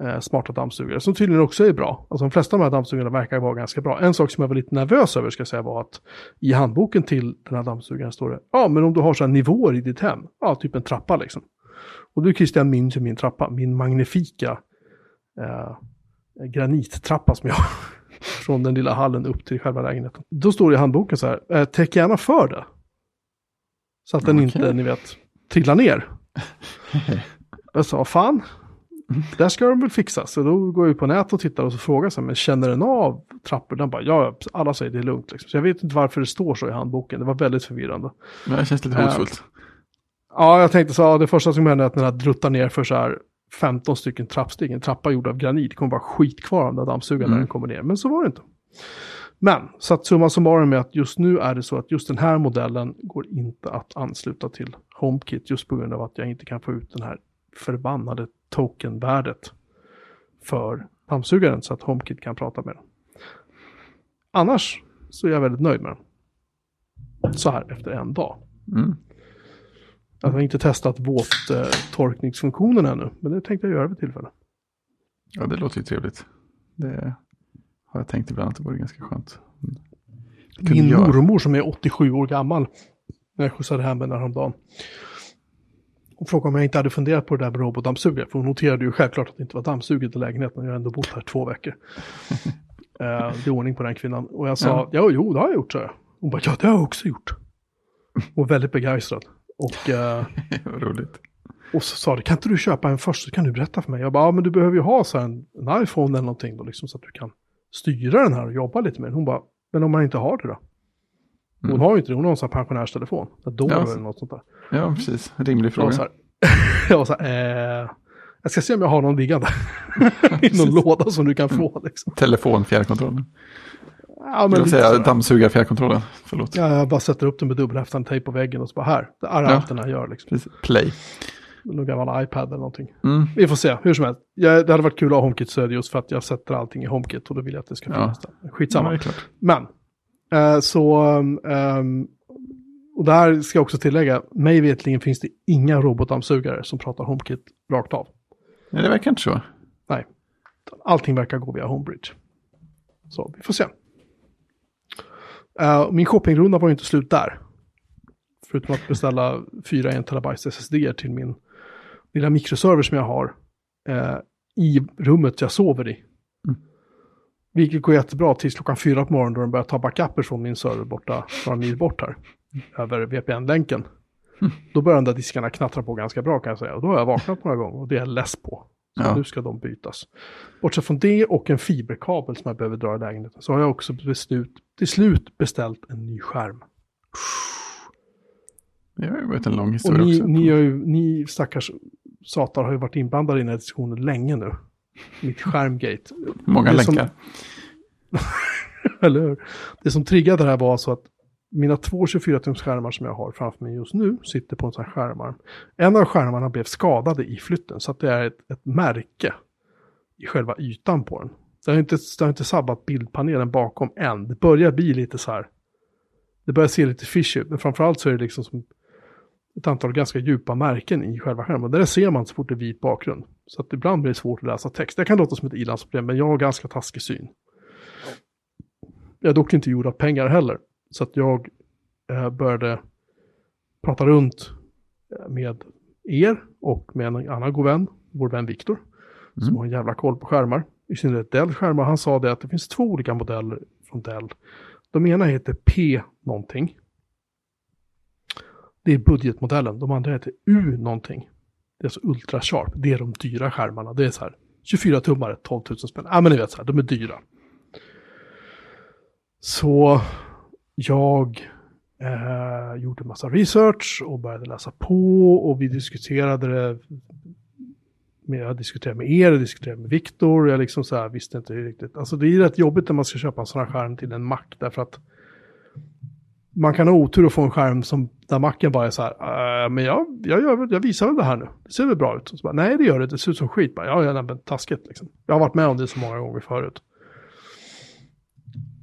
Speaker 2: eh, smarta dammsugare som tydligen också är bra. Alltså de flesta av de här dammsugarna verkar vara ganska bra. En sak som jag var lite nervös över ska jag säga var att i handboken till den här dammsugaren står det, ja men om du har så här nivåer i ditt hem, ja typ en trappa liksom. Och du Christian minns ju min trappa, min magnifika eh, granittrappa som jag har från den lilla hallen upp till själva lägenheten. Då står det i handboken så här, eh, täck gärna för det. Så att den
Speaker 3: Okej.
Speaker 2: inte, ni vet, trillar ner. Jag sa, fan, där ska de väl fixa. Så då går jag ut på nätet och tittar och så frågar jag men känner den av trappor? Den bara, ja, alla säger det är lugnt. Liksom. Så jag vet inte varför det står så i handboken. Det var väldigt förvirrande.
Speaker 3: Men det känns lite
Speaker 2: Ja.
Speaker 3: hotfullt.
Speaker 2: Ja, jag tänkte så, ja, det första som hände är att den här druttar ner för så här 15 stycken trappsteg. En trappa gjord av granit. Det kommer vara skit kvar av den dammsugaren när
Speaker 3: Mm.
Speaker 2: den kommer ner. Men så var det inte. Men, så att summa summarum är att just nu är det så att just den här modellen går inte att ansluta till HomeKit. Just på grund av att jag inte kan få ut den här förbannade tokenvärdet för dammsugaren så att HomeKit kan prata med den. Annars så är jag väldigt nöjd med den. Så här efter en dag.
Speaker 3: Mm.
Speaker 2: Jag har inte testat våttorkningsfunktionen ännu, men det tänkte jag göra vid tillfälle.
Speaker 3: Ja, det låter ju trevligt. Det har jag tänkt ibland att det vore ganska skönt. Kunde
Speaker 2: Min mormor som är 87 år gammal, när jag skjutsade hem henne häromdagen. Hon frågade om jag inte hade funderat på det där med robotdammsugare, för hon noterade ju självklart att det inte var dammsuget i lägenheten, jag har ändå bott här två veckor. eh, i ordning på den kvinnan. Och jag sa, ja. jo, det har jag gjort, så jag. Hon bara, ja, det har jag också gjort. Och väldigt begeistrad. Och, eh,
Speaker 3: roligt.
Speaker 2: och så sa det, kan inte du köpa en först, så kan du berätta för mig. Jag bara, ja men du behöver ju ha så en, en iPhone eller någonting då, liksom, så att du kan styra den här och jobba lite med den. Hon bara, men om man inte har det då? Hon
Speaker 3: Mm.
Speaker 2: har ju inte det, hon har en sån här pensionärstelefon. Då
Speaker 3: Ja,
Speaker 2: eller något sånt där.
Speaker 3: Ja, precis. Rimlig
Speaker 2: Jag var
Speaker 3: fråga.
Speaker 2: så här, jag var så här eh, jag ska se om jag har någon liggande i någon låda som du kan få. Liksom.
Speaker 3: Telefon, fjärrkontrollen.
Speaker 2: Ja,
Speaker 3: Jag
Speaker 2: men lite
Speaker 3: säga
Speaker 2: sådär.
Speaker 3: dammsugar fjärrkontrollen. Förlåt.
Speaker 2: ja, jag bara sätter upp den med dubbelhäftande tejp på väggen och så bara här, det är
Speaker 3: Ja.
Speaker 2: allt den här gör. Liksom.
Speaker 3: Precis. Play.
Speaker 2: Någon gammal iPad eller någonting.
Speaker 3: Mm.
Speaker 2: Vi får se, hur som helst. Ja, det hade varit kul att ha HomeKit det just för att jag sätter allting i HomeKit och då vill jag att det ska
Speaker 3: Ja.
Speaker 2: finnas där.
Speaker 3: Ja,
Speaker 2: Skitsamma.
Speaker 3: det är klart.
Speaker 2: Men, eh, så, ehm, och där ska jag också tillägga, mig vetligen finns det inga robotdammsugare som pratar HomeKit rakt av.
Speaker 3: Nej, det verkar inte så.
Speaker 2: Allting verkar gå via Homebridge. Så vi får se. Eh, min shoppingrunda var ju inte slut där. Förutom att beställa fyra 1 terabyte SSD till min lilla mikroserver som jag har eh, i rummet jag sover i. Vilket går jättebra tills klockan fyra på morgonen då den börjar ta backuper från min server borta, några mil bort här. Över VPN-länken. Då börjar de där diskarna knattra på ganska bra kan jag säga. Och då har jag vaknat några gånger och det är jag less på. Så
Speaker 3: Ja.
Speaker 2: nu ska de bytas. Bortsett från det och en fiberkabel som jag behöver dra i lägenheten så har jag också beslut, till slut beställt en ny skärm.
Speaker 3: Det har ju varit en lång
Speaker 2: Och
Speaker 3: historia
Speaker 2: ni,
Speaker 3: också.
Speaker 2: ni, har ju, ni stackars satar har ju varit inblandade i den här diskussionen länge nu. Mitt skärmgate.
Speaker 3: Många
Speaker 2: det som-
Speaker 3: länkar.
Speaker 2: Eller hur? Det som triggade det här var så att mina två 24-tums skärmar som jag har framför mig just nu sitter på en sån här skärmarm. En av skärmarna blev skadade i flytten så att det är ett, ett märke i själva ytan på den. Det har, inte, det har inte sabbat bildpanelen bakom än. Det börjar bli lite så här. Det börjar se lite fishy ut, men framförallt så är det liksom som ett antal ganska djupa märken i själva skärmen. Där ser man så fort det är vit bakgrund. Så att ibland blir det svårt att läsa text. Det kan låta som ett ilandsproblem, men jag har ganska taskig syn. Jag är dock inte gjord av pengar heller. Så att jag eh, började prata runt eh, med er och med en annan god vän, vår vän Viktor, som
Speaker 3: Mm.
Speaker 2: har en jävla koll på skärmar. I synnerhet Dell-skärmar. Han sa det att det finns två olika modeller från Dell. De ena heter P någonting. Det är budgetmodellen. De andra heter U någonting. Det är alltså Ultra Sharp. Det är de dyra skärmarna. Det är så här 24 tummare, 12 000 spänn. Ja, men ni vet så här, de är dyra. Så jag eh, gjorde massa research och började läsa på och vi diskuterade det. Med, jag diskuterade med er, jag diskuterade med Viktor, jag liksom så här visste inte riktigt. Alltså det är rätt jobbigt när man ska köpa en sån här skärm till en Mac därför att man kan ha otur och få en skärm som där macken bara är så här, äh, men jag, jag, gör, jag visar väl det här nu, det ser väl bra ut. Och så bara, Nej det gör det, det ser ut som skit. Bara, ja, ja, men taskigt liksom. Jag har varit med om det så många gånger förut.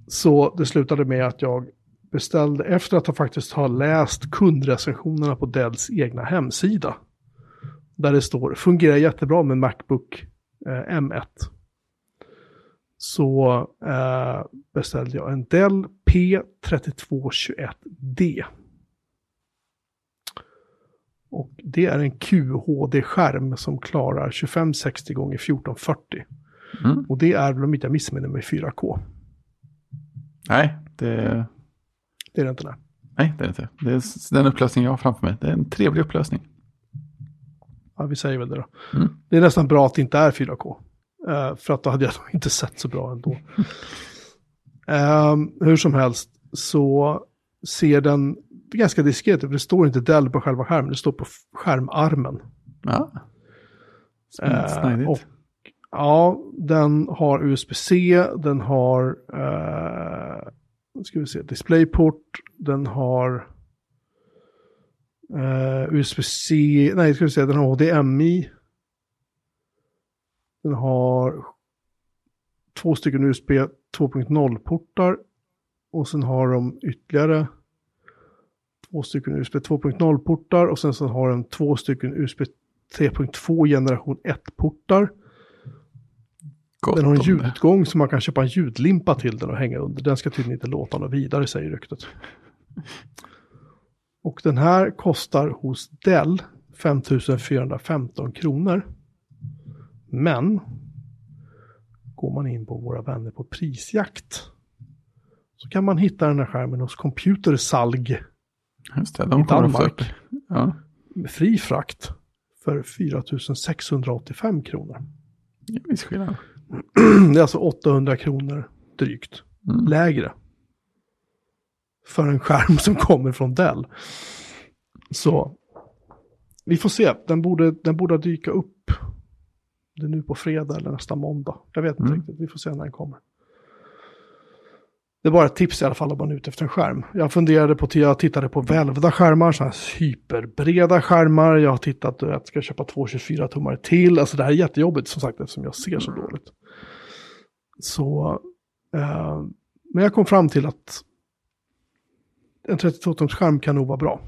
Speaker 2: Så det slutade med att jag beställde, efter att ha faktiskt ha läst kundrecensionerna på Dells egna hemsida. Där det står, fungerar jättebra med Macbook eh, M1. Så eh, beställde jag en Dell P3221D. Och det är en QHD-skärm som klarar 2560 x 1440.
Speaker 3: Mm.
Speaker 2: Och det är väl om inte jag missminner mig 4K.
Speaker 3: Nej, det,
Speaker 2: Det är det inte. Nej.
Speaker 3: nej, det är inte. Det är den upplösning jag har framför mig. Det är en trevlig upplösning.
Speaker 2: Ja, vi säger väl det då.
Speaker 3: Mm.
Speaker 2: Det är nästan bra att det inte är 4K. Eh, för att då hade jag inte sett så bra ändå. Ehm, hur som helst så ser den ganska diskret ut. Det står inte Dell på själva skärmen, det står på skärmarmen.
Speaker 3: Ja.
Speaker 2: Eh, och, ja, den har USB-C, den har eh, ska vi se, DisplayPort, den har eh, USB-C, nej ska vi se, den har HDMI. Den har två stycken USB 2.0-portar och sen har de ytterligare två stycken USB 2.0-portar och sen så har den två stycken USB 3.2 generation 1-portar.
Speaker 3: Gott
Speaker 2: Den har en ljudutgång så man kan köpa en ljudlimpa till den och hänga under. Den ska tydligen inte låta något vidare säger ryktet. Och den här kostar hos Dell 5415 kronor. Men går man in på våra vänner på prisjakt. Så kan man hitta den här skärmen hos Computersalg
Speaker 3: Just det,
Speaker 2: i
Speaker 3: de ofta
Speaker 2: Danmark.
Speaker 3: Ja,
Speaker 2: med fri frakt för 4 685 kronor.
Speaker 3: det är viss skillnad.
Speaker 2: Det är alltså 800 kronor drygt
Speaker 3: Mm.
Speaker 2: lägre. För en skärm som kommer från Dell. Så vi får se, den borde, den borde dyka upp. Det är nu på fredag eller nästa måndag. Jag vet inte
Speaker 3: Mm.
Speaker 2: riktigt, vi får se när den kommer. Det är bara ett tips i alla fall om man är ute efter en skärm. Jag funderade på, jag tittade på välvda skärmar, sådana här hyperbreda skärmar. Jag har tittat att ska jag köpa två 24 tummar till. Alltså det här är jättejobbigt som sagt eftersom jag ser så dåligt. Så, eh, men jag kom fram till att en 32-tums skärm kan nog vara bra.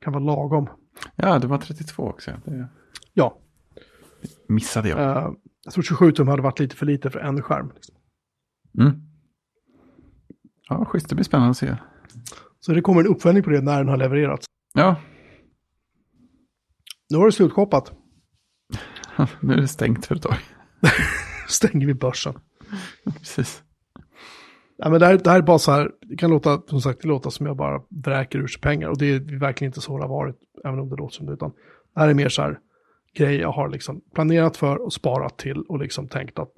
Speaker 2: Kan vara lagom.
Speaker 3: Ja, det var 32 också. Det
Speaker 2: Ja,
Speaker 3: missade jag.
Speaker 2: eh, jag tror 27 tum hade varit lite för lite för en skärm. Liksom.
Speaker 3: Mm. Ja, schysst. Det blir spännande att se.
Speaker 2: Så det kommer en uppföljning på det när den har levererats.
Speaker 3: Ja,
Speaker 2: Nu har det slutshoppat.
Speaker 3: nu är det stängt för ett tag.
Speaker 2: Stänger vi börsen.
Speaker 3: Precis.
Speaker 2: Ja, men det, här, det här är bara så här, det kan låta, som sagt, det låter som jag bara vräker ur sig pengar. Och det är verkligen inte så det har varit, även om det låter som det. Utan det här är mer så här grej jag har liksom planerat för och sparat till och liksom tänkt att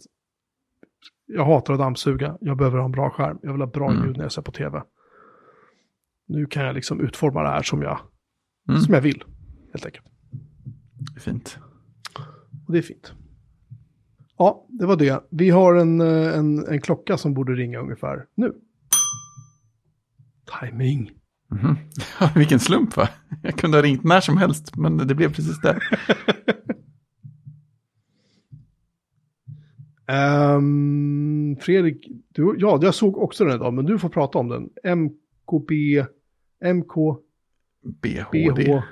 Speaker 2: jag hatar att dammsuga, jag behöver ha en bra skärm, jag vill ha bra
Speaker 3: Mm.
Speaker 2: ljud när jag ser på tv. Nu kan jag liksom utforma det här som jag,
Speaker 3: Mm.
Speaker 2: som jag vill, helt enkelt.
Speaker 3: Det är fint.
Speaker 2: Och det är fint. Ja, det var det. Vi har en, eh, en, en klocka som borde ringa ungefär nu. Timing.
Speaker 3: Mhm. Vilken slump va? Jag kunde ha ringt när som helst, men det blev precis det.
Speaker 2: Ehm, Fredrik, du, ja, jag såg också den idag, men du får prata om den. MKB, MKBH.
Speaker 3: BHD.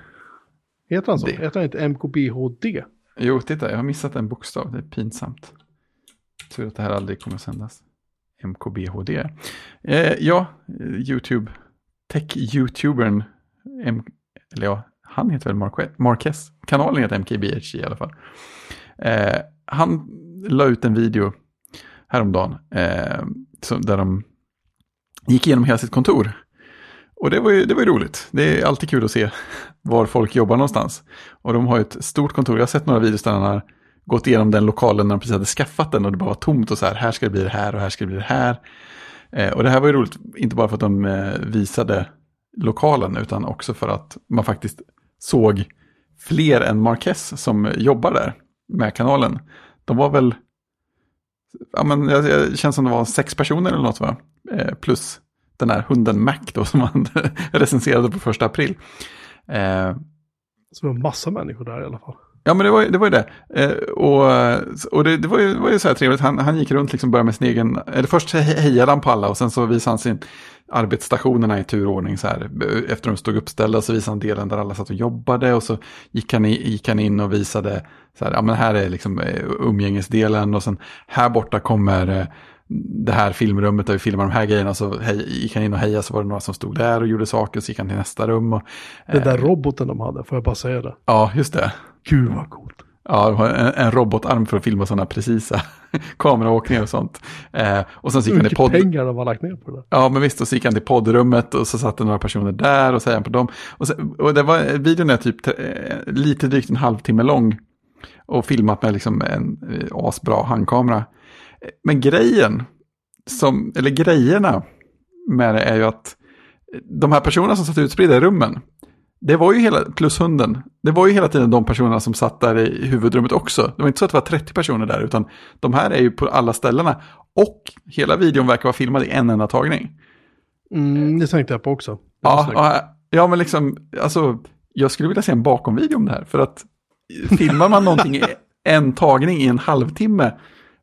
Speaker 2: Heter han så?
Speaker 3: D.
Speaker 2: Heter han inte MKBHD?
Speaker 3: Jo, titta, jag har missat en bokstav. Det är pinsamt. Tur att det här aldrig kommer att sändas. MKBHD. Eh, ja, YouTube. Tech-youtubern. Eller ja, han heter väl Marques, Marquez. Kanalen heter MKBHD i alla fall. Eh, han la ut en video häromdagen. Eh, som, där de gick igenom hela sitt kontor. Och det var, ju, det var ju roligt. Det är alltid kul att se var folk jobbar någonstans. Och de har ju ett stort kontor. Jag har sett några videos där han har gått igenom den lokalen när de precis hade skaffat den och det bara var tomt och så här, här ska det bli det här och här ska det bli det här. Eh, och det här var ju roligt, inte bara för att de eh, visade lokalen utan också för att man faktiskt såg fler än Marquez som jobbar där med kanalen. De var väl, ja men det det känns som det var sex personer eller något va? Eh, plus den här hunden Mac då som man recenserade på första april. Eh,
Speaker 2: Så det var massa människor där i alla fall.
Speaker 3: Ja, men det var, ju- det var ju det. Eh, och eh, och det, det var ju, det var ju så här trevligt. Han, han gick runt liksom började med sin egen... Eller först hejade han på alla och sen så visade han sin arbetsstationerna i turordning. Så här, efter de stod uppställda så visade han delen där alla satt och jobbade. Och så gick han, i, gick han in och visade, så här, ja men här är liksom eh, umgängesdelen. Och sen här borta kommer eh, det här filmrummet där vi filmar de här grejerna. Så hej, gick han in och hejade så var det några som stod där och gjorde saker. Så gick han till nästa rum. Och,
Speaker 2: Den där roboten de hade, får jag bara säga det.
Speaker 3: ja, just det.
Speaker 2: Gud vad coolt.
Speaker 3: Ja, en, en robotarm för att filma sådana precisa kameraåkningar och sånt. Eh, och sen så gick han till podd...
Speaker 2: pengar de har lagt ner på det.
Speaker 3: Ja, men visst, och så gick han till poddrummet och så satt det några personer där och så han på dem. Och, så, och det var, videon är typ eh, lite drygt en halvtimme lång. Och filmat med liksom en eh, asbra handkamera. Men grejen, som, eller grejerna med det är ju att de här personerna som satt utspridda i rummen, det var ju hela, plus hunden, det var ju hela tiden de personerna som satt där i huvudrummet också. Det var inte så att det var 30 personer där, utan de här är ju på alla ställena. Och hela videon verkar vara filmad i en enda tagning.
Speaker 2: Mm, det tänkte jag på också.
Speaker 3: Ja, ja, ja, men liksom, alltså, jag skulle vilja se en bakomvideo om det här. För att filmar man någonting i en tagning i en halvtimme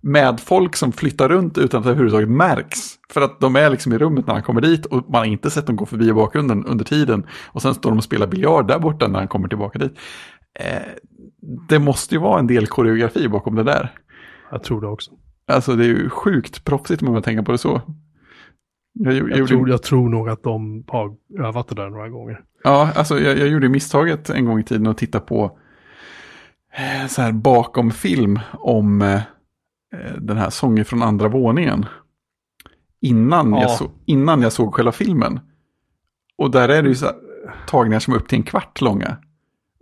Speaker 3: med folk som flyttar runt utan att det överhuvudtaget märks. För att de är liksom i rummet när han kommer dit och man har inte sett dem gå förbi i bakgrunden under tiden. Och sen står de och spelar biljard där borta när han kommer tillbaka dit. Eh, det måste ju vara en del koreografi bakom det där.
Speaker 2: Jag tror det också.
Speaker 3: Alltså det är ju sjukt proffsigt om man tänker på det så. Jag, jag,
Speaker 2: Jag, tror, jag tror nog att de har övat det där några gånger.
Speaker 3: Ja, alltså jag, jag gjorde misstaget en gång i tiden att titta på eh, så här bakom film om, eh, den här sången från andra våningen. Innan,
Speaker 2: Ja.
Speaker 3: jag så, innan jag såg själva filmen. Och där är det ju så här, tagningar som är upp till en kvart långa.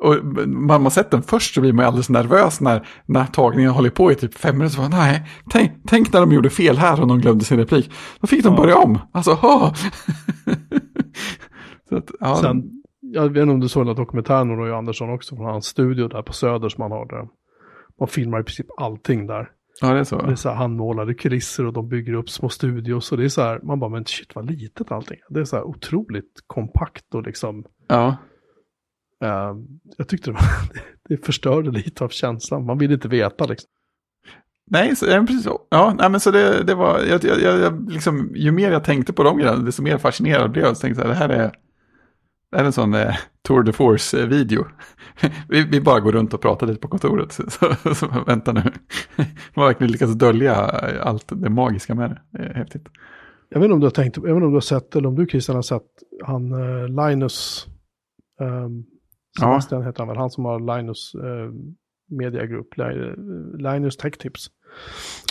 Speaker 3: Och man har sett den först så blir man ju alldeles nervös när, när tagningen håller på i typ fem minuter. Så bara, nej, tänk, tänk när de gjorde fel här och de glömde sin replik. Då fick de
Speaker 2: Ja.
Speaker 3: börja om. Alltså, ha! så att, ja,
Speaker 2: Sen, jag vet inte om du såg den här dokumentären med Roy Andersson också från hans studio där på Söder som han har där. Man filmar i princip allting där.
Speaker 3: Ja, det är så.
Speaker 2: Det är så här handmålade kulisser och de bygger upp små studios och det är så här, man bara men shit vad litet allting. Det är så här otroligt kompakt och liksom,
Speaker 3: Ja.
Speaker 2: eh, jag tyckte det, var, det förstörde lite av känslan. Man vill inte veta liksom.
Speaker 3: Nej, så, ja, precis. Ja, nej, men så det, det var, jag, jag, jag, liksom, ju mer jag tänkte på de grejerna, desto mer fascinerad blev jag. Så tänkte jag, det här är, det här är en sån eh, Tour de Force-video. vi, vi bara går runt och pratar lite på kontoret. Så, så, så vänta nu. De har verkligen lyckats dölja allt det magiska med det. Det är häftigt.
Speaker 2: Jag vet inte om du har tänkt, jag vet inte om du har sett, eller om du Christian har sett han eh, Linus, um, Sebastian heter han väl, han som har Linus uh, Media Group, Li- Linus Tech Tips.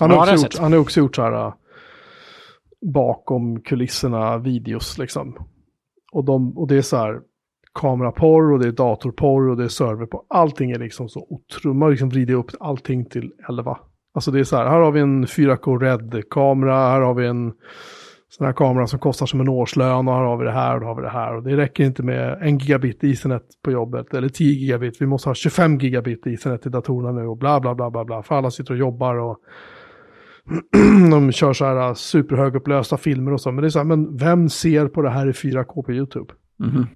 Speaker 2: Han,
Speaker 1: Ja,
Speaker 2: har, också gjort,
Speaker 1: sett.
Speaker 2: han har också gjort så här uh, bakom kulisserna videos liksom. Och, de, och det är så här kameraporr och det är datorporr och det är serverporr. Allting är liksom så otroligt, man liksom vrider upp allting till 11. Alltså det är så här, här har vi en 4K Red-kamera, här har vi en sån här kamera som kostar som en årslön och här har vi det här och då har vi det här. Och det räcker inte med en gigabit Ethernet på jobbet eller 10 gigabit. Vi måste ha 25 gigabit Ethernet i datorerna nu och bla bla bla bla bla. För alla sitter och jobbar och de kör så här superhögupplösta filmer och så. Men det är så här, men vem ser på det här i 4K på YouTube?
Speaker 3: Mhm.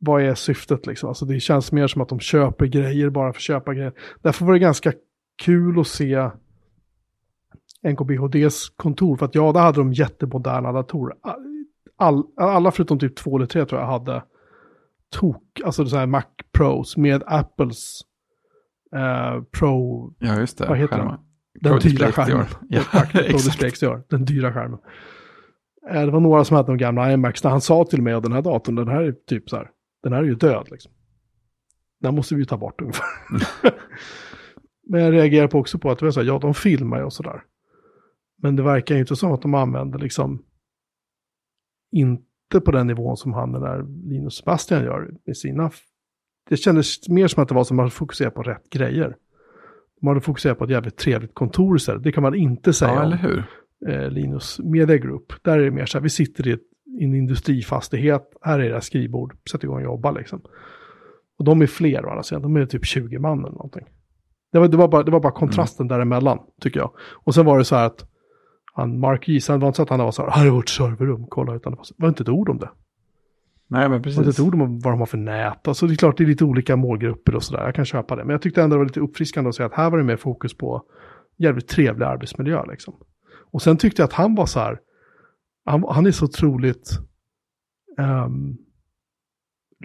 Speaker 2: Vad är syftet liksom? Alltså det känns mer som att de köper grejer bara för att köpa grejer. Därför var det ganska kul att se NKBHDs kontor. För att ja, där hade de jättemoderna datorer. All, alla förutom typ två eller tre tror jag hade tok, alltså så här Mac Pros med Apples eh, Pro,
Speaker 3: Ja, just det.
Speaker 2: Vad heter
Speaker 3: Skärmar.
Speaker 2: den dyra skärmen.
Speaker 3: Ja, exakt.
Speaker 2: Den dyra skärmen. Det var några som hade de gamla iMacs där han sa till mig att den här datorn, den här är typ så här, den här är ju död liksom. Den måste vi ju ta bort ungefär. Men jag reagerar på också på att så här, ja de filmar ju och sådär. Men det verkar ju inte som att de använder liksom inte på den nivån som han den där Linus Sebastian gör med sina. Det kändes mer som att det var som att man fokuserar på rätt grejer. De hade fokuserat på ett jävligt trevligt kontor istället. Det kan man inte säga
Speaker 3: Ja,
Speaker 2: om
Speaker 3: eller hur?
Speaker 2: eh, Linus Media Group. Där är det mer så här, vi sitter i, ett, i en industrifastighet, här är era skrivbord, sätt igång och jobba liksom. Och de är fler å andra sidan, de är typ 20 man eller någonting. Det var, det var, bara, det var bara kontrasten däremellan, tycker jag. Och sen var det så här att han, Mark Giesen, det var inte så att han var så här, här är vårt serverrum, kolla, utan det var, det var inte ett ord om det.
Speaker 3: Nej, men
Speaker 2: Det var inte
Speaker 3: precis.
Speaker 2: ord om vad de har för nät. Alltså det är klart, det är lite olika målgrupper och sådär, jag kan köpa det. Men jag tyckte ändå det var lite uppfriskande att säga att här var det mer fokus på jävligt trevlig arbetsmiljö liksom. Och sen tyckte jag att han var så här, han, han är så otroligt ehm,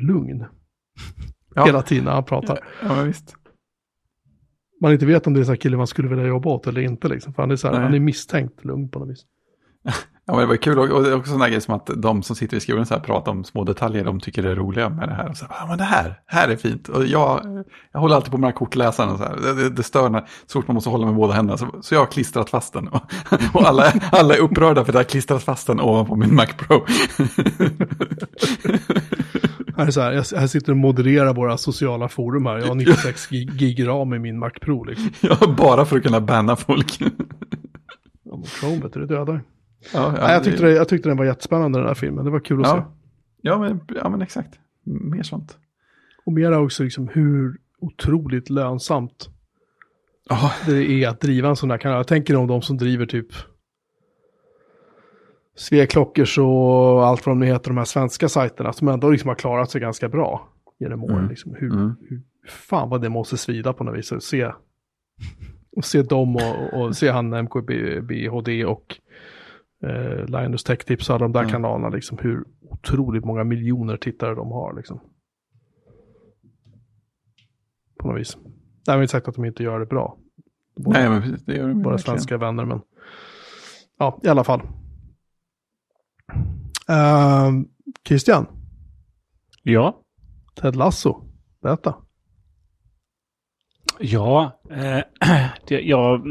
Speaker 2: lugn
Speaker 3: Ja.
Speaker 2: hela tiden när han pratar.
Speaker 3: Ja, men visst.
Speaker 2: Man inte vet om det är en sån här kille man skulle vilja jobba åt eller inte liksom. För han är, så här,
Speaker 3: Nej.
Speaker 2: han är misstänkt lugn på något vis.
Speaker 3: Ja, men det var kul och och det är också sådana grejer som att de som sitter i skolan så här pratar om små detaljer de tycker det är roliga med det här. Och så här, ja men det här, här är fint. Och jag, jag håller alltid på med kortläsarna och så här. Det, det, det stör när, så fort man måste hålla med båda händerna. Så, så jag har klistrat fast den. Och, och alla, alla är upprörda för att jag har klistrat fast den ovanpå min Mac Pro.
Speaker 2: Här, är så här, jag, sitter och modererar våra sociala forum här. Jag har 96 gig, ram i min Mac Pro liksom.
Speaker 3: ja, bara för att kunna banna folk.
Speaker 2: Ja, Chrome vet du, det dödar.
Speaker 3: Ja,
Speaker 2: Nej, jag, tyckte det, jag tyckte den var jättespännande den här filmen. Det var kul att se.
Speaker 3: ja. Ja, men, ja, men exakt. Mer sånt.
Speaker 2: Och mera också liksom hur otroligt lönsamt
Speaker 3: Ja,
Speaker 2: det är att driva en sån här kanal. Jag tänker om de som driver typ Sveklockers och allt vad de heter, de här svenska sajterna som ändå liksom har klarat sig ganska bra genom åren.
Speaker 3: Mm.
Speaker 2: Liksom, hur,
Speaker 3: Mm.
Speaker 2: hur fan vad det måste svida på något vis att se, och se dem och, och se han MKBHD och eh, Linus Tech Tips och alla de där
Speaker 3: Mm.
Speaker 2: kanalerna, liksom hur otroligt många miljoner tittare de har. Liksom. På något vis. Därmed inte sagt att de inte gör det bra. Våra,
Speaker 3: nej men precis. Det gör de
Speaker 2: våra
Speaker 3: verkligen.
Speaker 2: svenska vänner, men ja, i alla fall. Ehm, Christian,
Speaker 1: Ja.
Speaker 2: Ted Lasso, berätta.
Speaker 1: Ja, eh, det, ja,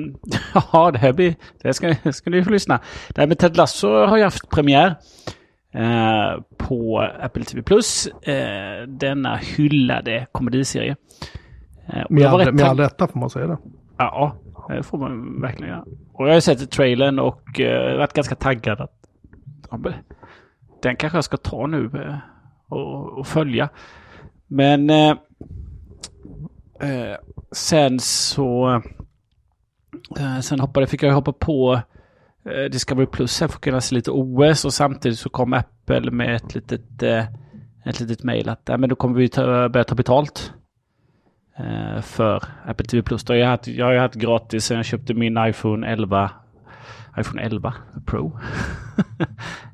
Speaker 1: ja, det här blir... Det här ska, ska ni få lyssna. Det här med Ted Lasso har ju haft premiär eh, på Apple TV Plus. Eh, denna hyllade komediserie.
Speaker 2: Eh, med, all, med all rätta får man säga det.
Speaker 1: Ja, det får man verkligen göra. Och jag har sett trailern och eh, varit ganska taggad att den kanske jag ska ta nu eh, och, och, följa. Men eh, eh sen så... Eh, sen hoppade, fick jag hoppa på eh, Discovery Plus här för att kunna se lite OS och samtidigt så kom Apple med ett litet, eh, ett litet mail att äh, men då kommer vi ta, börja ta betalt för Apple TV Plus. Jag har, haft, jag har haft gratis sen jag köpte min iPhone 11 iPhone 11 Pro.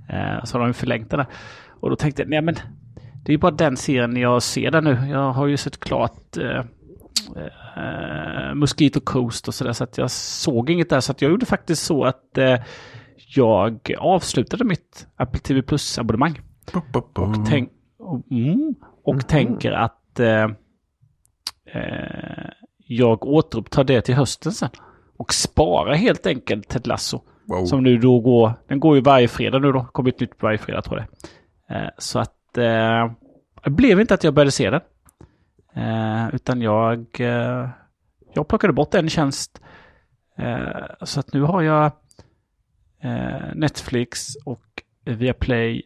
Speaker 1: Så har de förlängt den där. Och då tänkte jag, nej men det är ju bara den serien jag ser där nu. Jag har ju sett klart eh, Mosquito Coast och sådär så att jag såg inget där. Så att jag gjorde faktiskt så att eh, jag avslutade mitt Apple TV Plus abonnemang. Och, tänk, och, mm, och mm. tänker att eh, eh, jag återupptar det till hösten sen. Och sparar helt enkelt Ted Lasso. Wow. Som nu då går, den går ju varje fredag nu då. Kommer ett nytt varje fredag tror jag eh, Så att eh, det blev inte att jag började se den. Eh, utan jag, eh, jag plockade bort en tjänst. Eh, så att nu har jag eh, Netflix och Viaplay,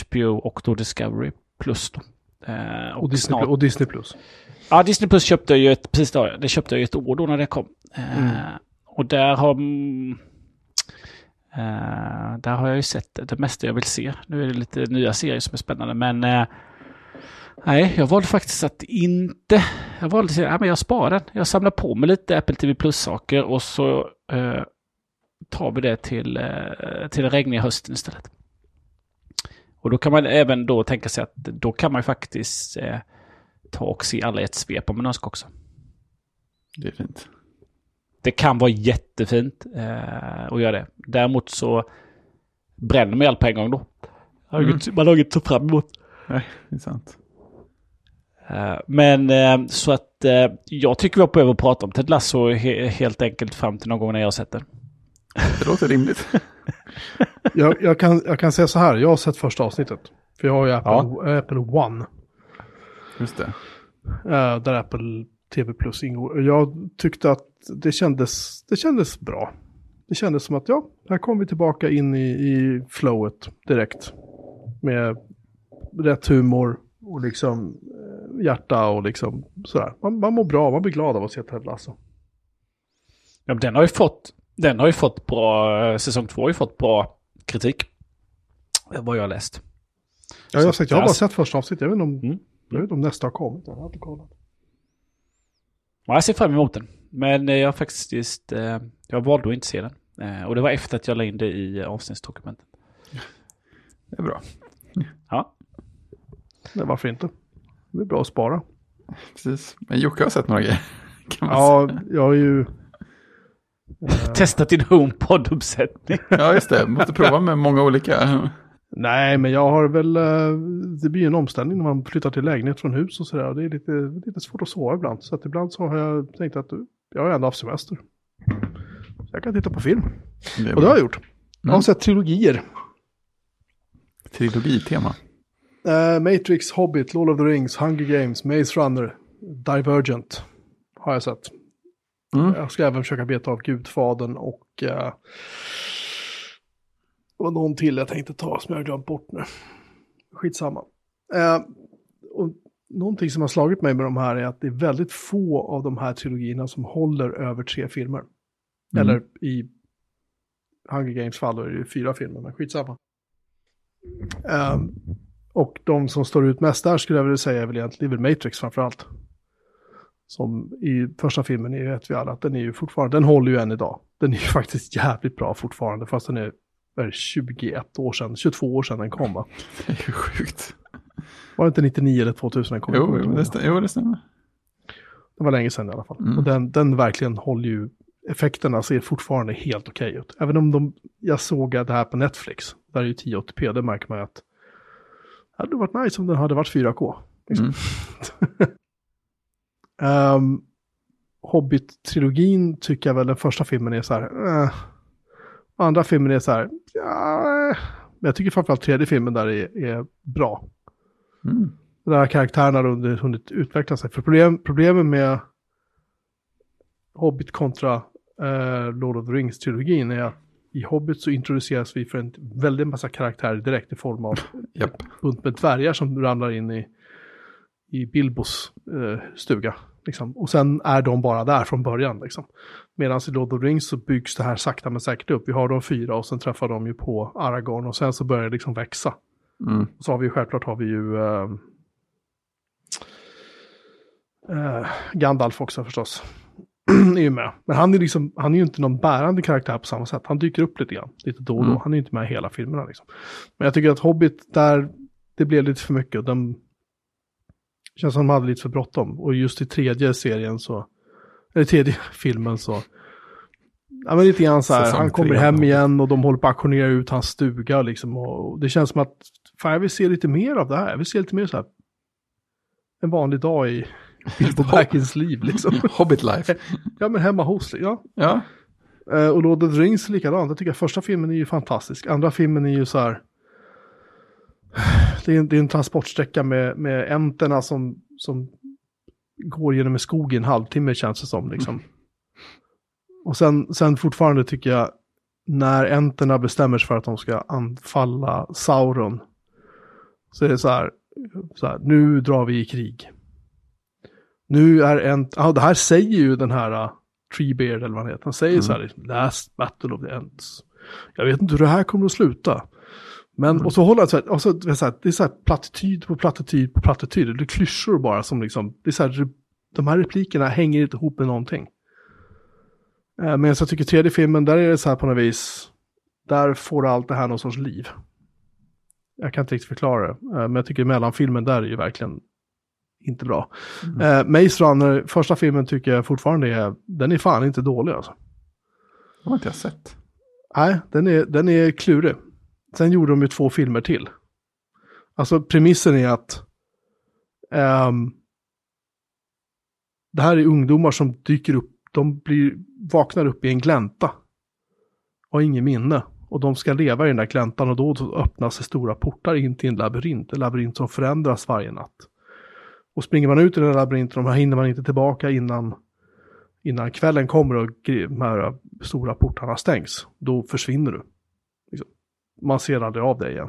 Speaker 1: HBO och då Discovery Plus. Då.
Speaker 2: och, och, Disney, snart... och Disney Plus.
Speaker 1: Ja, Disney Plus köpte jag ju ett, precis då, det köpte jag ett år då när det kom. Mm. Och där har mm, där har jag ju sett det mesta jag vill se. Nu är det lite nya serier som är spännande, men nej, jag valde faktiskt att inte... Jag valde att ja, men jag sparar den. Jag samlar på mig lite Apple TV Plus-saker och så uh, tar vi det till, till den regniga hösten istället. Och då kan man även då tänka sig att då kan man ju faktiskt ta och se alla i ett svep om man önskar också.
Speaker 3: Det är fint.
Speaker 1: Det kan vara jättefint eh, att göra det. Däremot så bränner man ju allt på en gång då. Mm. Man har inget att ta fram emot.
Speaker 3: Nej, det är sant.
Speaker 1: Eh, men eh, så att eh, jag tycker vi har på att prata om Ted Lasso he helt enkelt fram till någon gång när jag har sett den.
Speaker 3: Det låter rimligt.
Speaker 2: jag, jag, kan, jag kan säga så här, jag har sett första avsnittet. För jag har ju Apple, ja. Apple One.
Speaker 3: Just det.
Speaker 2: Där Apple TV Plus ingår. Jag tyckte att det kändes, det kändes bra. Det kändes som att ja, här kom vi tillbaka in i, i flowet direkt. Med rätt humor och liksom hjärta och liksom sådär. Man, man mår bra, man blir glad av att se Ted Lasso.
Speaker 1: Ja, den har ju fått, den har ju fått bra, eh, säsong två har ju fått bra kritik. Vad jag har läst.
Speaker 2: Ja, jag har, sagt, jag har bara sett första avsnittet. Jag vet inte om, mm. jag vet inte om nästa har kommit. Jag har inte kollat.
Speaker 1: jag ser fram emot den. Men jag faktiskt, eh, jag valde att inte se den. Eh, och det var efter att jag la in det i avsnittsdokumentet.
Speaker 3: Det är bra.
Speaker 1: Ja.
Speaker 2: Nej, varför inte? Det är bra att spara.
Speaker 3: Precis. Men Jocke har sett några grejer.
Speaker 2: ja, säga. jag har ju...
Speaker 1: Eh... Testat din HomePod-uppsättning.
Speaker 3: ja, just det. Måste prova med många olika.
Speaker 2: Nej, men jag har väl, eh, det blir en omställning när man flyttar till lägenhet från hus och sådär. Det är lite, lite svårt att sova ibland. Så att ibland så har jag tänkt att jag har ändå haft semester. Så jag kan titta på film. Det och det har jag gjort. Jag har mm. sett trilogier.
Speaker 3: Trilogitema?
Speaker 2: Uh, Matrix, Hobbit, Lord of the Rings, Hunger Games, Maze Runner, Divergent har jag sett. Mm. Jag ska även försöka beta av Gudfaden och uh, det var någon till jag tänkte ta som jag har glömt bort nu. Skitsamma. Uh, och någonting som har slagit mig med de här är att det är väldigt få av de här trilogierna som håller över tre filmer. Mm. Eller i Hunger Games fall är det fyra filmer, men skitsamma. Um, och de som står ut mest där skulle jag vilja säga är väl egentligen Matrix framförallt. Som i första filmen är vet vi alla att den är ju fortfarande, den håller ju än idag. Den är ju faktiskt jävligt bra fortfarande fast den är, är 21 år sedan, 22 år sedan den kom va?
Speaker 3: Det är ju sjukt.
Speaker 2: Var det inte 99 eller 2000 den kom?
Speaker 3: Jo, jo, det, stämmer, jo det stämmer.
Speaker 2: Det var länge sedan i alla fall. Mm. Och den, den verkligen håller ju, effekterna ser fortfarande helt okej okay ut. Även om de, jag såg det här på Netflix, där är ju 1080p, det märker man ju att det hade varit nice om den hade varit 4K. Liksom. Mm. um, Hobbit-trilogin tycker jag väl den första filmen är så här, eh. Andra filmen är så här, ja, eh. Men jag tycker framförallt tredje filmen där är, är bra.
Speaker 3: Mm.
Speaker 2: Där karaktärerna har hunnit utveckla sig. För problem, problemen med Hobbit kontra eh, Lord of the Rings-trilogin är att i Hobbit så introduceras vi för en väldig massa karaktärer direkt i form av
Speaker 3: Japp.
Speaker 2: bunt med dvärgar som ramlar in i, i Bilbos eh, stuga. Liksom. Och sen är de bara där från början. Liksom. Medan i Lord of the Rings så byggs det här sakta men säkert upp. Vi har de fyra och sen träffar de ju på Aragorn och sen så börjar det liksom växa.
Speaker 3: Mm.
Speaker 2: Och så har vi ju självklart har vi ju eh, eh, Gandalf också förstås. är ju med. Men han är, liksom, han är ju inte någon bärande karaktär på samma sätt. Han dyker upp lite grann, lite då och då.
Speaker 3: Mm.
Speaker 2: Han är ju inte med i hela filmerna liksom. Men jag tycker att Hobbit, där, det blev lite för mycket. Och de, det känns som de hade lite för bråttom. Och just i tredje serien så, eller tredje filmen så, ja men lite grann så här,
Speaker 3: Säsong
Speaker 2: han kommer hem igen och de håller på att auktionera ut hans stuga liksom. Och det känns som att, fan jag vill se lite mer av det här. Jag vill se lite mer så här, en vanlig dag i Bilbo Baggins liv liksom.
Speaker 3: Hobbit Life.
Speaker 2: Ja men hemma hos, ja.
Speaker 3: Ja.
Speaker 2: Eh, och Lord of the Rings är likadant. Jag tycker första filmen är ju fantastisk. Andra filmen är ju så här. Det är en, det är en transportsträcka med, med änterna som, som går genom en skog i en halvtimme känns det som. Liksom. Och sen, sen fortfarande tycker jag när änterna bestämmer sig för att de ska anfalla Sauron. Så är det så här, så här nu drar vi i krig. Nu är en, ja det här säger ju den här uh, Treebeard eller vad han heter. Han säger så här, last battle of the ends. Jag vet inte hur det här kommer att sluta. Men, och så håller han så här, och så, det är så här, det är så här plattityd på plattityd på plattityd. Det är klyschor bara som liksom, det är så här, de här replikerna hänger inte ihop med någonting. Eh, Men jag tycker tredje filmen, där är det så här på något vis, där får allt det här någon sorts liv. Jag kan inte riktigt förklara det, eh, men jag tycker mellanfilmen där är ju verkligen inte bra. Eh, Maze Runner, första filmen tycker jag fortfarande är, den är fan inte dålig alltså.
Speaker 3: Det har inte jag sett.
Speaker 2: Nej, den är, den är klurig. Sen gjorde de ju två filmer till. Alltså premissen är att ehm, det här är ungdomar som dyker upp, de blir, vaknar upp i en glänta. Och ingen minne. Och de ska leva i den där gläntan och då öppnas det stora portar in till en labyrint. En labyrint som förändras varje natt. Och springer man ut i den här labyrinten, de här hinner man inte tillbaka innan, innan kvällen kommer och de här stora portarna stängs. Då försvinner du. Liksom. Man ser aldrig av det igen.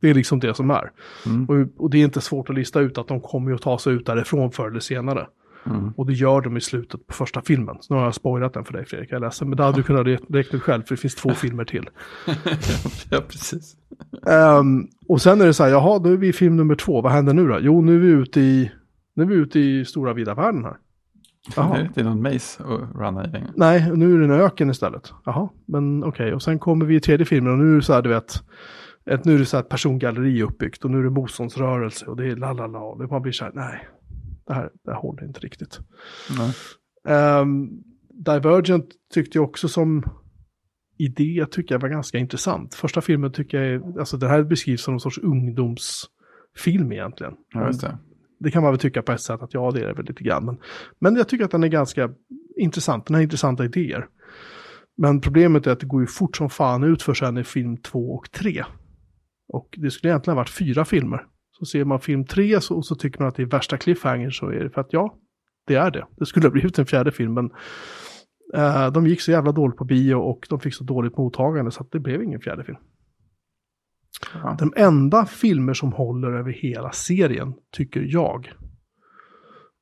Speaker 2: Det är liksom det som är.
Speaker 3: Mm.
Speaker 2: Och, och det är inte svårt att lista ut att de kommer att ta sig ut därifrån förr eller senare.
Speaker 3: Mm.
Speaker 2: Och det gör de i slutet på första filmen. Så nu har jag spoilat den för dig Fredrik, jag är ledsen. Men det hade du kunnat räkna ut själv, för det finns två filmer till.
Speaker 3: ja, precis.
Speaker 2: Ehm, och sen är det så här, jaha, då är vi i film nummer två, vad händer nu då? Jo, nu är vi ute i, nu är vi ute i stora vida världen här. Jaha.
Speaker 3: Det är inte någon maze att runna i längre.
Speaker 2: Nej, nu är det en öken istället. Jaha, men okej. Och sen kommer vi i tredje filmen och nu är det så här, du vet, ett, nu är det så här ett persongalleri uppbyggt och nu är det motståndsrörelse och det är la la la. Och man blir så här, nej, det här, det här håller inte riktigt.
Speaker 3: Nej.
Speaker 2: Ehm, Divergent tyckte jag också som idé tycker jag var ganska intressant. Första filmen tycker jag, är, alltså det här beskrivs som någon sorts ungdomsfilm egentligen.
Speaker 3: Ja, just det.
Speaker 2: Det kan man väl tycka på ett sätt att ja, det är det väl lite grann. Men, men jag tycker att den är ganska intressant, den har intressanta idéer. Men problemet är att det går ju fort som fan ut för sen i film två och tre. Och det skulle egentligen ha varit fyra filmer. Så ser man film tre så, och så tycker man att det är värsta cliffhanger så är det för att ja, det är det. Det skulle ha blivit en fjärde film men eh, de gick så jävla dåligt på bio och de fick så dåligt mottagande så att det blev ingen fjärde film.
Speaker 3: Ja.
Speaker 2: De enda filmer som håller över hela serien, tycker jag,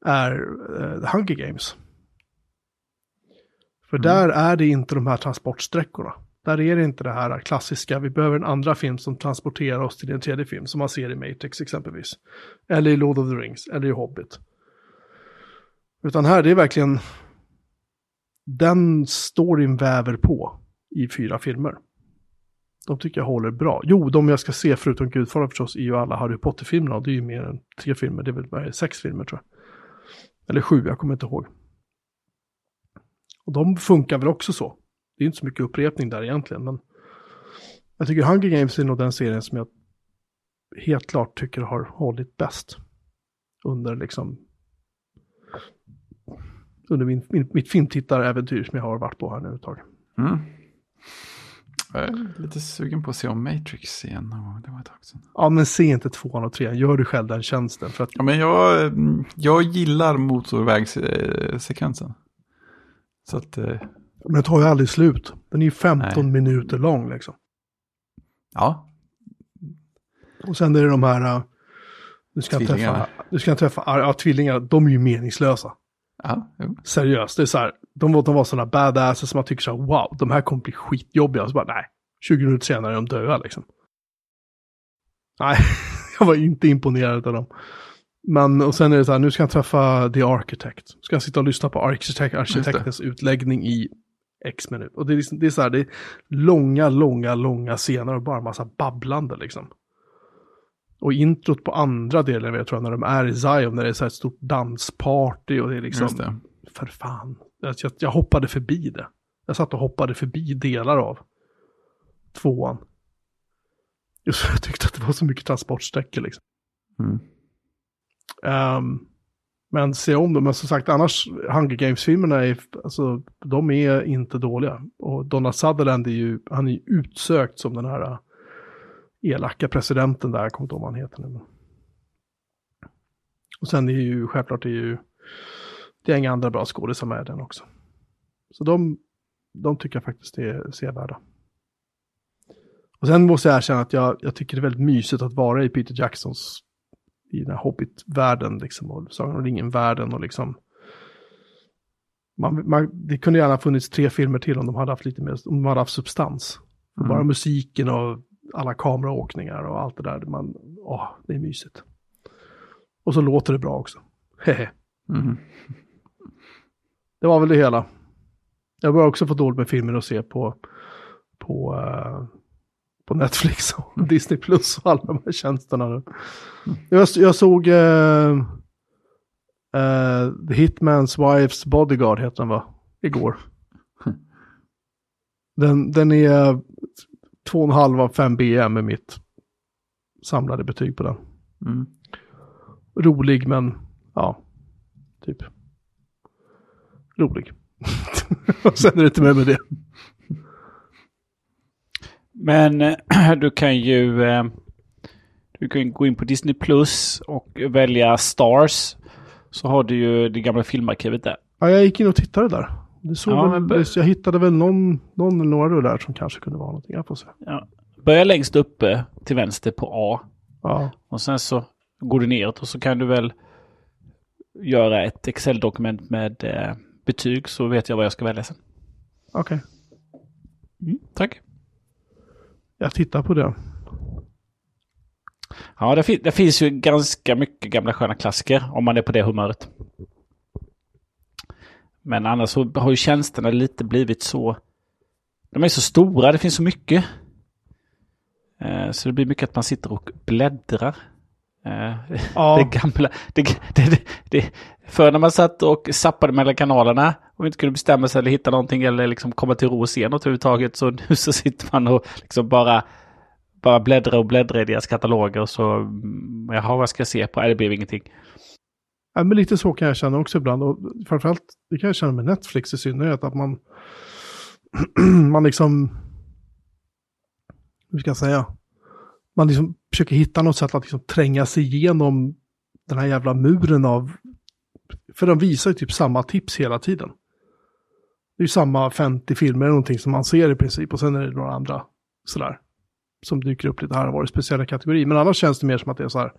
Speaker 2: är uh, The Hunger Games. För där är det inte de här transportsträckorna. Där är det inte det här klassiska, vi behöver en andra film som transporterar oss till en tredje film, som man ser i Matrix exempelvis. Eller i Lord of the Rings, eller i Hobbit. Utan här, det är verkligen, den storyn väver på i fyra filmer. De tycker jag håller bra. Jo, de jag ska se förutom Gudfadern förstås är ju alla Harry Potter-filmerna. Det är ju mer än tre filmer. Det är väl sex filmer tror jag. Eller sju, jag kommer inte ihåg. Och de funkar väl också så. Det är inte så mycket upprepning där egentligen. Men jag tycker Hunger Games är nog den serien som jag helt klart tycker har hållit bäst. Under liksom under min, min, mitt filmtittaräventyr som jag har varit på här nu ett tag.
Speaker 3: Mm. Jag är lite sugen på att se om Matrix igen. Det var ett tag sedan.
Speaker 2: Ja, men se inte tvåan och trean. Gör du själv den tjänsten. För att,
Speaker 3: Ja, men jag, mm, jag gillar motorvägssekvensen. Så att, eh,
Speaker 2: men det tar ju aldrig slut. Den är ju 15
Speaker 3: Nej.
Speaker 2: minuter lång liksom.
Speaker 3: ja.
Speaker 2: Och sen är det de här... Du ska träffa, du ska träffa, ja tvillingar, de är ju meningslösa.
Speaker 3: Ja, jo.
Speaker 2: Seriöst, det är så här, de, var- de var sådana badasses som man tycker så här, wow, de här kommer bli skitjobbiga. Så bara, nej, 20 minuter senare är de döda liksom. Nej, jag var inte imponerad av dem. Men, och sen är det så här, nu ska han träffa The Architect. Ska han sitta och lyssna på Architect, arkitektens utläggning i X minut. Och det är, liksom, det är så här, det är långa, långa, långa scener och bara massa babblande liksom. Och introt på andra delen, jag tror jag, när de är i Zion, när det är så här ett stort dansparty och det är liksom
Speaker 3: det.
Speaker 2: för fan. Jag, jag, jag hoppade förbi det. Jag satt och hoppade förbi delar av tvåan. Just för jag tyckte att det var så mycket transportsträckor liksom.
Speaker 3: Mm.
Speaker 2: Ehm, men se om dem. Men som sagt, annars, Hunger Games-filmerna är, alltså, de är inte dåliga. Och Donald Sutherland är ju, han är ju utsökt som den här äh, elaka presidenten där, jag kommer inte ihåg vad han heter nu. Och sen är ju, självklart är ju, det är inga andra bra skådisar med den också. Så de, de tycker jag faktiskt är sevärda. Och sen måste jag erkänna att jag, jag tycker det är väldigt mysigt att vara i Peter Jacksons, i den här Hobbit-världen liksom, och Sagan om ringen-världen och liksom. Man, man, det kunde gärna ha funnits tre filmer till om de hade haft lite mer, om de hade haft substans.
Speaker 3: Mm.
Speaker 2: Bara musiken och alla kameraåkningar och allt det där. Man, åh, det är mysigt. Och så låter det bra också. Hehe.
Speaker 3: Mm.
Speaker 2: Det var väl det hela. Jag börjar också få dåligt med filmer att se på, på, eh, på Netflix och Disney Plus och alla de här tjänsterna nu. Jag, jag såg eh, eh, The Hitman's Wife's Bodyguard heter den va? Igår. Den, den är 2,5 av 5 BM med mitt samlade betyg på den.
Speaker 3: Mm.
Speaker 2: Rolig men ja, typ. Rolig. och sen är det inte mer med det.
Speaker 1: Men eh, du kan ju eh, du kan gå in på Disney Plus och välja Stars. Så har du ju det gamla filmarkivet där.
Speaker 2: Ja, jag gick in och tittade där. Det såg
Speaker 1: Ja,
Speaker 2: väl,
Speaker 1: men
Speaker 2: jag hittade väl någon, någon eller några där som kanske kunde vara någonting. Jag får se.
Speaker 1: Ja. Börja längst uppe till vänster på A.
Speaker 2: Ja,
Speaker 1: Och sen så går du neråt och så kan du väl göra ett Excel-dokument med eh, betyg så vet jag vad jag ska välja sen.
Speaker 2: okej.
Speaker 1: Mm, tack.
Speaker 2: Jag tittar på det.
Speaker 1: Ja, det, fin- det finns ju ganska mycket gamla sköna klassiker om man är på det humöret. Men annars så har ju tjänsterna lite blivit så... De är så stora, det finns så mycket. Eh, Så det blir mycket att man sitter och bläddrar. Eh,
Speaker 2: Ja,
Speaker 1: Det gamla. Det, det, det, det, för när man satt och zappade mellan kanalerna och inte kunde bestämma sig eller hitta någonting eller liksom komma till ro och se något överhuvudtaget. Så nu så sitter man och liksom bara, bara bläddrar och bläddrar i deras kataloger och så, mm, jaha vad ska jag se på? Nej, det blev ingenting.
Speaker 2: ja, men lite så kan jag känna också ibland. Och framförallt, det kan jag känna med Netflix i synnerhet. Att man, man liksom, hur ska jag säga? Man liksom försöker hitta något sätt att liksom tränga sig igenom den här jävla muren av... För de visar ju typ samma tips hela tiden. Det är ju samma 50 filmer eller någonting som man ser i princip. Och sen är det några andra sådär. Som dyker upp lite här och var i speciella kategorier. Men annars känns det mer som att det är så här.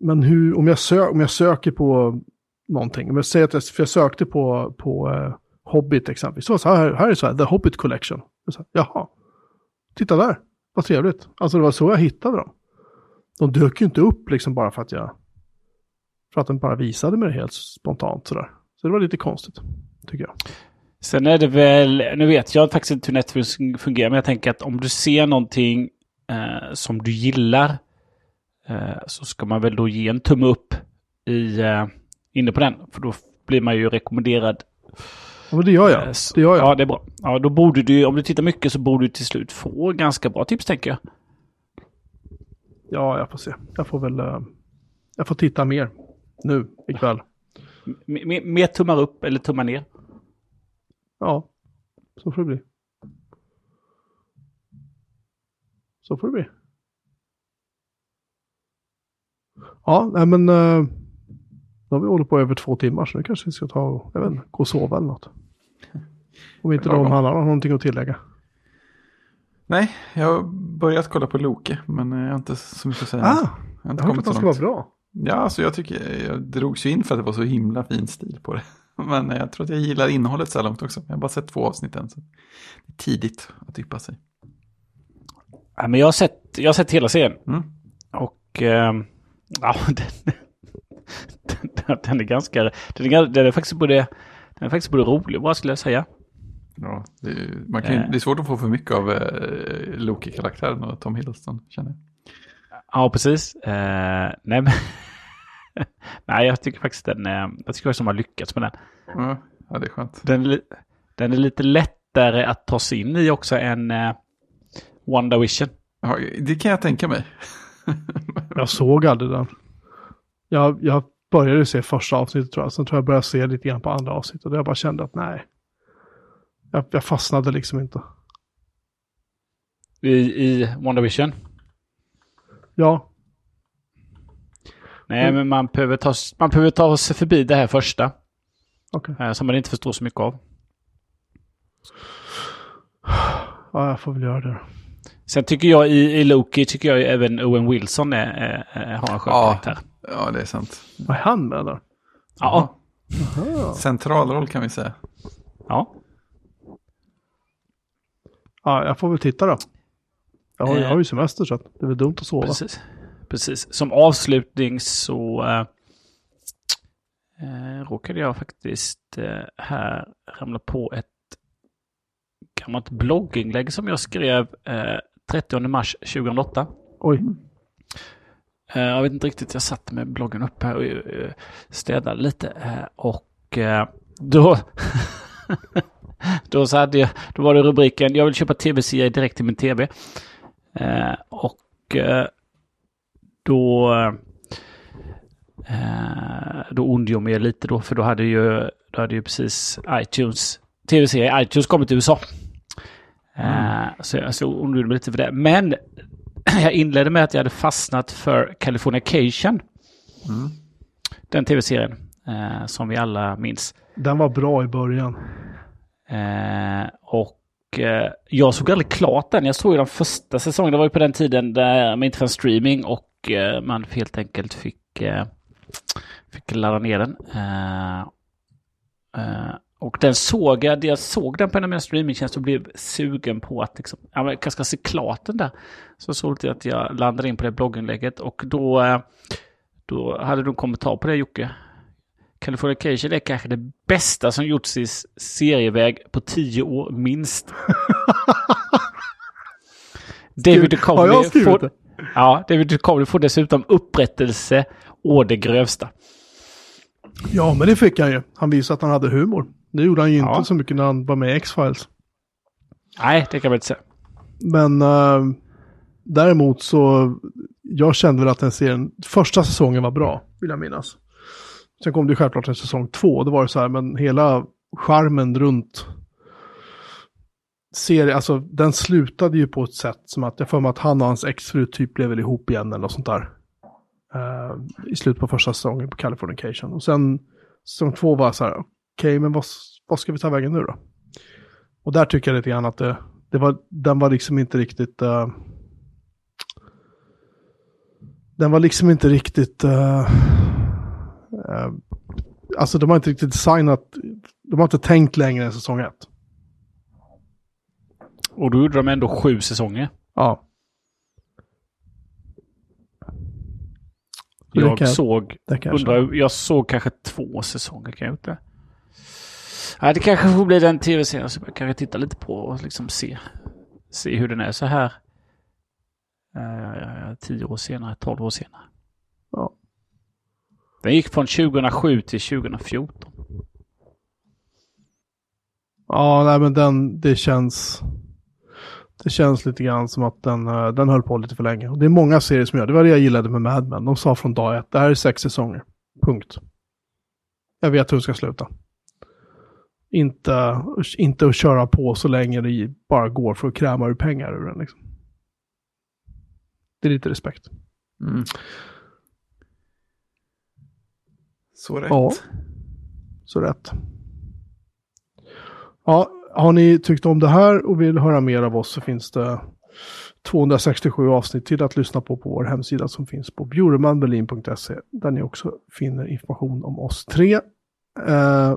Speaker 2: Men hur, om jag, sö, om jag söker på någonting. Om jag säger att jag, för jag sökte på, på eh, Hobbit exempelvis. Så, så här, här är så här, The Hobbit Collection. Så här, Jaha, titta där, vad trevligt. Alltså det var så jag hittade dem. De dök ju inte upp liksom bara för att jag, för att den bara visade mig det helt spontant sådär. Så det var lite konstigt, tycker jag.
Speaker 1: Sen är det väl, nu vet jag faktiskt inte hur Netflix fungerar, men jag tänker att om du ser någonting eh, som du gillar eh, så ska man väl då ge en tumme upp i, eh, inne på den. För då blir man ju rekommenderad.
Speaker 2: Men det gör jag.
Speaker 1: Eh,
Speaker 2: Det gör jag.
Speaker 1: Ja, det är bra. Ja, då borde du, om du tittar mycket så borde du till slut få ganska bra tips tänker jag.
Speaker 2: Ja, jag får se. Jag får väl, eh, jag får titta mer nu ikväll.
Speaker 1: M- m- mer tummar upp eller tummar ner?
Speaker 2: Ja, så får det bli. Så får det bli. Ja, nej men då har vi hållit på över två timmar så nu kanske vi ska ta och, jag vet inte, gå och sova eller något. Om inte de han har någonting att tillägga.
Speaker 3: Nej, jag har börjat kolla på Loke, men jag har inte så mycket att säga.
Speaker 2: Ah,
Speaker 3: jag har
Speaker 2: jag
Speaker 3: inte
Speaker 2: hört
Speaker 3: kommit
Speaker 2: att
Speaker 3: så långt.
Speaker 2: vara bra.
Speaker 3: Ja, alltså jag tycker jag drogs ju in för att det var så himla fin stil på det. Men jag tror att jag gillar innehållet så här långt också. Jag har bara sett två avsnitt än. Så det är tidigt att yppa sig.
Speaker 1: Ja, men jag, har sett, jag har sett hela serien.
Speaker 3: Mm.
Speaker 1: Och ehm, ja, den, den, den är ganska... Den är, den är faktiskt både... Den är faktiskt både rolig och bra skulle jag säga.
Speaker 3: Ja, det, är, man kan, ju-
Speaker 1: Eh.
Speaker 3: det är svårt att få för mycket av eh, Loki-karaktären och Tom Hiddleston, känner jag.
Speaker 1: Ja, precis. Eh, nej, men... nej, jag tycker faktiskt den... Eh, jag tycker faktiskt de har lyckats med den.
Speaker 3: Ja, ja, det är skönt.
Speaker 1: Den är, den är lite lättare att ta sig in i också än eh, WandaVision.
Speaker 3: Ja, det kan jag tänka mig.
Speaker 2: Jag såg aldrig den. Jag, jag började se första avsnittet tror jag. Sen tror jag började se lite grann på andra avsnittet. Och jag bara kände att nej. Jag, jag fastnade liksom inte.
Speaker 1: I, i WandaVision.
Speaker 2: Ja,
Speaker 1: Nej,
Speaker 2: Mm.
Speaker 1: men man behöver, ta, man behöver ta sig förbi det här första.
Speaker 2: okej.
Speaker 1: Eh, som man inte förstår så mycket av.
Speaker 2: Ja, jag får väl göra det. då.
Speaker 1: Sen tycker jag i, i Loki tycker jag även Owen Wilson är, är, är, har en skön
Speaker 3: Ja.
Speaker 1: karaktär.
Speaker 3: Ja, det är sant.
Speaker 2: Vad är han med där?
Speaker 1: Ja.
Speaker 2: Aha.
Speaker 3: Centralroll kan vi säga.
Speaker 1: ja.
Speaker 2: Ja, jag får väl titta då. Jag har, jag
Speaker 1: Eh.
Speaker 2: har ju semester så det är väl dumt att sova.
Speaker 1: Precis. Precis. Som avslutning så äh, äh, råkade jag faktiskt äh, här ramla på ett gammalt blogginlägg som jag skrev äh, 30 mars 2008.
Speaker 2: Oj,
Speaker 1: Eh, Jag vet inte riktigt, jag satt med bloggen uppe här och eh, städade lite. eh, Och eh, då... då, så hade jag, då var det rubriken Jag vill köpa tv-serie direkt till min tv. Eh, Och eh, då... eh, Då ondgjorde jag mig lite då, för då hade ju, då hade ju precis iTunes, tv-serie iTunes kommit till USA. Eh, Så jag så ondgjorde mig lite för det. Men jag inledde med att jag hade fastnat för Californication.
Speaker 3: Mm.
Speaker 1: Den tv-serien eh, som vi alla minns.
Speaker 2: den var bra i början.
Speaker 1: Eh, och eh, jag såg aldrig klart den. Jag såg ju den första säsongen. Det var ju på den tiden där man inte fanns streaming och eh, man helt enkelt fick, eh, fick ladda ner den. Och den såg jag, jag såg den på en av mina streamingtjänster och blev sugen på att liksom, ja, men jag kanske ska se klart den där. Så såg det att jag landade in på det blogginlägget och då, eh, då hade du en kommentar på det Jocke. Californication är kanske det bästa som gjorts i serieväg på tio år minst. David Duchovny
Speaker 2: jag
Speaker 1: får, ja, David Duchovny får dessutom upprättelse å det grövsta.
Speaker 2: Ja, men det fick han ju. Han visade att han hade humor. Det gjorde han ju
Speaker 1: Ja.
Speaker 2: inte så mycket när han var med i X-Files.
Speaker 1: Nej, det kan man inte säga.
Speaker 2: Men eh, däremot så, jag kände väl att den serien, första säsongen var bra, vill jag minnas. Sen kom det ju självklart en säsong två, då var det så här, men hela charmen runt serien, alltså den slutade ju på ett sätt som att jag får mig att han och hans exfru typ blev väl ihop igen eller något sånt där. Eh, I slutet på första säsongen på Californication. Och sen säsong två var så här, okej men vad, vad ska vi ta vägen nu då? Och där tycker jag lite grann att det, det var, den var liksom inte riktigt... eh, den var liksom inte riktigt... eh, eh, alltså de har inte riktigt designat... De har inte tänkt längre än säsong ett.
Speaker 1: Och då gjorde de ändå sju säsonger.
Speaker 2: Ja.
Speaker 1: Jag såg, undrar, jag såg kanske två säsonger. Kan jag gjort Nej, det kanske får bli den tv-serien som jag kanske tittar lite på och liksom se, se hur den är så här. Uh, tio år senare, tolv år senare.
Speaker 2: Ja.
Speaker 1: Den gick från 2007 till 2014.
Speaker 2: Ja, nej men den, det känns... Det känns lite grann som att den, eh, den höll på lite för länge. Och det är många serier som gör det. Det var det jag gillade med Mad Men. De sa från dag ett, det här är sex säsonger. Punkt. Jag vet hur det ska sluta. Inte, inte att köra på så länge det bara går för att kräma ur pengar ur den. Liksom. Det är lite respekt.
Speaker 3: Mm. Så rätt.
Speaker 2: Ja, så rätt. Ja, har ni tyckt om det här och vill höra mer av oss så finns det 267 avsnitt till att lyssna på på vår hemsida som finns på bjuremanberlin.se där ni också finner information om oss tre. Eh,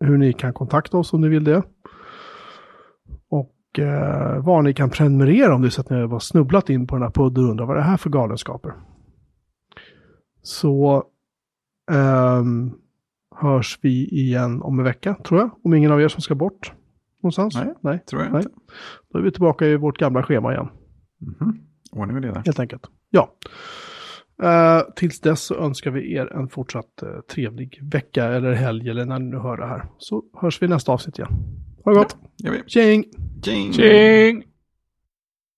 Speaker 2: hur ni kan kontakta oss om ni vill det. Och eh, var ni kan prenumerera om det är så att ni har snubblat in på den här podden och undrar vad det är här för galenskaper. Så ehm, hörs vi igen om en vecka, tror jag. Om ingen av er som ska bort någonstans.
Speaker 3: Nej,
Speaker 2: Nej.
Speaker 3: Tror jag
Speaker 2: Nej.
Speaker 3: inte.
Speaker 2: Då är vi tillbaka i vårt gamla schema igen,
Speaker 3: Mhm. Ordning och reda.
Speaker 2: helt enkelt. Ja. Eh, tills dess så önskar vi er en fortsatt eh, trevlig vecka eller helg eller när ni nu hör det här. Så hörs vi nästa avsnitt igen. Ha det gott.
Speaker 3: Vi.
Speaker 2: Tjing!
Speaker 3: Tjing!
Speaker 1: Tjing!